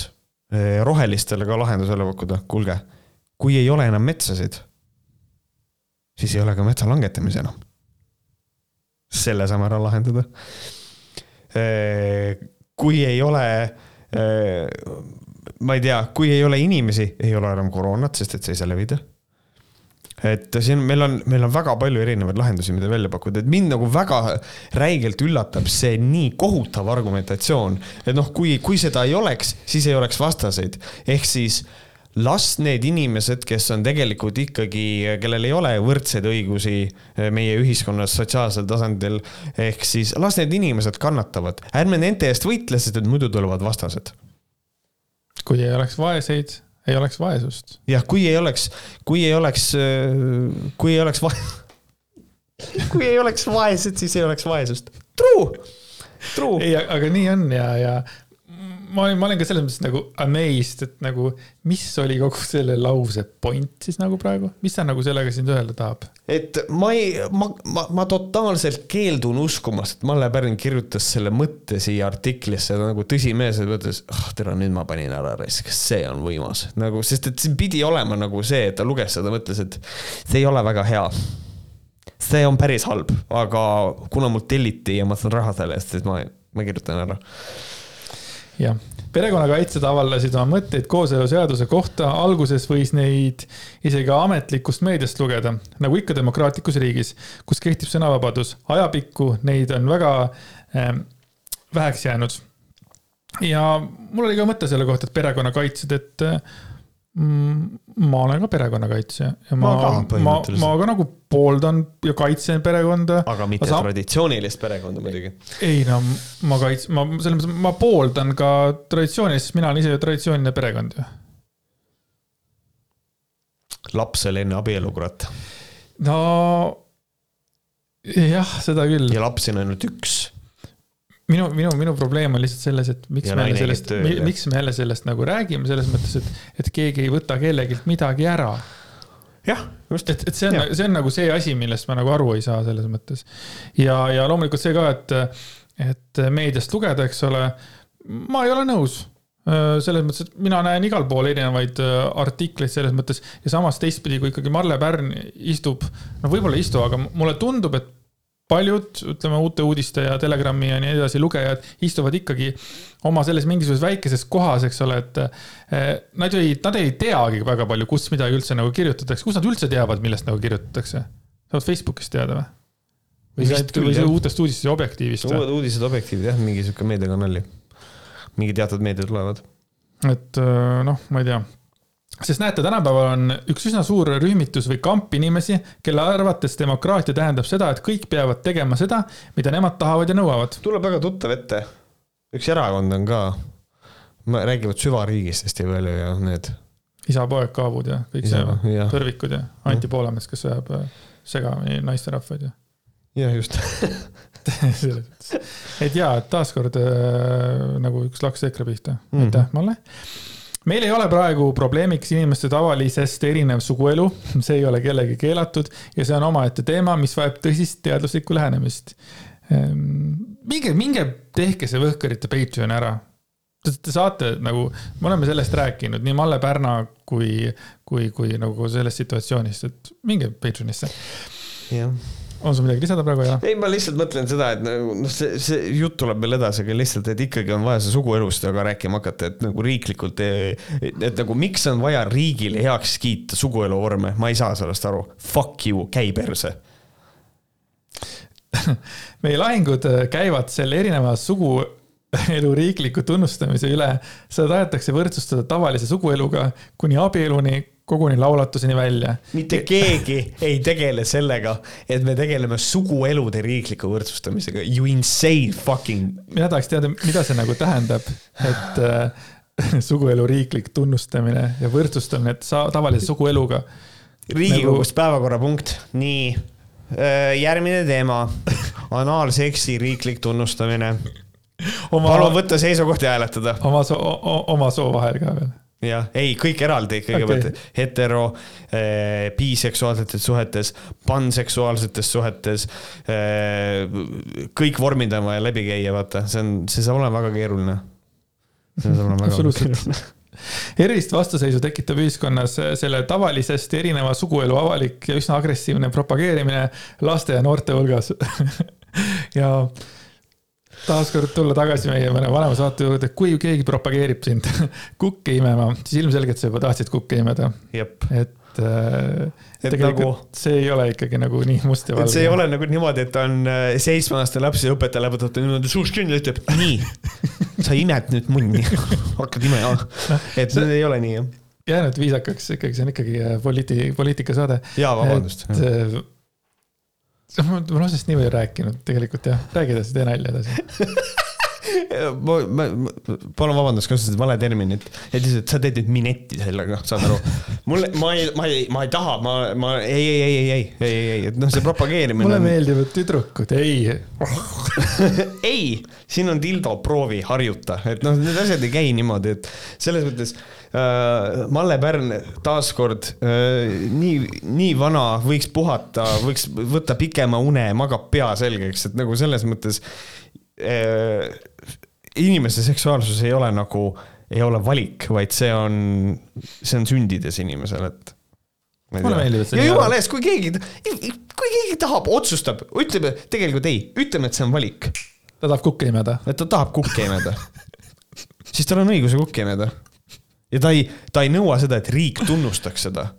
äh, rohelistele ka lahendus välja pakkuda, kuulge, kui ei ole enam metsasid, siis ei ole ka metsa langetamisi enam. selle saame ära lahendada äh,. kui ei ole äh, ma ei tea, kui ei ole inimesi, ei ole enam koroonat, sest et see ei saa levida. et siin meil on, meil on väga palju erinevaid lahendusi, mida välja pakkuda, et mind nagu väga räigelt üllatab see nii kohutav argumentatsioon, et noh, kui, kui seda ei oleks, siis ei oleks vastaseid, ehk siis las need inimesed, kes on tegelikult ikkagi, kellel ei ole võrdseid õigusi meie ühiskonnas sotsiaalsel tasandil, ehk siis las need inimesed kannatavad, ärme nende eest võitle, sest et muidu tulevad vastased kui ei oleks vaeseid, ei oleks vaesust. jah, kui ei oleks, kui ei oleks, kui ei oleks vae-, <laughs> kui ei oleks vaesed, siis ei oleks vaesust. True, true. ei, aga nii on ja, ja ma olin, ma olen ka selles mõttes nagu amazed, et nagu, mis oli kogu selle lause point siis nagu praegu, mis ta nagu sellega sind öelda tahab? et ma ei, ma, ma, ma totaalselt keeldun uskumast, et Malle Pärn kirjutas selle mõtte siia artiklisse nagu tõsimeelselt mõttes, ah oh, tere, nüüd ma panin ära raisk, see on võimas. Nagu, sest et siin pidi olema nagu see, et ta luges seda, mõtles, et see ei ole väga hea. See on päris halb, aga kuna mul telliti ja ma saan raha selle eest, siis ma, ma kirjutan ära jah, perekonnakaitsjad avaldasid oma mõtteid kooseluseaduse kohta, alguses võis neid isegi ametlikust meediast lugeda, nagu ikka demokraatlikus riigis, kus kehtib sõnavabadus. ajapikku neid on väga äh, väheks jäänud. ja mul oli ka mõte selle kohta, et perekonnakaitsjad, et äh, ma olen ka perekonnakaitsja ja ma, ma, ma, ma ka nagu pooldan ja kaitsen perekonda. aga mitte sa... traditsioonilist perekonda muidugi. ei no ma kaitsen, ma selles mõttes, ma pooldan ka traditsioonilist, sest mina olen ise ju traditsiooniline perekond ju. lapsel enne abielu, kurat. no jah, seda küll. ja lapsi on ainult üks minu, minu, minu probleem on lihtsalt selles, et miks ja me jälle sellest, miks me jälle sellest nagu räägime, selles mõttes, et, et keegi ei võta kellelgi midagi ära. jah, just. et, et see on, see on nagu see asi, millest ma nagu aru ei saa selles mõttes. ja, ja loomulikult see ka, et, et meediast lugeda, eks ole, ma ei ole nõus selles mõttes, et mina näen igal pool erinevaid artikleid selles mõttes ja samas teistpidi, kui ikkagi Marle Pärn istub, no võib-olla ei istu, aga mulle tundub, et paljud, ütleme, uute uudiste ja Telegrami ja nii edasi lugejad istuvad ikkagi oma selles mingisuguses väikeses kohas, eks ole, et eh, nad ei, nad ei teagi väga palju, kus midagi üldse nagu kirjutatakse, kus nad üldse teavad, millest nagu kirjutatakse? saavad Facebookist teada või? või see, või see uutest uudistest ja Objektiivist? uued uudised Objektiivid jah, mingi sihuke meediakanali. mingi teatud meediad tulevad. et eh, noh, ma ei tea sest näete, tänapäeval on üks üsna suur rühmitus või kamp inimesi, kelle arvates demokraatia tähendab seda, et kõik peavad tegema seda, mida nemad tahavad ja nõuavad. tuleb väga tuttav ette. üks erakond on ka, räägivad süvariigist hästi palju ja need. isa-poeg Kaabud ja kõik Isa, see ja. tõrvikud ja Anti Poolamets, kes ajab äh, segamini naisterahvaid ja. jah, just <laughs> et jaa, et taaskord äh, nagu üks laks EKRE pihta mm, aitäh, Malle meil ei ole praegu probleemiks inimeste tavalisest erinev suguelu, see ei ole kellegi keelatud ja see on omaette teema, mis vajab tõsist teaduslikku lähenemist. Ehm, minge, minge tehke see Võhkerite Patreon ära. Te saate nagu, me oleme sellest rääkinud nii Malle Pärna kui, kui, kui nagu sellest situatsioonist, et minge Patreonisse. jah on sul midagi lisada praegu ja? ei, ma lihtsalt mõtlen seda, et nagu noh, see, see jutt tuleb veel edasi, aga lihtsalt, et ikkagi on vaja see suguelust aga rääkima hakata, et nagu riiklikult, et nagu miks on vaja riigil heaks kiita sugueluvorme, ma ei saa sellest aru. Fuck you, käi perse <laughs> meie lahingud käivad selle erineva suguelu riikliku tunnustamise üle. seda tahetakse võrdsustada tavalise sugueluga kuni abieluni koguni laulatuseni välja. mitte keegi ei tegele sellega, et me tegeleme suguelude riikliku võrdsustamisega, you insane fucking. mina tahaks teada, mida see nagu tähendab, et äh, <laughs> suguelu riiklik tunnustamine ja võrdsustamine, et sa tavalise sugueluga. riigikogust nagu... päevakorrapunkt, nii äh,. järgmine teema, anaalseksi riiklik tunnustamine oma.... palun võtta seisukoht ja hääletada. oma soo, oma soo vahel ka veel jah, ei, kõik eraldi, kõigepealt okay. hetero äh,, biseksuaalsetes suhetes, panseksuaalsetes suhetes äh,. kõik vormid on vaja läbi käia, vaata, see on, see saab olema väga keeruline. see saab olema väga keeruline erilist vastuseisu tekitab ühiskonnas selle tavalisest erineva suguelu avalik ja üsna agressiivne propageerimine laste ja noorte hulgas <laughs> ja taaskord tulla tagasi meie mõne vanema saate juurde, kui keegi propageerib sind <laughs> kukke imema, siis ilmselgelt sa juba tahtsid kukke imeda. et äh, et nagu, see ei ole ikkagi nagu nii must ja valge. see ei ole nagu niimoodi, et on äh, seitsmeaastane laps ja õpetaja läheb, võtab niimoodi suust kinni ja ütleb, nii, sa imed nüüd munni, <laughs> hakkad imema. et see ei ole nii, jah. jää nüüd viisakaks, ikkagi see on ikkagi äh, poliiti-, poliitikasaade. jaa, vabandust. et ma olen asjast nii palju rääkinud tegelikult jah, räägi edasi, tee nalja edasi <laughs> ma, ma, ma, palun vabandust, kasutasid vale terminit, et lihtsalt sa teed nüüd minetti sellega, saad aru. mulle, ma ei, ma ei, ma ei taha, ma, ma ei, ei, ei, ei, ei, ei, ei, ei, et noh, see propageerimine. mulle meeldivad tüdrukud, ei <laughs> ei, siin on Tildo, proovi, harjuta, et noh, need asjad ei käi niimoodi, et selles mõttes Äh, Malle Pärn taaskord äh, nii, nii vana, võiks puhata, võiks võtta pikema une, magab pea selgeks, et nagu selles mõttes inimese seksuaalsus ei ole nagu, ei ole valik, vaid see on, see on sündides inimesel, et mulle meeldib, et see ja jumala eest, kui keegi, kui keegi tahab, otsustab, ütleme, tegelikult ei, ütleme, et see on valik. ta tahab kukke imeda. et ta tahab kukke imeda siis tal on õigus kukke imeda ja ta ei, ta ei nõua seda, et riik tunnustaks seda.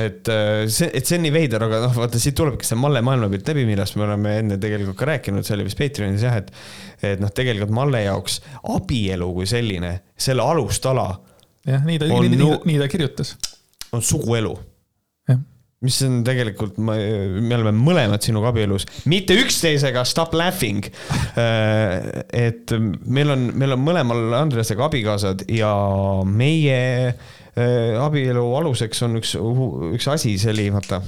Et äh, see, et see on nii veider, aga noh, vaata siit tulebki see Malle maailmapilt läbi, millest me oleme enne tegelikult ka rääkinud, see oli vist Patreonis jah, et, et noh, tegelikult Malle jaoks abielu kui selline, selle alustala jah, nii ta, nii, nii, nii ta kirjutas. on suguelu mis on tegelikult, me oleme mõlemad sinuga abielus, mitte üksteisega, stop laughing. Äh, et meil on, meil on mõlemal Andresega abikaasad ja meie abielu aluseks on üks, üks asi, see oli, vaata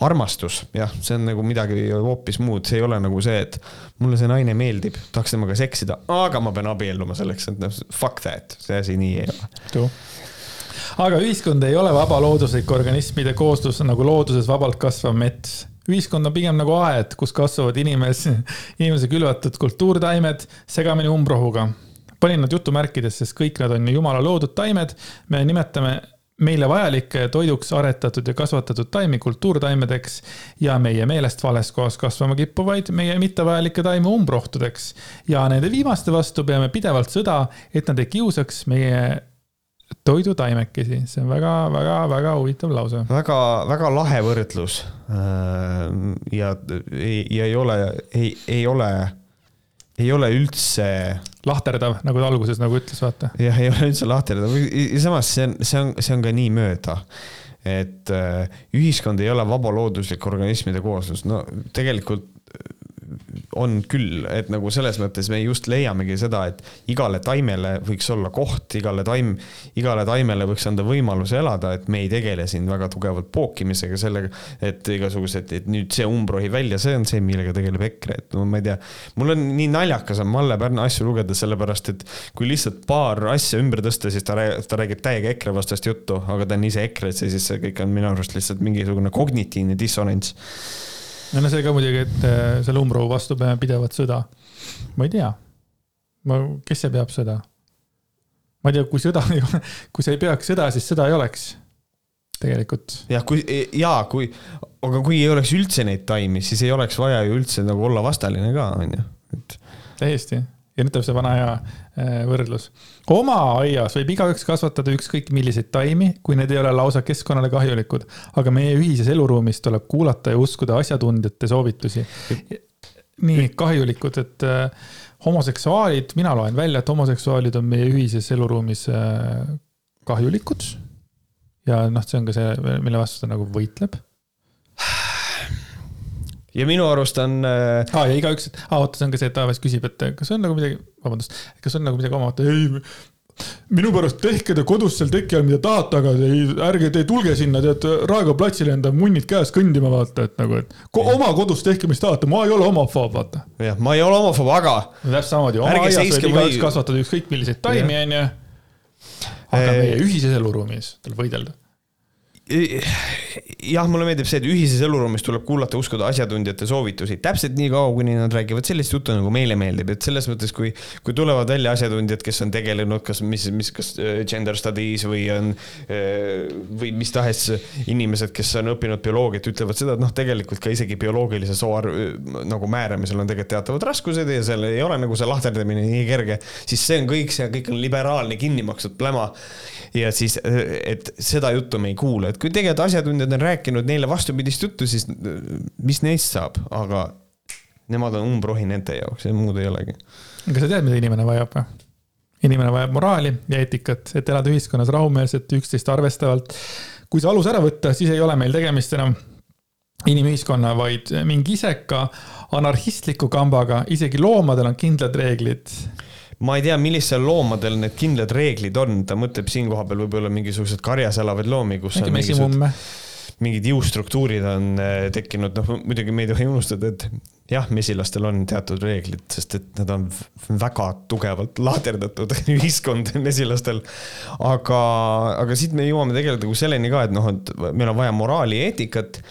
armastus, jah, see on nagu midagi hoopis muud, see ei ole nagu see, et mulle see naine meeldib, tahaks temaga seksida, aga ma pean abielluma selleks, et noh, fuck that, see asi nii ei ole aga ühiskond ei ole vaba looduslik organismide kooslus nagu looduses vabalt kasvav mets. ühiskond on pigem nagu aed, kus kasvavad inimese, inimese külvatud kultuurtaimed segamini umbrohuga. Panin nad jutumärkides, sest kõik nad on ju jumala loodud taimed. me nimetame meile vajalikke toiduks aretatud ja kasvatatud taimi kultuurtaimedeks ja meie meelest vales kohas kasvama kippuvaid meie mittevajalikke taimi umbrohtudeks. ja nende viimaste vastu peame pidevalt sõda, et nad ei kiusaks meie toidutaimekesi, see on väga-väga-väga huvitav lause. väga, väga lahe võrdlus. Äh, ja, ja ei ole, ei, ei ole, ei ole üldse. Lahterdav, nagu ta alguses nagu ütles, vaata. jah, ei ole üldse lahterdav ja samas see on, see on, see on ka nii mööda et äh, ühiskond ei ole vabalooduslik organismide kooslus, no tegelikult on küll, et nagu selles mõttes me just leiamegi seda, et igale taimele võiks olla koht, igale taim, igale taimele võiks anda võimaluse elada, et me ei tegele siin väga tugevalt pookimisega, sellega, et igasugused, et nüüd see umbrohi välja, see on see, millega tegeleb EKRE, et no ma ei tea. mul on nii naljakas on Malle Pärna asju lugeda, sellepärast et kui lihtsalt paar asja ümber tõsta, siis ta, ta räägib täiega EKRE vastast juttu, aga ta on ise EKRE-sse, siis see kõik on minu arust lihtsalt mingisugune kognitiivne dissonants ja no see ka muidugi, et äh, selle umbrohu vastu peame pidevat sõda. ma ei tea. ma, kes see peab sõda? ma ei tea, kui sõda <laughs> ei ole, kui sa ei peaks sõda, siis sõda ei oleks. tegelikult. jah, kui, jaa, kui, aga kui ei oleks üldse neid taimi, siis ei oleks vaja ju üldse nagu olla vastaline ka, on ju, et. täiesti ja nüüd tuleb see vana hea äh, võrdlus. oma aias võib igaüks kasvatada ükskõik milliseid taimi, kui need ei ole lausa keskkonnale kahjulikud, aga meie ühises eluruumis tuleb kuulata ja uskuda asjatundjate soovitusi. nii kahjulikud, et äh, homoseksuaalid, mina loen välja, et homoseksuaalid on meie ühises eluruumis äh, kahjulikud. ja noh, see on ka see, mille vastu ta nagu võitleb ja minu arust on äh.... aa, ja igaüks, aa oota, see on ka see, et Taaves küsib, et kas on nagu midagi, vabandust, kas on nagu midagi omamoodi, ei minu pärast tehke te kodus seal teki all, mida tahate, aga ei, ärge te tulge sinna, tead, Raekoja platsile enda munnid käes kõndima, vaata, et nagu, et ko oma kodus tehke, mis tahate, ma ei ole homofoob, vaata. jah, ma ei ole homofoob, aga. täpselt samamoodi, oma aias võib igaüks kasvatada ükskõik milliseid taimi, onju. aga meie ühises eluruumis tuleb võidelda jah, mulle meeldib see, et ühises eluruumis tuleb kuulata, uskuda asjatundjate soovitusi, täpselt nii kaua, kuni nad räägivad sellist juttu, nagu meile meeldib, et selles mõttes, kui, kui tulevad välja asjatundjad, kes on tegelenud, kas, mis, mis, kas äh, gender studies või on äh, või mis tahes inimesed, kes on õppinud bioloogiat, ütlevad seda, et noh, tegelikult ka isegi bioloogilise soo nagu määramisel on tegelikult teatavad raskused ja seal ei ole nagu see lahterdamine nii kerge, siis see on kõik, see kõik on liberaalne kinni makstud pläma. ja siis, et seda juttu me ei kuule, et et kui tegelikult asjatundjad on rääkinud neile vastupidist juttu, siis mis neist saab, aga nemad on umbrohi nende jaoks ja muud ei olegi. aga sa tead, mida inimene vajab või? inimene vajab moraali ja eetikat, et elada ühiskonnas rahumeelselt, üksteist arvestavalt. kui see alus ära võtta, siis ei ole meil tegemist enam inimühiskonna, vaid mingi iseka anarhistliku kambaga, isegi loomadel on kindlad reeglid ma ei tea, millistel loomadel need kindlad reeglid on, ta mõtleb siin kohapeal võib-olla mingisugused karjas elavaid loomi, kus on mingisugused, mingid jõustruktuurid on äh, tekkinud, noh muidugi me ei tohi unustada, et jah, mesilastel on teatud reeglid, sest et nad on väga tugevalt laaderdatud <laughs> ühiskond mesilastel. aga, aga siit me jõuame tegelikult nagu selleni ka, et noh, et meil on vaja moraali ja eetikat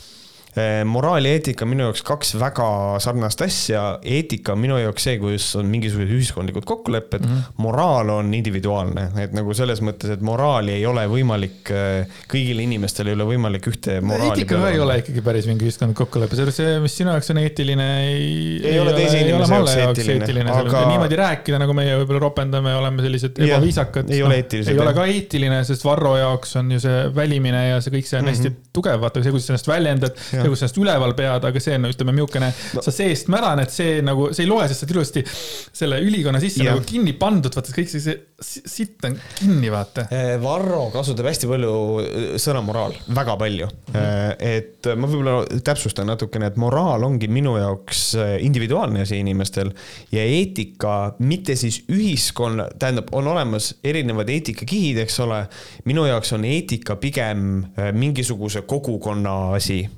moraal ja eetika on minu jaoks kaks väga sarnast asja. eetika on minu jaoks see, kus on mingisugused ühiskondlikud kokkulepped mm. -hmm. moraal on individuaalne, et nagu selles mõttes, et moraali ei ole võimalik, eh, kõigil inimestel ei ole võimalik ühte moraali. eetika ka ei ole ikkagi päris mingi ühiskondlik kokkulepe, see, mis sinu jaoks on eetiline, ei. ei ole teise inimese jaoks eetiline, eetiline. aga. niimoodi rääkida, nagu meie võib-olla ropendame, oleme sellised ebaviisakad. ei ole eetilised. ei ole ka eetiline, sest Varro jaoks on ju see välimine ja see kõik see on mm -hmm. hästi tugev, vaata see, kuidas sa ennast väljendad see, kus ennast üleval pead, aga see on, ütleme, niisugune no., sa seest mädaned, see nagu, see ei loe, sest sa oled ilusti selle ülikonna sisse ja. nagu kinni pandud, vaata kõik see, see sitt on kinni, vaata. Eh, Varro kasutab hästi palju eh, sõna moraal, väga palju mm. -hmm. et ma võib-olla täpsustan natukene, et moraal ongi minu jaoks individuaalne asi inimestel ja eetika mitte siis ühiskonna, tähendab, on olemas erinevad eetikakihid, eks ole. minu jaoks on eetika pigem mingisuguse kogukonna asi.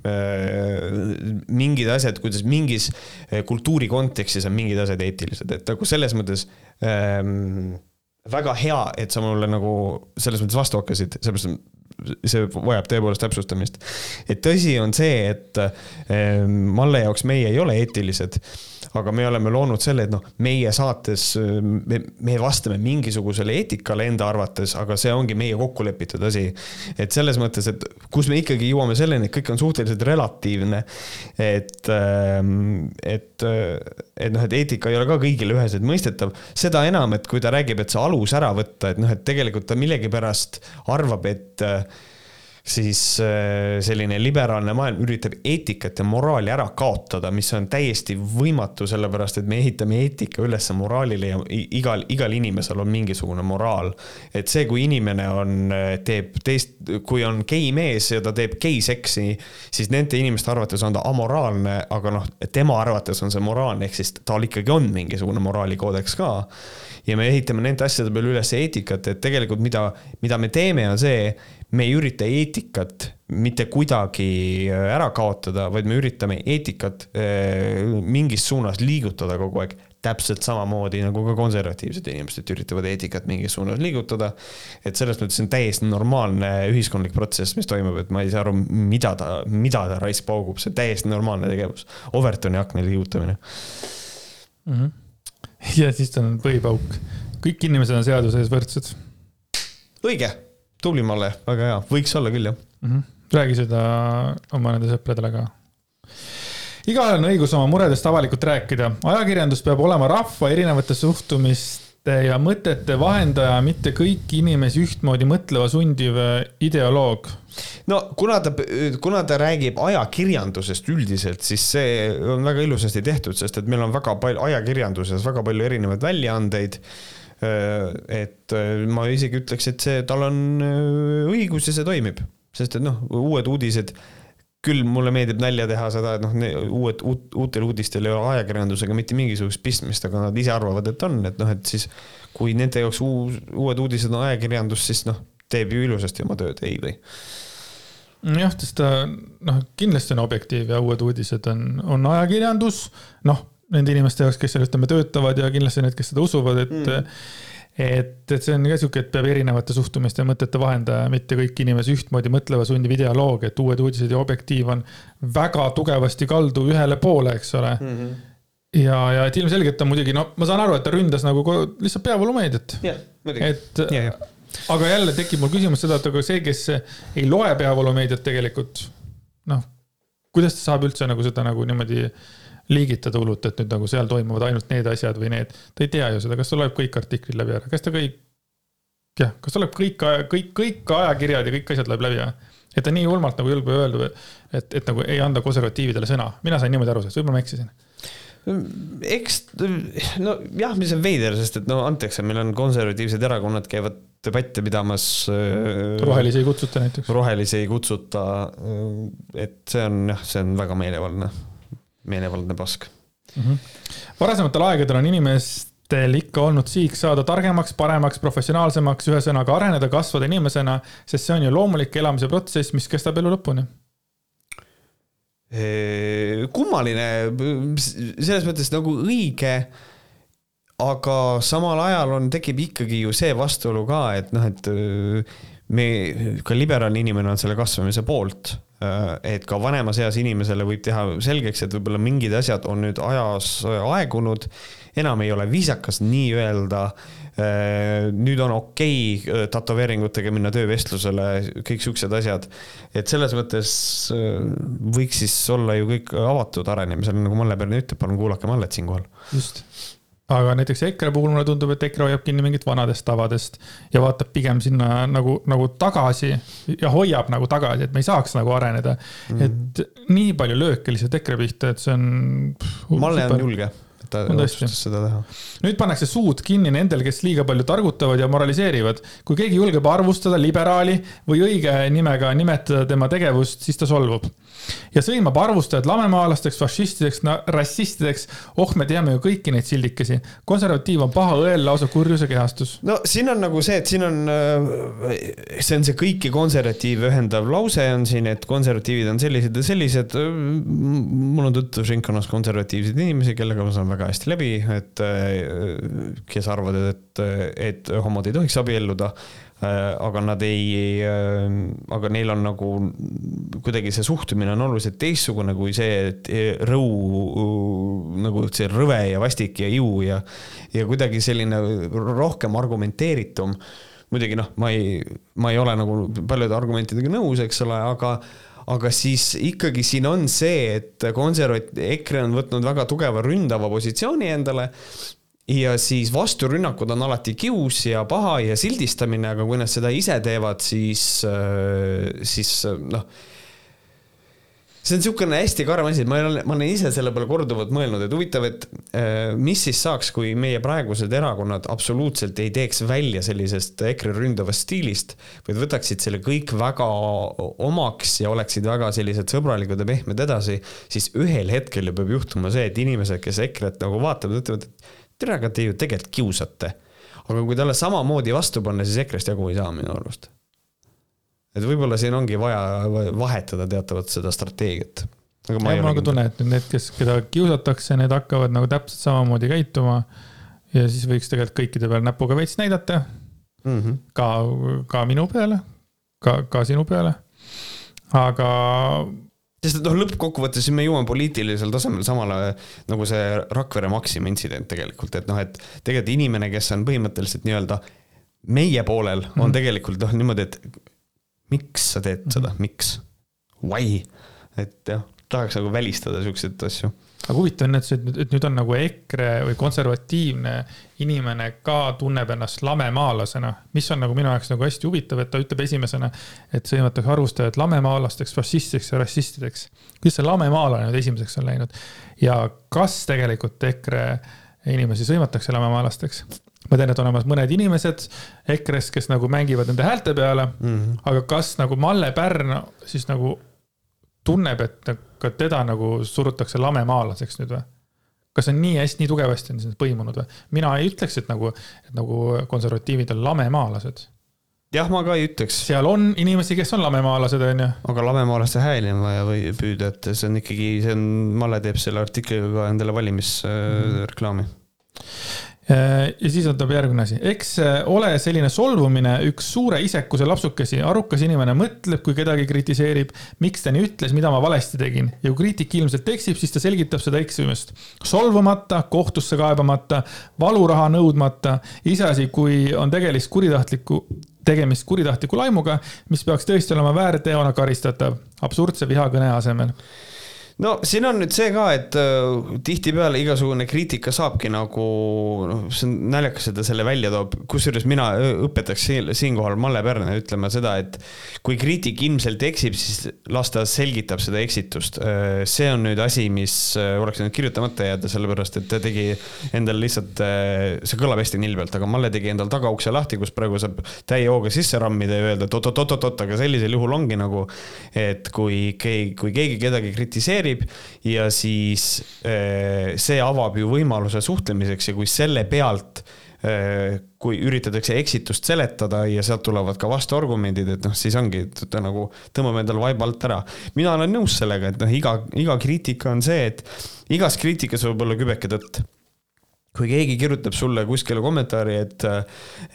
mingid asjad, kuidas mingis kultuuri kontekstis on mingid asjad eetilised, et nagu selles mõttes ähm, väga hea, et sa mulle nagu selles mõttes vastu hakkasid, sellepärast see vajab tõepoolest täpsustamist. et tõsi on see, et ähm, Malle jaoks meie ei ole eetilised aga me oleme loonud selle, et noh, meie saates, me, me vastame mingisugusele eetikale enda arvates, aga see ongi meie kokku lepitud asi. et selles mõttes, et kus me ikkagi jõuame selleni, et kõik on suhteliselt relatiivne. et, ähm, et, et noh, et eetika ei ole ka kõigile üheselt mõistetav, seda enam, et kui ta räägib, et see alus ära võtta, et noh, et tegelikult ta millegipärast arvab, et siis äh, selline liberaalne maailm üritab eetikat ja moraali ära kaotada, mis on täiesti võimatu, sellepärast et me ehitame eetika üles moraalile ja igal, igal inimesel on mingisugune moraal. et see, kui inimene on, äh, teeb teist, kui on gei mees ja ta teeb geiseksi, siis nende inimeste arvates on ta amoraalne, aga noh, tema arvates on see moraalne, ehk siis tal ikkagi on mingisugune moraalikoodeks ka ja me ehitame nende asjade peale üles eetikat, et tegelikult mida, mida me teeme, on see, me ei ürita eetikat mitte kuidagi äh, ära kaotada, vaid me üritame eetikat äh, mingis suunas liigutada kogu aeg. täpselt samamoodi nagu ka konservatiivsed inimesed üritavad eetikat mingis suunas liigutada. et selles mõttes on täiesti normaalne ühiskondlik protsess, mis toimub, et ma ei saa aru, mida ta, mida ta raisk paugub, see on täiesti normaalne tegevus. Overtoni akna liigutamine mm. -hmm. ja siis on põhipauk, kõik inimesed on seaduse ees võrdsed. õige tubli, Malle, väga hea, võiks olla küll, jah mm. -hmm. räägi seda oma nende sõpradele ka. igaühel on õigus oma muredest avalikult rääkida, ajakirjandus peab olema rahva erinevate suhtumiste ja mõtete vahendaja, mitte kõiki inimesi ühtmoodi mõtleva sundiv ideoloog. no kuna ta, kuna ta räägib ajakirjandusest üldiselt, siis see on väga ilusasti tehtud, sest et meil on väga palju, ajakirjanduses väga palju erinevaid väljaandeid Äh, et äh, ma isegi ütleks, et see, tal on äh, õigus ja see toimib, sest et noh, uued uudised küll mulle meeldib nalja teha seda, et noh, uued, uut, uutel uudistel ei ole ajakirjandusega mitte mingisugust pistmist, aga nad ise arvavad, et on, et noh, et siis kui nende jaoks uus, uued uudised on ajakirjandus, siis noh, teeb ju ilusasti oma tööd, ei või? jah, sest ta noh, kindlasti on objektiiv ja uued uudised on, on ajakirjandus, noh nende inimeste jaoks, kes seal ütleme töötavad ja kindlasti need, kes seda usuvad, et mm. et, et see on ka sihuke, et peab erinevate suhtumiste ja mõtete vahendaja, mitte kõik inimesi ühtmoodi mõtleva sundiv ideoloog, et Uued uudised ja Objektiiv on väga tugevasti kaldu ühele poole, eks ole mm. -hmm ja, ja et ilmselgelt on muidugi, no ma saan aru, et ta ründas nagu lihtsalt peavoolumeediat yeah,. et yeah, yeah. aga jälle tekib mul küsimus seda, et aga see, kes ei loe peavoolumeediat tegelikult, noh, kuidas ta saab üldse nagu seda nagu niimoodi äh, liigitada hullult, et nüüd nagu seal toimuvad ainult need asjad või need. ta ei tea ju seda, kas ta loeb kõik artiklid läbi ära, kas ta kõik, jah, kas ta loeb kõik, kõik, kõik ajakirjad ja kõik asjad loeb läbi ära. et ta nii julmalt nagu julgeb öelda, et, et nagu ei anda konservatiividele sõna, mina sain niimoodi aru sellest, võib-olla ma eksisin eks, nojah, mis on veider, sest et no antakse, meil on konservatiivsed erakonnad käivad debatte pidamas. Äh, rohelisi ei kutsuta näiteks. rohelisi ei kutsuta. et see on jah, see on väga meelevaldne meelevaldne pask mm. -hmm. varasematel aegadel on inimestel ikka olnud sihiks saada targemaks, paremaks, professionaalsemaks, ühesõnaga areneda, kasvada inimesena, sest see on ju loomulik elamise protsess, mis kestab elu lõpuni kummaline, selles mõttes nagu õige, aga samal ajal on, tekib ikkagi ju see vastuolu ka, et noh, et me, ka liberaalne inimene on selle kasvamise poolt Äh, et ka vanemas eas inimesele võib teha selgeks, et võib-olla mingid asjad on nüüd ajas äh, aegunud, enam ei ole viisakas nii öelda. Äh, nüüd on okei okay tätoveeringutega minna töövestlusele, kõik siuksed asjad. et selles mõttes võiks siis olla ju kõik avatud arenemisele, nagu Malle Pärn ütleb, palun kuulake Mallet siinkohal. just aga näiteks EKRE puhul mulle tundub, et EKRE hoiab kinni mingit vanadest tavadest ja vaatab pigem sinna nagu, nagu tagasi ja hoiab nagu tagasi, et me ei saaks nagu areneda mm. -hmm. et nii palju lööke lihtsalt EKRE pihta, et see on. Malle on julge, ta otsustas seda teha. nüüd pannakse suud kinni nendel, kes liiga palju targutavad ja moraliseerivad. kui keegi julgeb arvustada liberaali või õige nimega nimetada tema tegevust, siis ta solvub ja sõimab arvustajad lamemaalasteks, fašistideks, rassistideks. oh, me teame ju kõiki neid sildikesi. konservatiiv on paha õel, lausa kurjuse kehastus. no siin on nagu see, et siin on, äh, see on see kõiki konservatiive ühendav lause on siin, et konservatiivid on sellised ja sellised. mul on tutvusringkonnas konservatiivseid inimesi, kellega ma saan väga hästi läbi, et äh, kes arvavad, et, et homod ei tohiks abielluda Äh, aga nad ei, äh, aga neil on nagu kuidagi see suhtumine on oluliselt teistsugune kui see, et rõu nagu see rõve ja vastik ja iu ja, ja kuidagi selline rohkem argumenteeritum. muidugi noh, ma ei, ma ei ole nagu paljude argumentidega nõus, eks ole, aga aga siis ikkagi siin on see, et konservat-, EKRE on võtnud väga tugeva ründava positsiooni endale ja siis vasturünnakud on alati kius ja paha ja sildistamine, aga kui nad seda ise teevad, siis, siis noh, see on niisugune hästi karm asi, et ma olen, ma olen ise selle peale korduvalt mõelnud, et huvitav, et äh, mis siis saaks, kui meie praegused erakonnad absoluutselt ei teeks välja sellisest EKRE ründavast stiilist, vaid võtaksid selle kõik väga omaks ja oleksid väga sellised sõbralikud ja pehmed edasi, siis ühel hetkel ju peab juhtuma see, et inimesed, kes EKRE-t nagu vaatavad, ütlevad, et tere, aga te ju tegelikult kiusate. aga kui talle samamoodi vastu panna, siis EKRE-st jagu ei saa minu arust. Et võib-olla siin ongi vaja vahetada teatavat seda strateegiat. aga ma, ja, ma ka tunnen, et need, kes, keda kiusatakse, need hakkavad nagu täpselt samamoodi käituma. ja siis võiks tegelikult kõikide peale näpuga veits näidata mm. -hmm. ka, ka minu peale, ka, ka sinu peale. aga sest noh, lõppkokkuvõttes me jõuame poliitilisel tasemel samale nagu see Rakvere Maxima intsident tegelikult, et noh, et tegelikult inimene, kes on põhimõtteliselt nii-öelda meie poolel, on mm. tegelikult noh, niimoodi, et miks sa teed seda, mhm. miks? Why? et jah, tahaks nagu välistada siukseid asju aga huvitav on, et see, et nüüd on nagu EKRE või konservatiivne inimene ka tunneb ennast lamemaalasena, mis on nagu minu jaoks nagu hästi huvitav, et ta ütleb esimesena, et sõimatakse arvustajad lamemaalasteks, fašistideks ja rassistideks. kuidas see lamemaalane nüüd esimeseks on läinud ja kas tegelikult EKRE inimesi sõimatakse lamemaalasteks? Ma tean, et on olemas mõned inimesed EKRE-s, kes nagu mängivad nende häälte peale mm, -hmm. aga kas nagu Malle Pärn siis nagu tunneb, et ka teda nagu surutakse lamemaalaseks nüüd või? kas on nii hästi, nii tugevasti on see põimunud või? mina ei ütleks, et nagu, et nagu konservatiivid on lamemaalased. jah, ma ka ei ütleks. seal on inimesi, kes on lamemaalased, on ju. aga lamemaalaste hääli on vaja või püüda, et see on ikkagi, see on, Malle teeb selle artikliga ka endale valimisreklaami mm. -hmm ja siis on tuleb järgmine asi, eks äh, ole selline solvumine üks suure isekuse lapsukesi, arukas inimene mõtleb, kui kedagi kritiseerib, miks ta nii ütles, mida ma valesti tegin? Ja kui kriitik ilmselt eksib, siis ta selgitab seda eksimust. solvumata, kohtusse kaebamata, valuraha nõudmata, iseasi, kui on tegelist kuritahtlikku, tegemist kuritahtliku laimuga, mis peaks tõesti olema väärteona karistatav. Absurdse vihakõne asemel no siin on nüüd see ka, et äh, tihtipeale igasugune kriitika saabki nagu noh, see on naljakas, et ta selle välja toob, kusjuures mina õpetaks siinkohal Malle Pärne ütlema seda, et kui kriitik ilmselt eksib, siis las ta selgitab seda eksitust. Äh, see on nüüd asi, mis äh, oleks nüüd kirjutamata jääda, sellepärast et ta tegi endal lihtsalt, see kõlab hästi nilbelt, aga Malle tegi endal tagaukse lahti, kus praegu saab täie hooga sisse rammida ja öelda, et oot-oot-oot-oot, aga sellisel juhul ongi nagu, et kui keegi, kui keegi kedagi kritiseerib, reageerib ja siis eh, see avab ju võimaluse suhtlemiseks ja kui selle pealt eh, kui üritatakse eksitust seletada ja sealt tulevad ka vastuargumendid, et noh, siis ongi, et nagu tõmbab endale vaiba alt ära. mina olen nõus sellega, et noh, iga, iga kriitika on see, et igas kriitikas võib olla kübeke tõtt kui keegi kirjutab sulle kuskile kommentaari, et,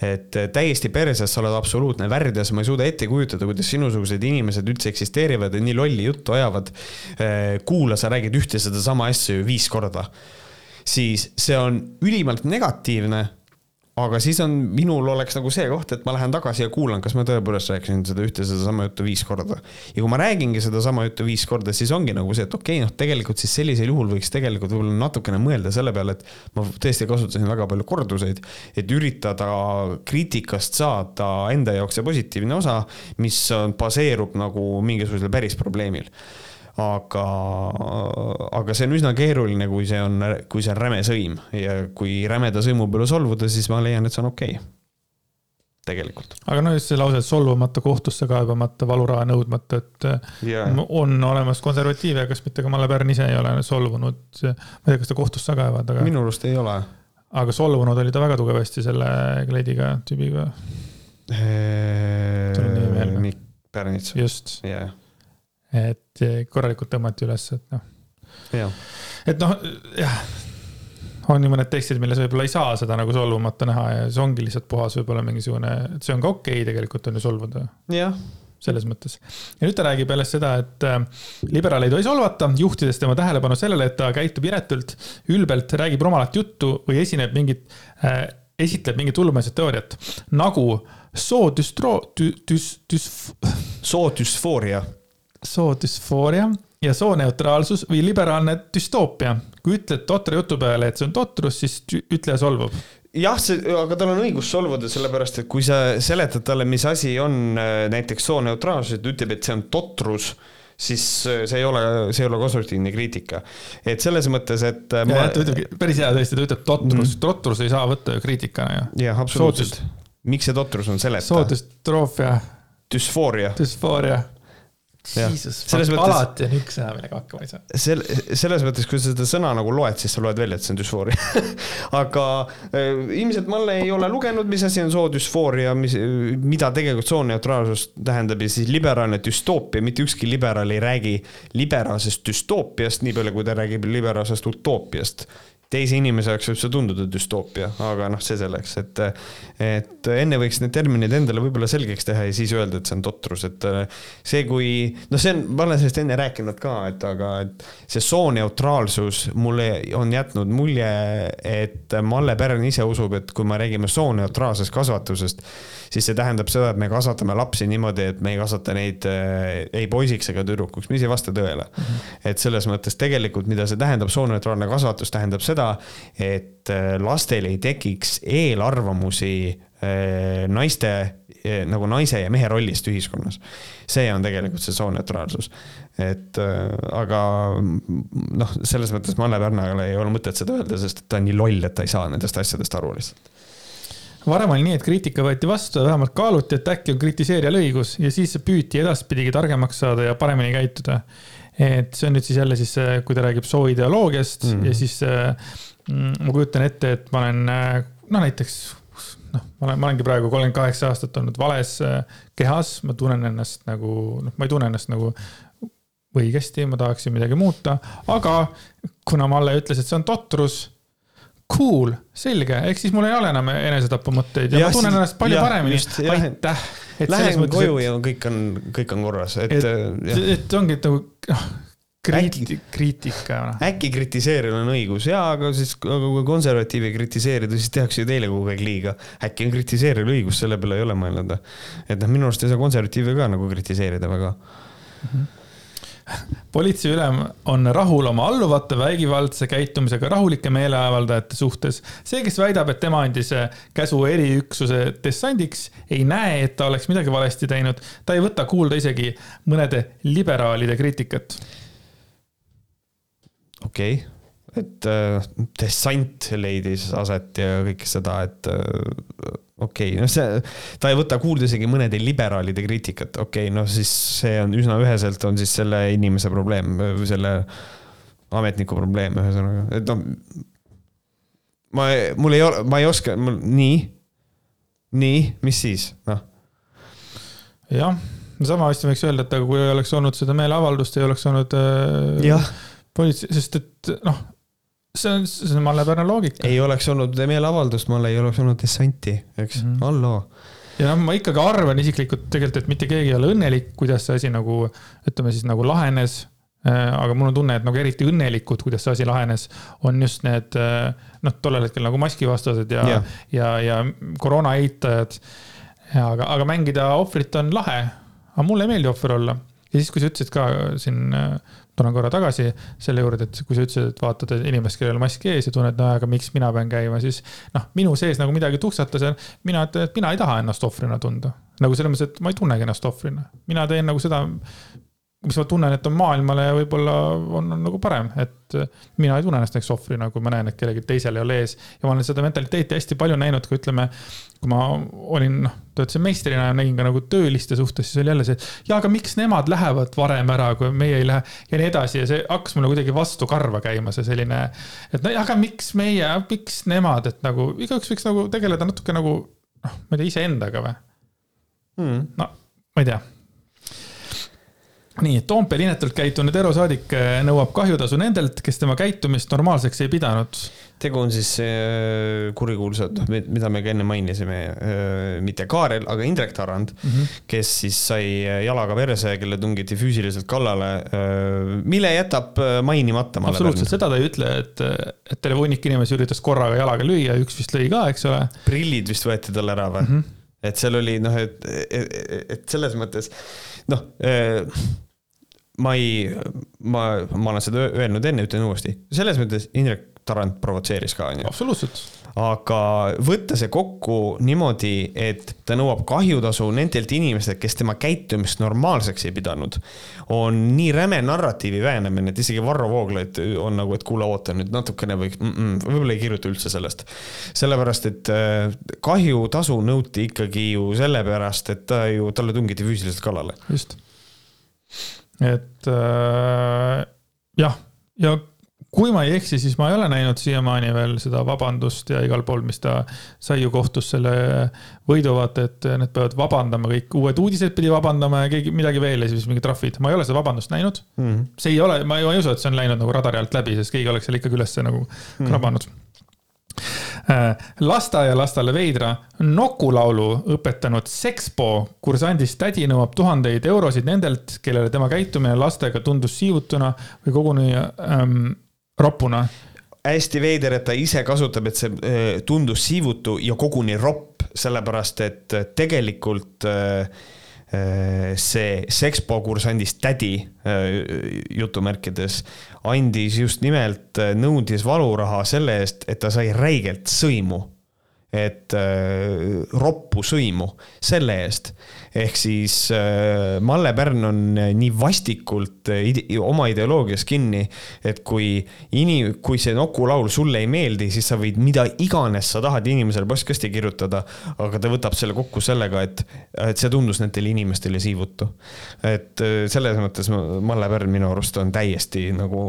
et täiesti perses, sa oled absoluutne värdjas, ma ei suuda ette kujutada, kuidas sinusugused inimesed üldse eksisteerivad ja nii lolli juttu ajavad. kuula, sa räägid ühte sedasama asja ju viis korda. siis see on ülimalt negatiivne aga siis on, minul oleks nagu see koht, et ma lähen tagasi ja kuulan, kas ma tõepoolest rääkisin seda ühte sedasama juttu viis korda. ja kui ma räägingi sedasama juttu viis korda, siis ongi nagu see, et okei okay,, noh, tegelikult siis sellisel juhul võiks tegelikult võib-olla natukene mõelda selle peale, et ma tõesti kasutasin väga palju korduseid, et üritada kriitikast saada enda jaoks see positiivne osa, mis baseerub nagu mingisugusel päris probleemil aga, aga see on üsna keeruline, kui see on, kui see on räme sõim ja kui rämeda sõimu peale solvuda, siis ma leian, et see on okei okay tegelikult. aga no just see lause, et solvumata, kohtusse kaebamata, valuraha nõudmata, et yeah. on olemas konservatiive, kas mitte ka Malle Pärn ise ei ole solvunud. ma ei tea, kas ta kohtusse kaevad, aga. minu arust ei ole. aga solvunud oli ta väga tugevasti selle kleidiga tüübiga. Mikk Pärnits. just yeah.. Et korralikult tõmmati üles, et noh. et noh, jah on ju mõned tekstid, milles võib-olla ei saa seda nagu solvumata näha ja see ongi lihtsalt puhas võib-olla mingisugune, et see on ka okei okay, tegelikult on ju solvuda. jah selles mõttes. ja nüüd ta räägib jälle seda, et äh, liberaal ei tohi solvata, juhtides tema tähelepanu sellele, et ta käitub iretult, ülbelt, räägib rumalat juttu või esineb mingit äh,, esitleb mingit hullumeelset teooriat nagu soodüstro-, düs-, düs-, düs-. soodüsfooria. Soodüsfooria ja sooneutraalsus või liberaalne düstoopia. kui ütled totra jutu peale, et see on totrus, siis ütleja solvub jah, see, aga tal on õigus solvuda, sellepärast et kui sa seletad talle, mis asi on äh, näiteks sooneutraalsus, et ütleb, et see on totrus, siis äh, see ei ole, see ei ole konstruktiivne kriitika. et selles mõttes, et äh, ma.... ta ütleb päris hea tõesti, ta ütleb totrus mm, totrus ei saa võtta ju kriitikana ju. jah, absoluutselt. miks see totrus on seleta? soodustroofia. düsfooria. düsfooria Jesus, mõttes, alati on üks sõna, millega hakkama ei saa. sel-, selles mõttes, kui sa seda sõna nagu loed, siis sa loed välja, et see on düsfooria <laughs> aga äh, ilmselt Malle ei ole lugenud, mis asi on soodüsfooria, mis, mida tegelikult sooneutraalsus tähendab ja siis liberaalne düstoopia, mitte ükski liberaal ei räägi liberaalsest düstoopiast, nii palju kui ta räägib liberaalsest utoopiast teise inimese jaoks võib see tunduda düstoopia, aga noh, see selleks, et, et enne võiks need terminid endale võib-olla selgeks teha ja siis öelda, et see on totrus, et see, kui noh, see on, ma olen sellest enne rääkinud ka, et aga et see sooneutraalsus mulle on jätnud mulje, et Malle Pärn ise usub, et kui me räägime sooneutraalsest kasvatusest, siis see tähendab seda, et me kasvatame lapsi niimoodi, et me ei kasvata neid äh, ei poisiks ega tüdrukuks, mis ei vasta tõele mm. -hmm. et selles mõttes tegelikult, mida see tähendab, sooneutraalne kasvatus tähendab seda, et äh, lastel ei tekiks eelarvamusi äh, naiste nagu naise ja mehe rollist ühiskonnas. see on tegelikult see sooneutraalsus. et aga noh, selles mõttes Malle Pärnale ei ole mõtet seda öelda, sest ta on nii loll, et ta ei saa nendest asjadest aru lihtsalt varem oli nii, et kriitika võeti vastu ja vähemalt kaaluti, et äkki on kritiseerijal õigus ja siis püüti edaspidigi targemaks saada ja paremini käituda. et see on nüüd siis jälle siis, kui ta räägib sooideoloogiast mm -hmm. ja siis mm, ma kujutan ette, et ma olen noh, näiteks noh, ma olen, ma olengi praegu kolmkümmend kaheksa aastat olnud vales kehas, ma tunnen ennast nagu, noh, ma ei tunne ennast nagu õigesti, ma tahaksin midagi muuta, aga kuna Malle ütles, et see on totrus cool, selge, ehk siis mul ei ole enam enesetapumõtteid ja, ja ma tunnen ennast palju ja, paremini. aitäh. Lähen koju et, ja kõik on, kõik on korras, et. et, äh, et ongi, et nagu noh kriiti-, kriitika. Noh. äkki kritiseerida on õigus ja, aga siis, aga kui konservatiivi kritiseerida, siis tehakse ju teile kogu aeg liiga. äkki on kritiseerida õigus, selle peale ei ole mõelnud. et noh, minu arust ei saa konservatiive ka nagu kritiseerida väga mm. -hmm politseiülem on rahul oma alluvate vägivaldse käitumisega rahulike meeleavaldajate suhtes. see, kes väidab, et tema andis käsu eriüksuse dessandiks, ei näe, et ta oleks midagi valesti teinud. ta ei võta kuulda isegi mõnede liberaalide kriitikat. okei okay et äh, dessant leidis aset ja kõike seda, et äh, okei okay,, noh, see, ta ei võta kuulda isegi mõnede liberaalide kriitikat, okei okay,, noh siis see on üsna üheselt on siis selle inimese probleem selle ametniku probleem, ühesõnaga, et noh. ma, mul ei ole, ma ei oska, nii, nii, mis siis, noh. jah, sama hästi võiks öelda, et aga kui ei oleks olnud seda meeleavaldust, ei oleks olnud äh, politsei, sest et noh see on, see on mallepärane loogika. ei oleks olnud meeleavaldust, mul ei oleks olnud dessanti, eks mm, -hmm. halloo. ja noh, ma ikkagi arvan isiklikult tegelikult, et mitte keegi ei ole õnnelik, kuidas see asi nagu, ütleme siis nagu lahenes. Äh, aga mul on tunne, et nagu eriti õnnelikud, kuidas see asi lahenes, on just need äh, noh, tollel hetkel nagu maskivastased ja yeah., ja, ja koroona eitajad. aga, aga mängida ohvrit on lahe, aga mulle ei meeldi ohver olla ja siis, kui sa ütlesid ka siin äh, tulen korra tagasi selle juurde, et kui sa ütlesid, et vaatad inimest, kellel mask ees ja tunned, no aga miks mina pean käima, siis noh, minu sees nagu midagi tuksatas ja mina ütlen, et mina ei taha ennast ohvrina tunda. nagu selles mõttes, et ma ei tunnegi ennast ohvrina, mina teen nagu seda, mis ma tunnen, et on maailmale ja võib-olla on, on nagu parem, et mina ei tunne ennast näiteks ohvrina, kui ma näen, et kellelgi teisel ei ole ees. ja ma olen seda mentaliteeti hästi palju näinud, kui ütleme, kui ma olin, noh, töötasin meistrina ja nägin ka nagu tööliste suhtes, siis oli jälle see, et ja aga miks nemad lähevad varem ära, kui meie ei lähe ja nii edasi ja see hakkas mulle kuidagi vastu karva käima, see selline, et no aga miks meie, miks nemad, et nagu igaüks võiks nagu tegeleda natuke nagu noh, ma ei tea, iseendaga või hmm.? no ma ei tea nii, Toompea inetult käitunud erosaadik eh, nõuab kahjutasu nendelt, kes tema käitumist normaalseks ei pidanud. tegu on siis äh, kurikuulsad, mida me ka enne mainisime äh,, mitte Kaarel, aga Indrek Tarand mm, -hmm. kes siis sai jalaga perse, kelle tungiti füüsiliselt kallale äh,, mille jätab mainimata. absoluutselt, seda ta ei ütle, et, et terve hunnik inimesi üritas korraga jalaga lüüa, üks vist lõi ka, eks ole. prillid vist võeti tal ära või mm? -hmm. et seal oli noh, et, et, et selles mõttes noh ma ei, ma, ma olen seda öelnud enne, ütlen uuesti, selles mõttes Indrek Tarand provotseeris ka, onju. absoluutselt. aga võtta see kokku niimoodi, et ta nõuab kahjutasu nendelt inimestelt, kes tema käitumist normaalseks ei pidanud, on nii räme narratiivi väänamine, et isegi Varro Vooglaid on nagu, et kuule, oota nüüd natukene võiks mm, -mm, võib-olla ei kirjuta üldse sellest. sellepärast, et äh, kahjutasu nõuti ikkagi ju sellepärast, et ta ju, talle tungiti füüsiliselt kallale. just et äh, jah, ja kui ma ei eksi, siis ma ei ole näinud siiamaani veel seda vabandust ja igal pool, mis ta sai ju kohtus selle võidu, vaata, et need peavad vabandama, kõik uued uudised pidi vabandama ja keegi midagi veel ja siis mingid trahvid. ma ei ole seda vabandust näinud mm. -hmm. see ei ole, ma ei usu, et see on läinud nagu radari alt läbi, sest keegi oleks selle ikkagi üles nagu mm -hmm. Äh, lasteaialastele veidra nokulaulu õpetanud Sexpo kursandist tädi nõuab tuhandeid eurosid nendelt, kellele tema käitumine lastega tundus siivutuna või koguni ähm, ropuna. hästi veider, et ta ise kasutab, et see äh, tundus siivutu ja koguni ropp, sellepärast et tegelikult äh, Äh, see Sexpo kursandist tädi äh, jutumärkides andis just nimelt, äh, nõudis valuraha selle eest, et ta sai räigelt sõimu et äh, roppu sõimu selle eest. ehk siis äh, Malle Pärn on äh, nii vastikult äh, ide oma ideoloogias kinni, et kui inim-, kui see Nuku laul sulle ei meeldi, siis sa võid mida iganes sa tahad inimesele postkasti kirjutada, aga ta võtab selle kokku sellega, et, et see tundus nendele inimestele siivutu. et äh, selles mõttes Malle Pärn minu arust on täiesti nagu,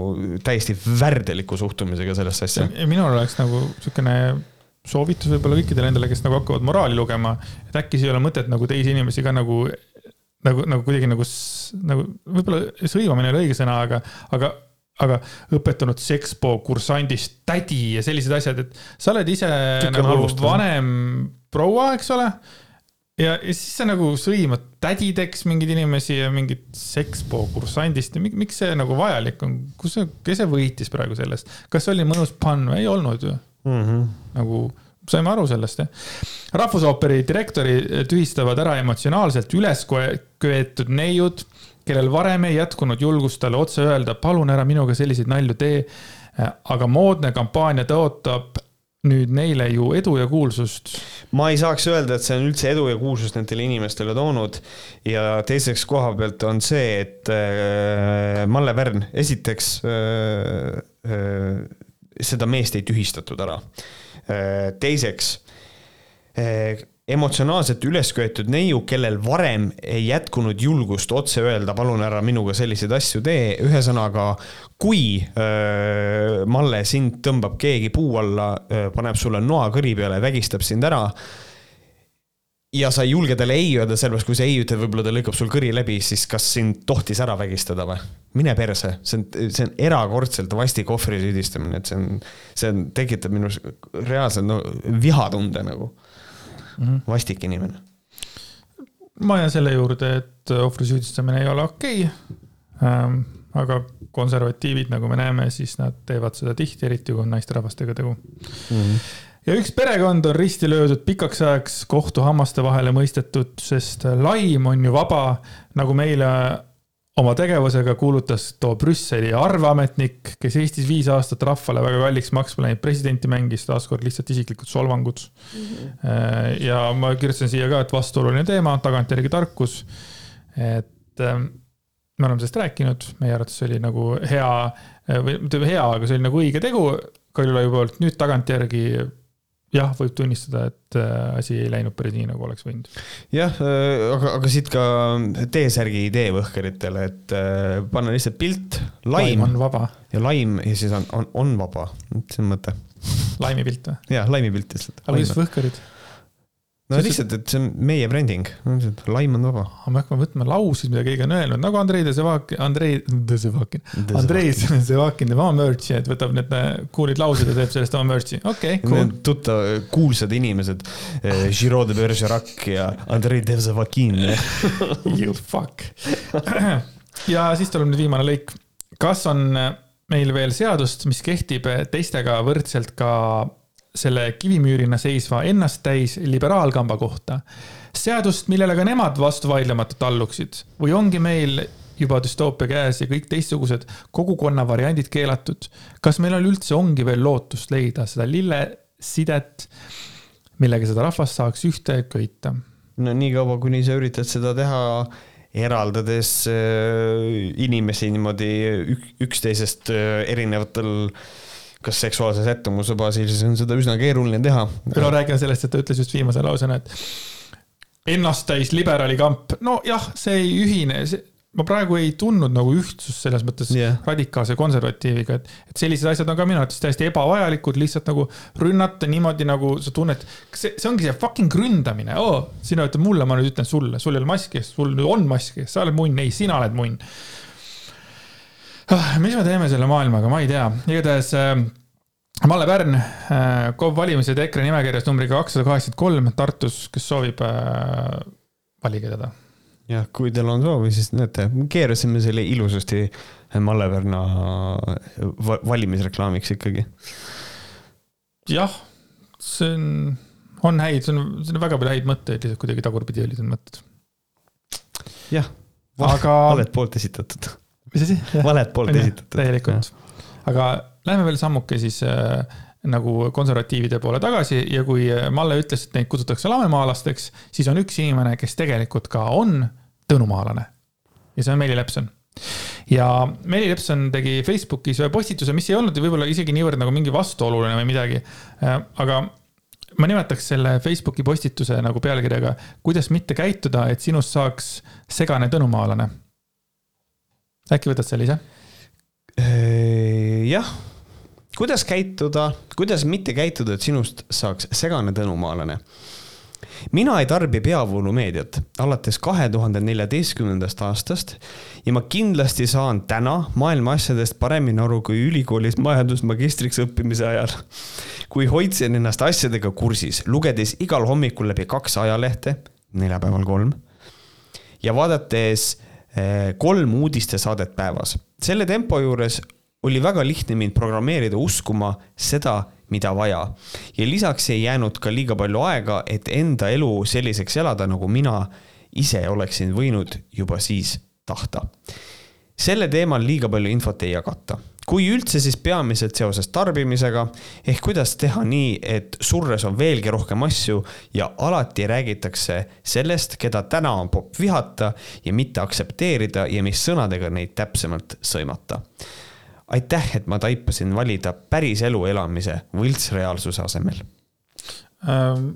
täiesti värdeliku suhtumisega sellesse asja. minul oleks nagu niisugune soovitus võib-olla kõikidele nendele, kes nagu hakkavad moraali lugema, et äkki siis ei ole mõtet nagu teisi inimesi ka nagu, nagu, nagu kuidagi nagu, nagu võib-olla sõimamine ei ole õige sõna, aga, aga aga õpetanud sekspo kursandist tädi ja sellised asjad, et sa oled ise Kõik nagu halvustada. vanem proua, eks ole. ja, ja siis sa nagu sõimad tädideks mingeid inimesi ja mingit sekspo kursandist ja miks see nagu vajalik on, kus see, kes see võitis praegu sellest, kas oli mõnus pann või ei olnud ju? Mm. -hmm. nagu saime aru sellest, jah. rahvusooperi direktori tühistavad ära emotsionaalselt üles köetud neiud, kellel varem ei jätkunud julgust talle otse öelda, palun ära minuga selliseid nalju tee. aga moodne kampaania tõotab nüüd neile ju edu ja kuulsust. ma ei saaks öelda, et see on üldse edu ja kuulsust nendele inimestele toonud. ja teiseks koha pealt on see, et äh, Malle Pärn, esiteks äh, äh, seda meest ei tühistatud ära. Äh, teiseks, äh, emotsionaalselt üles köetud neiu, kellel varem ei jätkunud julgust otse öelda, palun ära minuga selliseid asju tee, ühesõnaga, kui äh, Malle sind tõmbab keegi puu alla, paneb sulle noa kõri peale, vägistab sind ära ja sa ei julge talle ei öelda, sellepärast kui sa ei ütled, võib-olla ta lõikab sul kõri läbi, siis kas sind tohtis ära vägistada või? mine perse, see on, see on erakordselt vastik ohvri süüdistamine, et see on, see on, tekitab minus reaalselt no vihatunde nagu mm. -hmm. vastik inimene. ma jään selle juurde, et ohvri süüdistamine ei ole okei okay. ähm,. aga konservatiivid, nagu me näeme, siis nad teevad seda tihti, eriti kui on naisterahvastega tegu mm. -hmm ja üks perekond on risti löödud pikaks ajaks kohtu hammaste vahele mõistetud, sest laim on ju vaba, nagu meile oma tegevusega kuulutas too Brüsseli arveametnik, kes Eestis viis aastat rahvale väga kalliks maksma läinud presidenti mängis, taaskord lihtsalt isiklikud solvangud mm. -hmm. ja ma kirjutasin siia ka, et vastuoluline teema, tagantjärgi tarkus. et ähm, me oleme sellest rääkinud, meie arvates oli nagu hea või ütleme hea, aga see oli nagu õige tegu Kaljulaiu poolt, nüüd tagantjärgi jah, võib tunnistada, et äh, asi ei läinud päris nii, nagu oleks võinud. jah, äh, aga, aga siit ka T-särgi idee võhkeritele, et äh, panna lihtsalt pilt, laim. laim on vaba. ja laim ja siis on, on, on vaba, see on mõte. laimipilt või? jah, laimipilt lihtsalt. aga kuidas võhkarid? No see lihtsalt, et see on meie bränding, laim on vaba. me hakkame võtma lauseid, mida keegi on öelnud, nagu Andrei Dezevakin, Andrei Dezevakin, Andrei Dezevakin teeb oma merch'i, et võtab need cool'id laused ja teeb sellest oma merch'i, okei okay,, cool. tuttav, kuulsad inimesed, eh, Giro de Bergerac ja Andrei Dezevakin <laughs> You fuck. <clears throat> ja siis tuleb nüüd viimane lõik. kas on meil veel seadust, mis kehtib teistega võrdselt ka selle kivimüürina seisva ennasttäis liberaalkamba kohta. seadust, millele ka nemad vastu vaidlematult alluksid või ongi meil juba düstoopia käes ja kõik teistsugused kogukonna variandid keelatud. kas meil on üldse ongi veel lootust leida seda lillesidet, millega seda rahvast saaks ühte köita? no niikaua, kuni sa üritad seda teha eraldades äh, inimesi niimoodi üksteisest äh, erinevatel äh, kas seksuaalse sättumuse baasil, siis on seda üsna keeruline teha. no räägime sellest, et ta ütles just viimase lausena, et ennasttäis liberaali kamp, nojah, see ei ühine, ma praegu ei tundnud nagu ühtsust selles mõttes yeah. radikaalse konservatiiviga, et, et sellised asjad on ka minu arvates täiesti ebavajalikud, lihtsalt nagu rünnata niimoodi, nagu sa tunned, see, see ongi see fucking ründamine oh,, sina ütled mulle, ma nüüd ütlen sulle, sul ei ole maski, sul on maski, sa oled munn, ei, sina oled munn mis me teeme selle maailmaga, ma ei tea, igatahes äh, Malle Pärn äh,, KOV valimised EKRE nimekirjas numbriga kakssada kaheksakümmend kolm Tartus, kes soovib äh,, valige teda. jah, kui teil on soovi, siis näete, keerasime selle ilusasti Malle Pärna valimisreklaamiks ikkagi. jah, see on, on häid, see on, see on väga palju häid mõtteid, lihtsalt kuidagi tagurpidi olid need mõtted. jah, aga. valet poolt esitatud mis asi? <laughs> valet poolt esitatud. täielikult. aga lähme veel sammuke siis äh, nagu konservatiivide poole tagasi ja kui Malle ütles, et neid kutsutakse lamemaalasteks, siis on üks inimene, kes tegelikult ka on tõnumaalane. ja see on Meeli Lepson. ja Meeli Lepson tegi Facebookis ühe postituse, mis ei olnud võib-olla isegi niivõrd nagu mingi vastuoluline või midagi. Äh, aga ma nimetaks selle Facebooki postituse nagu pealkirjaga, kuidas mitte käituda, et sinust saaks segane tõnumaalane äkki võtad selle ise? Äh, jah, kuidas käituda, kuidas mitte käituda, et sinust saaks segane tõnumaalane? mina ei tarbi peavoolumeediat alates kahe tuhande neljateistkümnendast aastast ja ma kindlasti saan täna maailma asjadest paremini aru kui ülikoolis majandusmagistriks õppimise ajal. kui hoidsin ennast asjadega kursis, lugedes igal hommikul läbi kaks ajalehte, neljapäeval kolm, ja vaadates kolm uudistesaadet päevas. selle tempo juures oli väga lihtne mind programmeerida uskuma seda, mida vaja. ja lisaks ei jäänud ka liiga palju aega, et enda elu selliseks elada, nagu mina ise oleksin võinud juba siis tahta. selle teemal liiga palju infot ei jagata kui üldse, siis peamiselt seoses tarbimisega ehk kuidas teha nii, et surres on veelgi rohkem asju ja alati räägitakse sellest, keda täna on popp vihata ja mitte aktsepteerida ja mis sõnadega neid täpsemalt sõimata. aitäh, et ma taipasin valida päris elu elamise võltsreaalsuse asemel ähm,.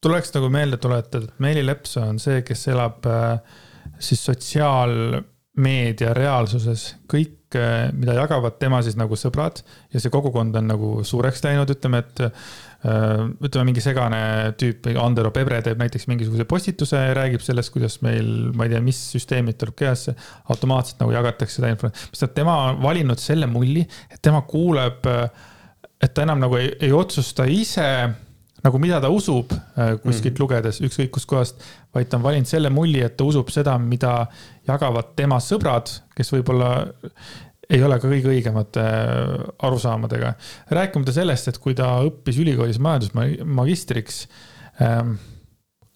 tuleks nagu meelde tuletada, et Meeli Lepsa on see, kes elab äh, siis sotsiaalmeedia reaalsuses, kõik kõik, mida jagavad tema siis nagu sõbrad ja see kogukond on nagu suureks läinud, ütleme, et äh, ütleme, mingi segane tüüp, Andero Pebre teeb näiteks mingisuguse postituse ja räägib sellest, kuidas meil, ma ei tea, mis süsteemid tuleb kehasse, automaatselt nagu jagatakse seda infot. mis tähendab, tema on valinud selle mulli, et tema kuuleb, et ta enam nagu ei, ei otsusta ise nagu mida ta usub äh, kuskilt mm. lugedes, ükskõik kuskohast, vaid ta on valinud selle mulli, et ta usub seda, mida jagavad tema sõbrad, kes võib-olla ei ole ka kõige õigemate äh, arusaamadega. rääkimata sellest, et kui ta õppis ülikoolis majandusmagistriks ähm,.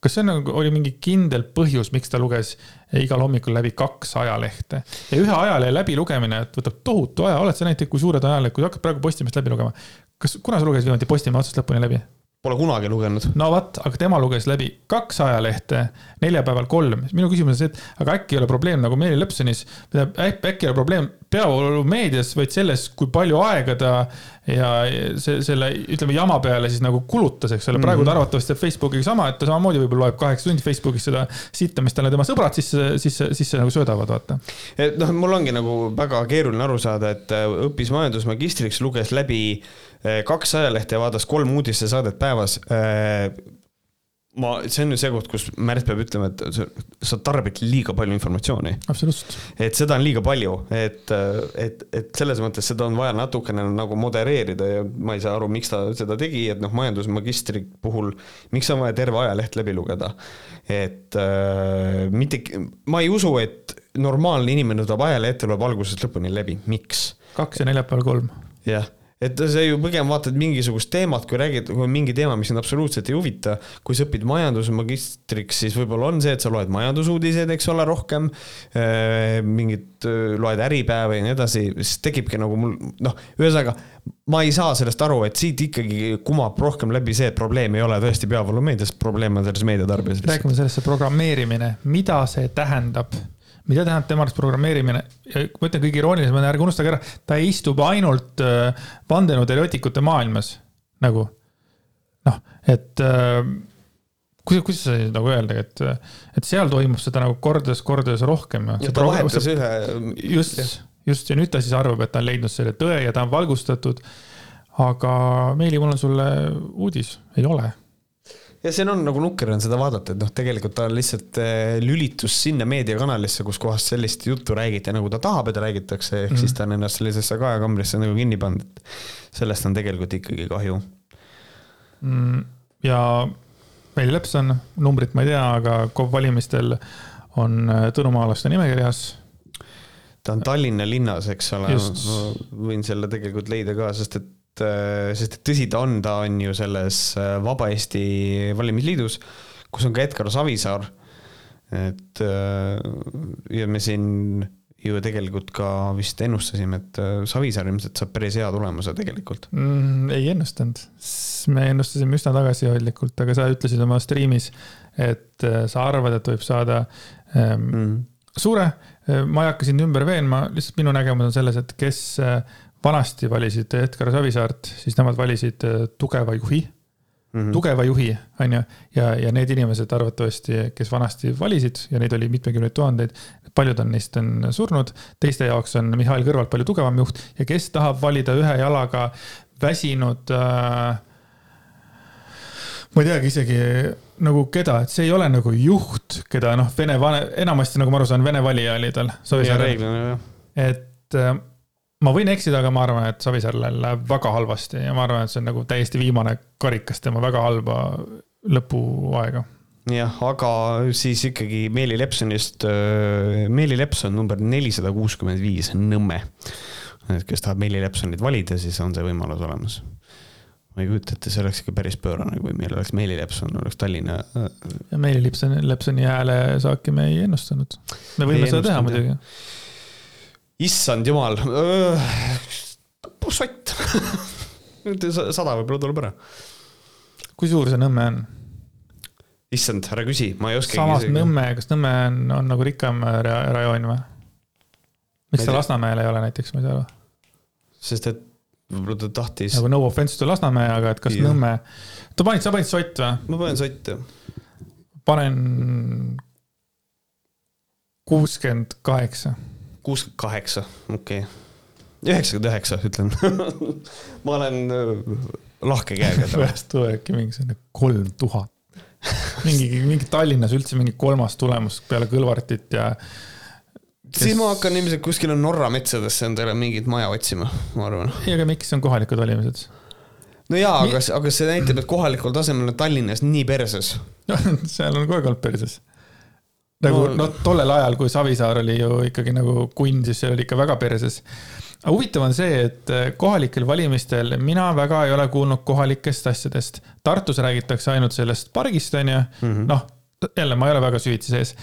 kas see nagu oli mingi kindel põhjus, miks ta luges igal hommikul läbi kaks ajalehte ja ühe ajalehe läbilugemine võtab tohutu aja, oled sa näinud, kui suured ajalehed, kui sa hakkad praegu Postimehest läbi lugema. kas, kuna sa lugesid viimati Postimehe otsast lõpuni läbi? Pole kunagi lugenud. no vot, aga tema luges läbi kaks ajalehte, neljapäeval kolm. minu küsimus on see, et aga äkki ei ole probleem nagu Meeli Lepsonis, äkki ei ole probleem peavoolumeedias, vaid selles, kui palju aega ta ja see, selle, ütleme jama peale siis nagu kulutas, eks ole. praegu ta mhm. arvatavasti teeb Facebookiga sama, et ta samamoodi võib-olla loeb kaheksa tundi Facebookis seda sitta, mis talle tema sõbrad sisse, sisse, sisse nagu söödavad, vaata. et noh, mul ongi nagu väga keeruline aru saada, et äh, õppis majandusmagistriks, luges läbi Eh, kaks ajalehte ja vaatas kolm uudistesaadet päevas. Eh, ma, see on ju see koht, kus Märt peab ütlema, et sa tarbid liiga palju informatsiooni. absoluutselt. et seda on liiga palju, et, et, et selles mõttes seda on vaja natukene nagu modereerida ja ma ei saa aru, miks ta seda tegi, et noh, majandusmagistri puhul, miks on vaja terve ajaleht läbi lugeda. et äh, mitte, ma ei usu, et normaalne inimene võtab ajalehte, loeb algusest lõpuni läbi, miks? kaks ja neljapäeval kolm. jah et sa ju pigem vaatad mingisugust teemat, kui räägid, kui on mingi teema, mis sind absoluutselt ei huvita. kui sa õpid majandusmagistriks, siis võib-olla on see, et sa loed majandusuudiseid, eks ole, rohkem. Äh, mingit, äh, loed Äripäeva ja nii edasi, siis tekibki nagu mul noh, ühesõnaga ma ei saa sellest aru, et siit ikkagi kumab rohkem läbi see, et probleem ei ole tõesti peavoolumeedias, probleem on selles meediatarbijases. räägime sellest, see programmeerimine, mida see tähendab mida tähendab tema arust programmeerimine? ma ütlen kõige iroonilisem on, ärge unustage ära, ta istub ainult äh, vandenõuteoreetikute maailmas nagu. noh, et äh, kuidas, kuidas sa nagu öelda, et, et seal toimub seda nagu kordades, kordades rohkem. ta vahetas ühe. just, just ja nüüd ta siis arvab, et ta on leidnud selle tõe ja ta on valgustatud. aga Meeli, mul on sulle uudis, ei ole ja see on nagu nukker on seda vaadata, et noh, tegelikult ta lihtsalt eh, lülitus sinna meediakanalisse, kus kohas sellist juttu räägiti, nagu ta tahab, et räägitakse, ehk mm -hmm. siis ta on ennast sellisesse kaekambrisse nagu kinni pannud, et sellest on tegelikult ikkagi kahju mm,. ja Meili Lepson, numbrit ma ei tea, aga KOV valimistel on eh, tõnumaalaste nimekirjas. ta on Tallinna linnas, eks ole, ma võin selle tegelikult leida ka, sest et Äh, sest et tõsi ta on, ta on ju selles äh, Vaba Eesti Valimisliidus, kus on ka Edgar Savisaar. et äh, ja me siin ju tegelikult ka vist ennustasime, et Savisaar ilmselt saab päris hea tulemuse tegelikult mm,. ei ennustanud, me ennustasime üsna tagasihoidlikult, aga sa ütlesid oma striimis, et sa arvad, et võib saada ähm, mm. suure. ma ei hakka sind ümber veenma, lihtsalt minu nägemus on selles, et kes vanasti valisid Edgar Savisaart, siis nemad valisid äh, tugeva juhi mm. -hmm. tugeva juhi, on ju, ja, ja need inimesed arvatavasti, kes vanasti valisid ja neid oli mitmekümneid tuhandeid, paljud on neist on surnud, teiste jaoks on Mihhail Kõrvalt palju tugevam juht ja kes tahab valida ühe jalaga väsinud äh, ma ei teagi isegi nagu keda, et see ei ole nagu juht, keda noh, Vene, enamasti nagu ma aru saan, Vene valija oli tal. et äh, ma võin eksida, aga ma arvan, et Savisaarel läheb väga halvasti ja ma arvan, et see on nagu täiesti viimane karikas tema väga halba lõpuaega. jah, aga siis ikkagi Meeli Lepsonist, äh, Meeli Lepson number nelisada kuuskümmend viis, Nõmme. et kes tahab Meeli Lepsonit valida, siis on see võimalus olemas ma ei kujuta ette, see oleks ikka päris pöörane, kui meil oleks Meeli Lepson, oleks Tallinna. Äh, ja Meeli Lepson, Lepsoni hääle saaki me ei ennustanud. me võime ei seda teha muidugi issand jumal, sott sada võib-olla tuleb ära. kui suur see Nõmme on? issand, ära küsi, ma ei oska. samas. Nõmme, kas Nõmme on, on nagu rikkam rajoon või? miks ta Lasnamäel ei ole näiteks, ma ei saa aru. sest et võib-olla ta tahtis. nagu no offense to Lasnamäe, aga et kas ja. Nõmme, sa panid, sa panid sott või? ma panen sott, jah. panen kuuskümmend kaheksa kuuskümmend kaheksa, okei okay.. üheksakümmend üheksa, ütlen <laughs> ma olen äh, lahke käega. pärast tuleb äkki mingisugune kolm tuhat. mingi, mingi Tallinnas üldse mingi kolmas tulemus peale Kõlvartit ja kes.... siis ma hakkan ilmselt kuskile Norra metsadesse endale mingit maja otsima, ma arvan. ei, aga miks on kohalikud valimised? no jaa, aga, aga see näitab, et kohalikul tasemel on Tallinnas nii perses <laughs> seal on kogu aeg olnud perses nagu no, noh, tollel ajal, kui Savisaar oli ju ikkagi nagu kunn, siis see oli ikka väga perses. aga huvitav on see, et eh, kohalikel valimistel mina väga ei ole kuulnud kohalikest asjadest. Tartus räägitakse ainult sellest pargist, on ju -hmm., noh, jälle ma ei ole väga süvitsi sees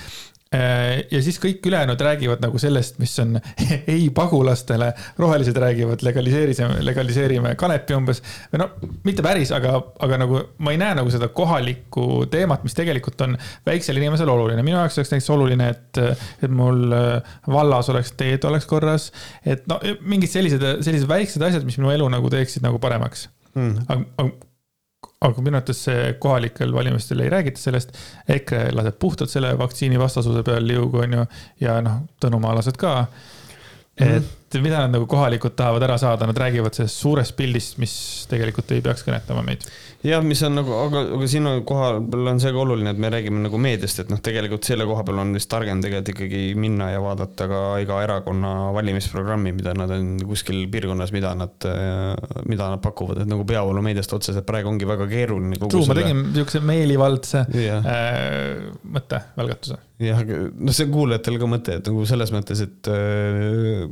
ja siis kõik ülejäänud räägivad nagu sellest, mis on <laughs> ei pagulastele, rohelised räägivad legaliseerisime, legaliseerime kanepi umbes. või no mitte päris, aga, aga nagu ma ei näe nagu seda kohalikku teemat, mis tegelikult on väiksel inimesel oluline. minu jaoks oleks näiteks oluline, et, et mul äh, vallas oleks teed oleks korras. et no mingid sellised, sellised väiksed asjad, mis minu elu nagu teeksid nagu paremaks mm.. aga, aga aga minu arvates see kohalikel valimistel ei räägita sellest. EKRE laseb puhtalt selle vaktsiini vastasuse peal liugu, on ju, ja noh, tõnumaalased ka. Mhm. Et mida nad nagu kohalikud tahavad ära saada, nad räägivad sellest suurest pildist, mis tegelikult ei peaks kõnetama meid jah, mis on nagu, aga, aga sinu koha peal on see ka oluline, et me räägime nagu meediast, et noh, tegelikult selle koha peal on vist targem tegelikult ikkagi minna ja vaadata ka iga erakonna valimisprogrammi, mida nad on kuskil piirkonnas, mida nad, mida nad pakuvad, et nagu peavoolumeediast otseselt praegu ongi väga keeruline. True, ma tegin niisuguse meelivaldse yeah. äh, mõtte, välgatuse. jah, noh, see on kuulajatel ka mõte, et nagu selles mõttes, et äh,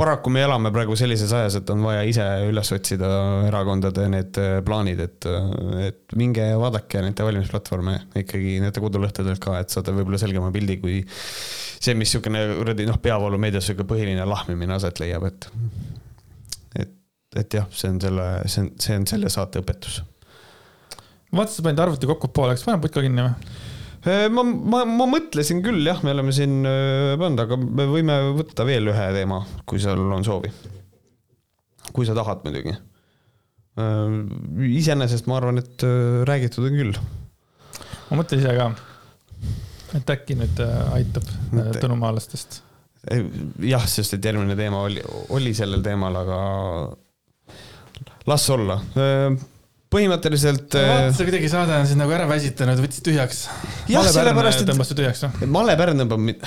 paraku me elame praegu sellises ajas, et on vaja ise üles otsida erakondade need äh, plaanid, et, äh, et minge vaadake nende valimisplatvorme ikkagi nende kodulõhtedelt ka, et saada võib-olla selgema pildi, kui see, mis niisugune kuradi noh, peavoolumeedias niisugune põhiline lahmimine aset leiab, et, et, et jah, see on selle, see on, see on selle saate õpetus. vaatasid, panid arvuti kokku pooleks, paneme putka kinni või? Äh, ma, ma, ma mõtlesin küll jah, me oleme siin äh, pannud, aga me võime võtta veel ühe teema, kui sul on soovi. kui sa tahad muidugi. Äh, iseenesest ma arvan, et räägitud on küll. ma mõtlen ise ka, et äkki nüüd aitab tõnumaalastest. jah, sest et järgmine teema oli, oli sellel teemal, aga las olla põhimõtteliselt. vaata, see kuidagi saade on siis nagu ära väsitanud, võttis tühjaks. jah, sellepärast, et. tõmbas tühjaks, noh. Male Pärn tõmbab mind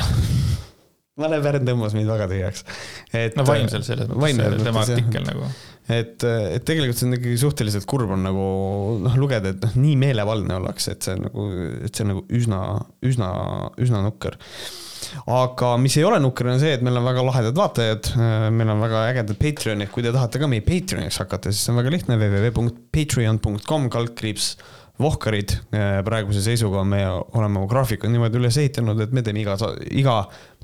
<laughs> Male Pärn tõmbas mind väga tühjaks. et. no vaimselt selles mõttes, tema artikkel nagu. et, et tegelikult see on ikkagi suhteliselt kurb on nagu noh, lugeda, et noh, nii meelevaldne ollakse, et see on nagu, et see on nagu üsna, üsna, üsna nukker aga mis ei ole nukker, on see, et meil on väga lahedad vaatajad, meil on väga ägedad Patreonid, kui te tahate ka meie Patreoniks hakata, siis on väga lihtne, www.patreon.com kaldkriips vohkarid, praeguse seisuga me oleme oma graafiku niimoodi üles ehitanud, et me teeme iga, iga,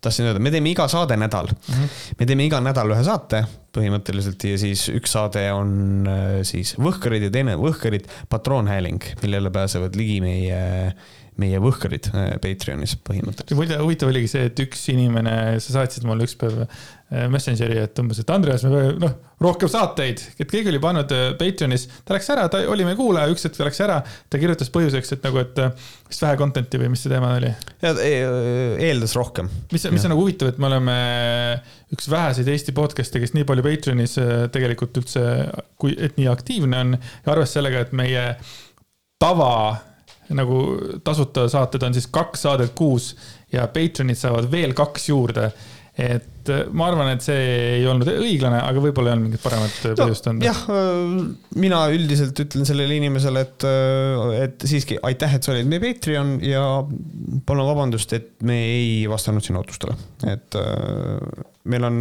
tahtsin öelda, me teeme iga saade nädal mm. -hmm. me teeme iga nädal ühe saate põhimõtteliselt ja siis üks saade on siis Võhkarid ja teine Võhkarid patroonhääling, millele pääsevad ligi meie äh, meie võhkarid äh, Patreonis põhimõtteliselt. muide, huvitav oligi see, et üks inimene, sa saatsid mulle üks päev äh, Messengeri, et umbes, et Andreas, noh, rohkem saateid, et keegi oli pannud äh, Patreonis, ta läks ära, ta oli meie kuulaja, üks hetk ta läks ära, ta kirjutas põhjuseks, et nagu, et vist vähe content'i või mis see teema oli? ja eeldas rohkem. mis, mis on nagu huvitav, et me oleme üks väheseid Eesti podcast'e, kes nii palju Patreonis tegelikult üldse, kui, et nii aktiivne on ja arvestades sellega, et meie tava nagu tasuta saated on siis kaks saadet kuus ja Patreonid saavad veel kaks juurde. et äh, ma arvan, et see ei olnud õiglane, aga võib-olla ei olnud mingit paremat no, põhjust anda. jah, äh, mina üldiselt ütlen sellele inimesele, et, äh, et siiski aitäh, et sa olid meie Patreon ja palun vabandust, et me ei vastanud sinu ootustele, et meil on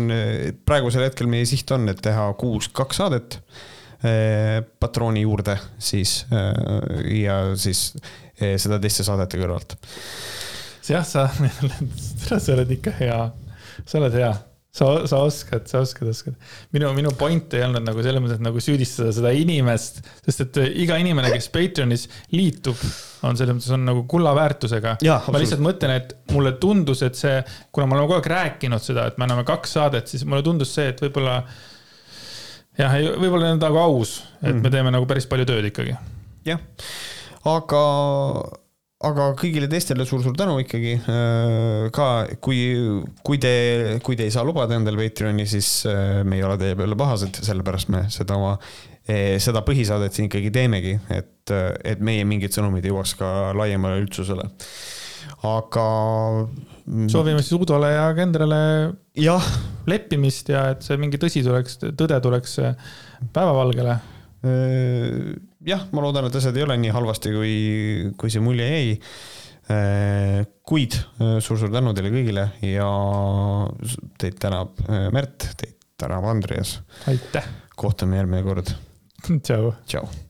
praegusel hetkel meie siht on, et teha kuus, kaks saadet patrooni juurde siis eh, ja siis eh, seda teiste saadete kõrvalt. jah, sa, <laughs> sa oled ikka hea, sa oled hea sa, sa oskad, sa oskad, oskad. minu, minu point ei olnud nagu selles mõttes nagu süüdistada seda inimest, sest et iga inimene, kes Patreonis liitub, on selles mõttes on nagu kulla väärtusega. ma lihtsalt mõtlen, et mulle tundus, et see, kuna me oleme kogu aeg rääkinud seda, et me anname kaks saadet, siis mulle tundus see, et võib-olla jah, võib-olla on nagu aus, et mm. me teeme nagu päris palju tööd ikkagi. jah, aga, aga kõigile teistele suur-suur tänu ikkagi. Äh, ka kui, kui te, kui te ei saa lubada endale Patreoni, siis äh, me ei ole teie peale pahased, sellepärast me seda oma eh, seda põhisaadet siin ikkagi teemegi, et, et meie mingid sõnumid jõuaks ka laiemale üldsusele. aga soovime siis Udole ja Kendrale jah, leppimist ja et see mingi tõsi tuleks, tõde tuleks päevavalgele. Äh, jah, ma loodan, et asjad ei ole nii halvasti, kui, kui see mulje jäi. Äh, kuid äh, suur-suur tänu teile kõigile ja teid tänab Märt, teid tänab Andreas. aitäh. kohtume järgmine kord. <laughs> tšau. tšau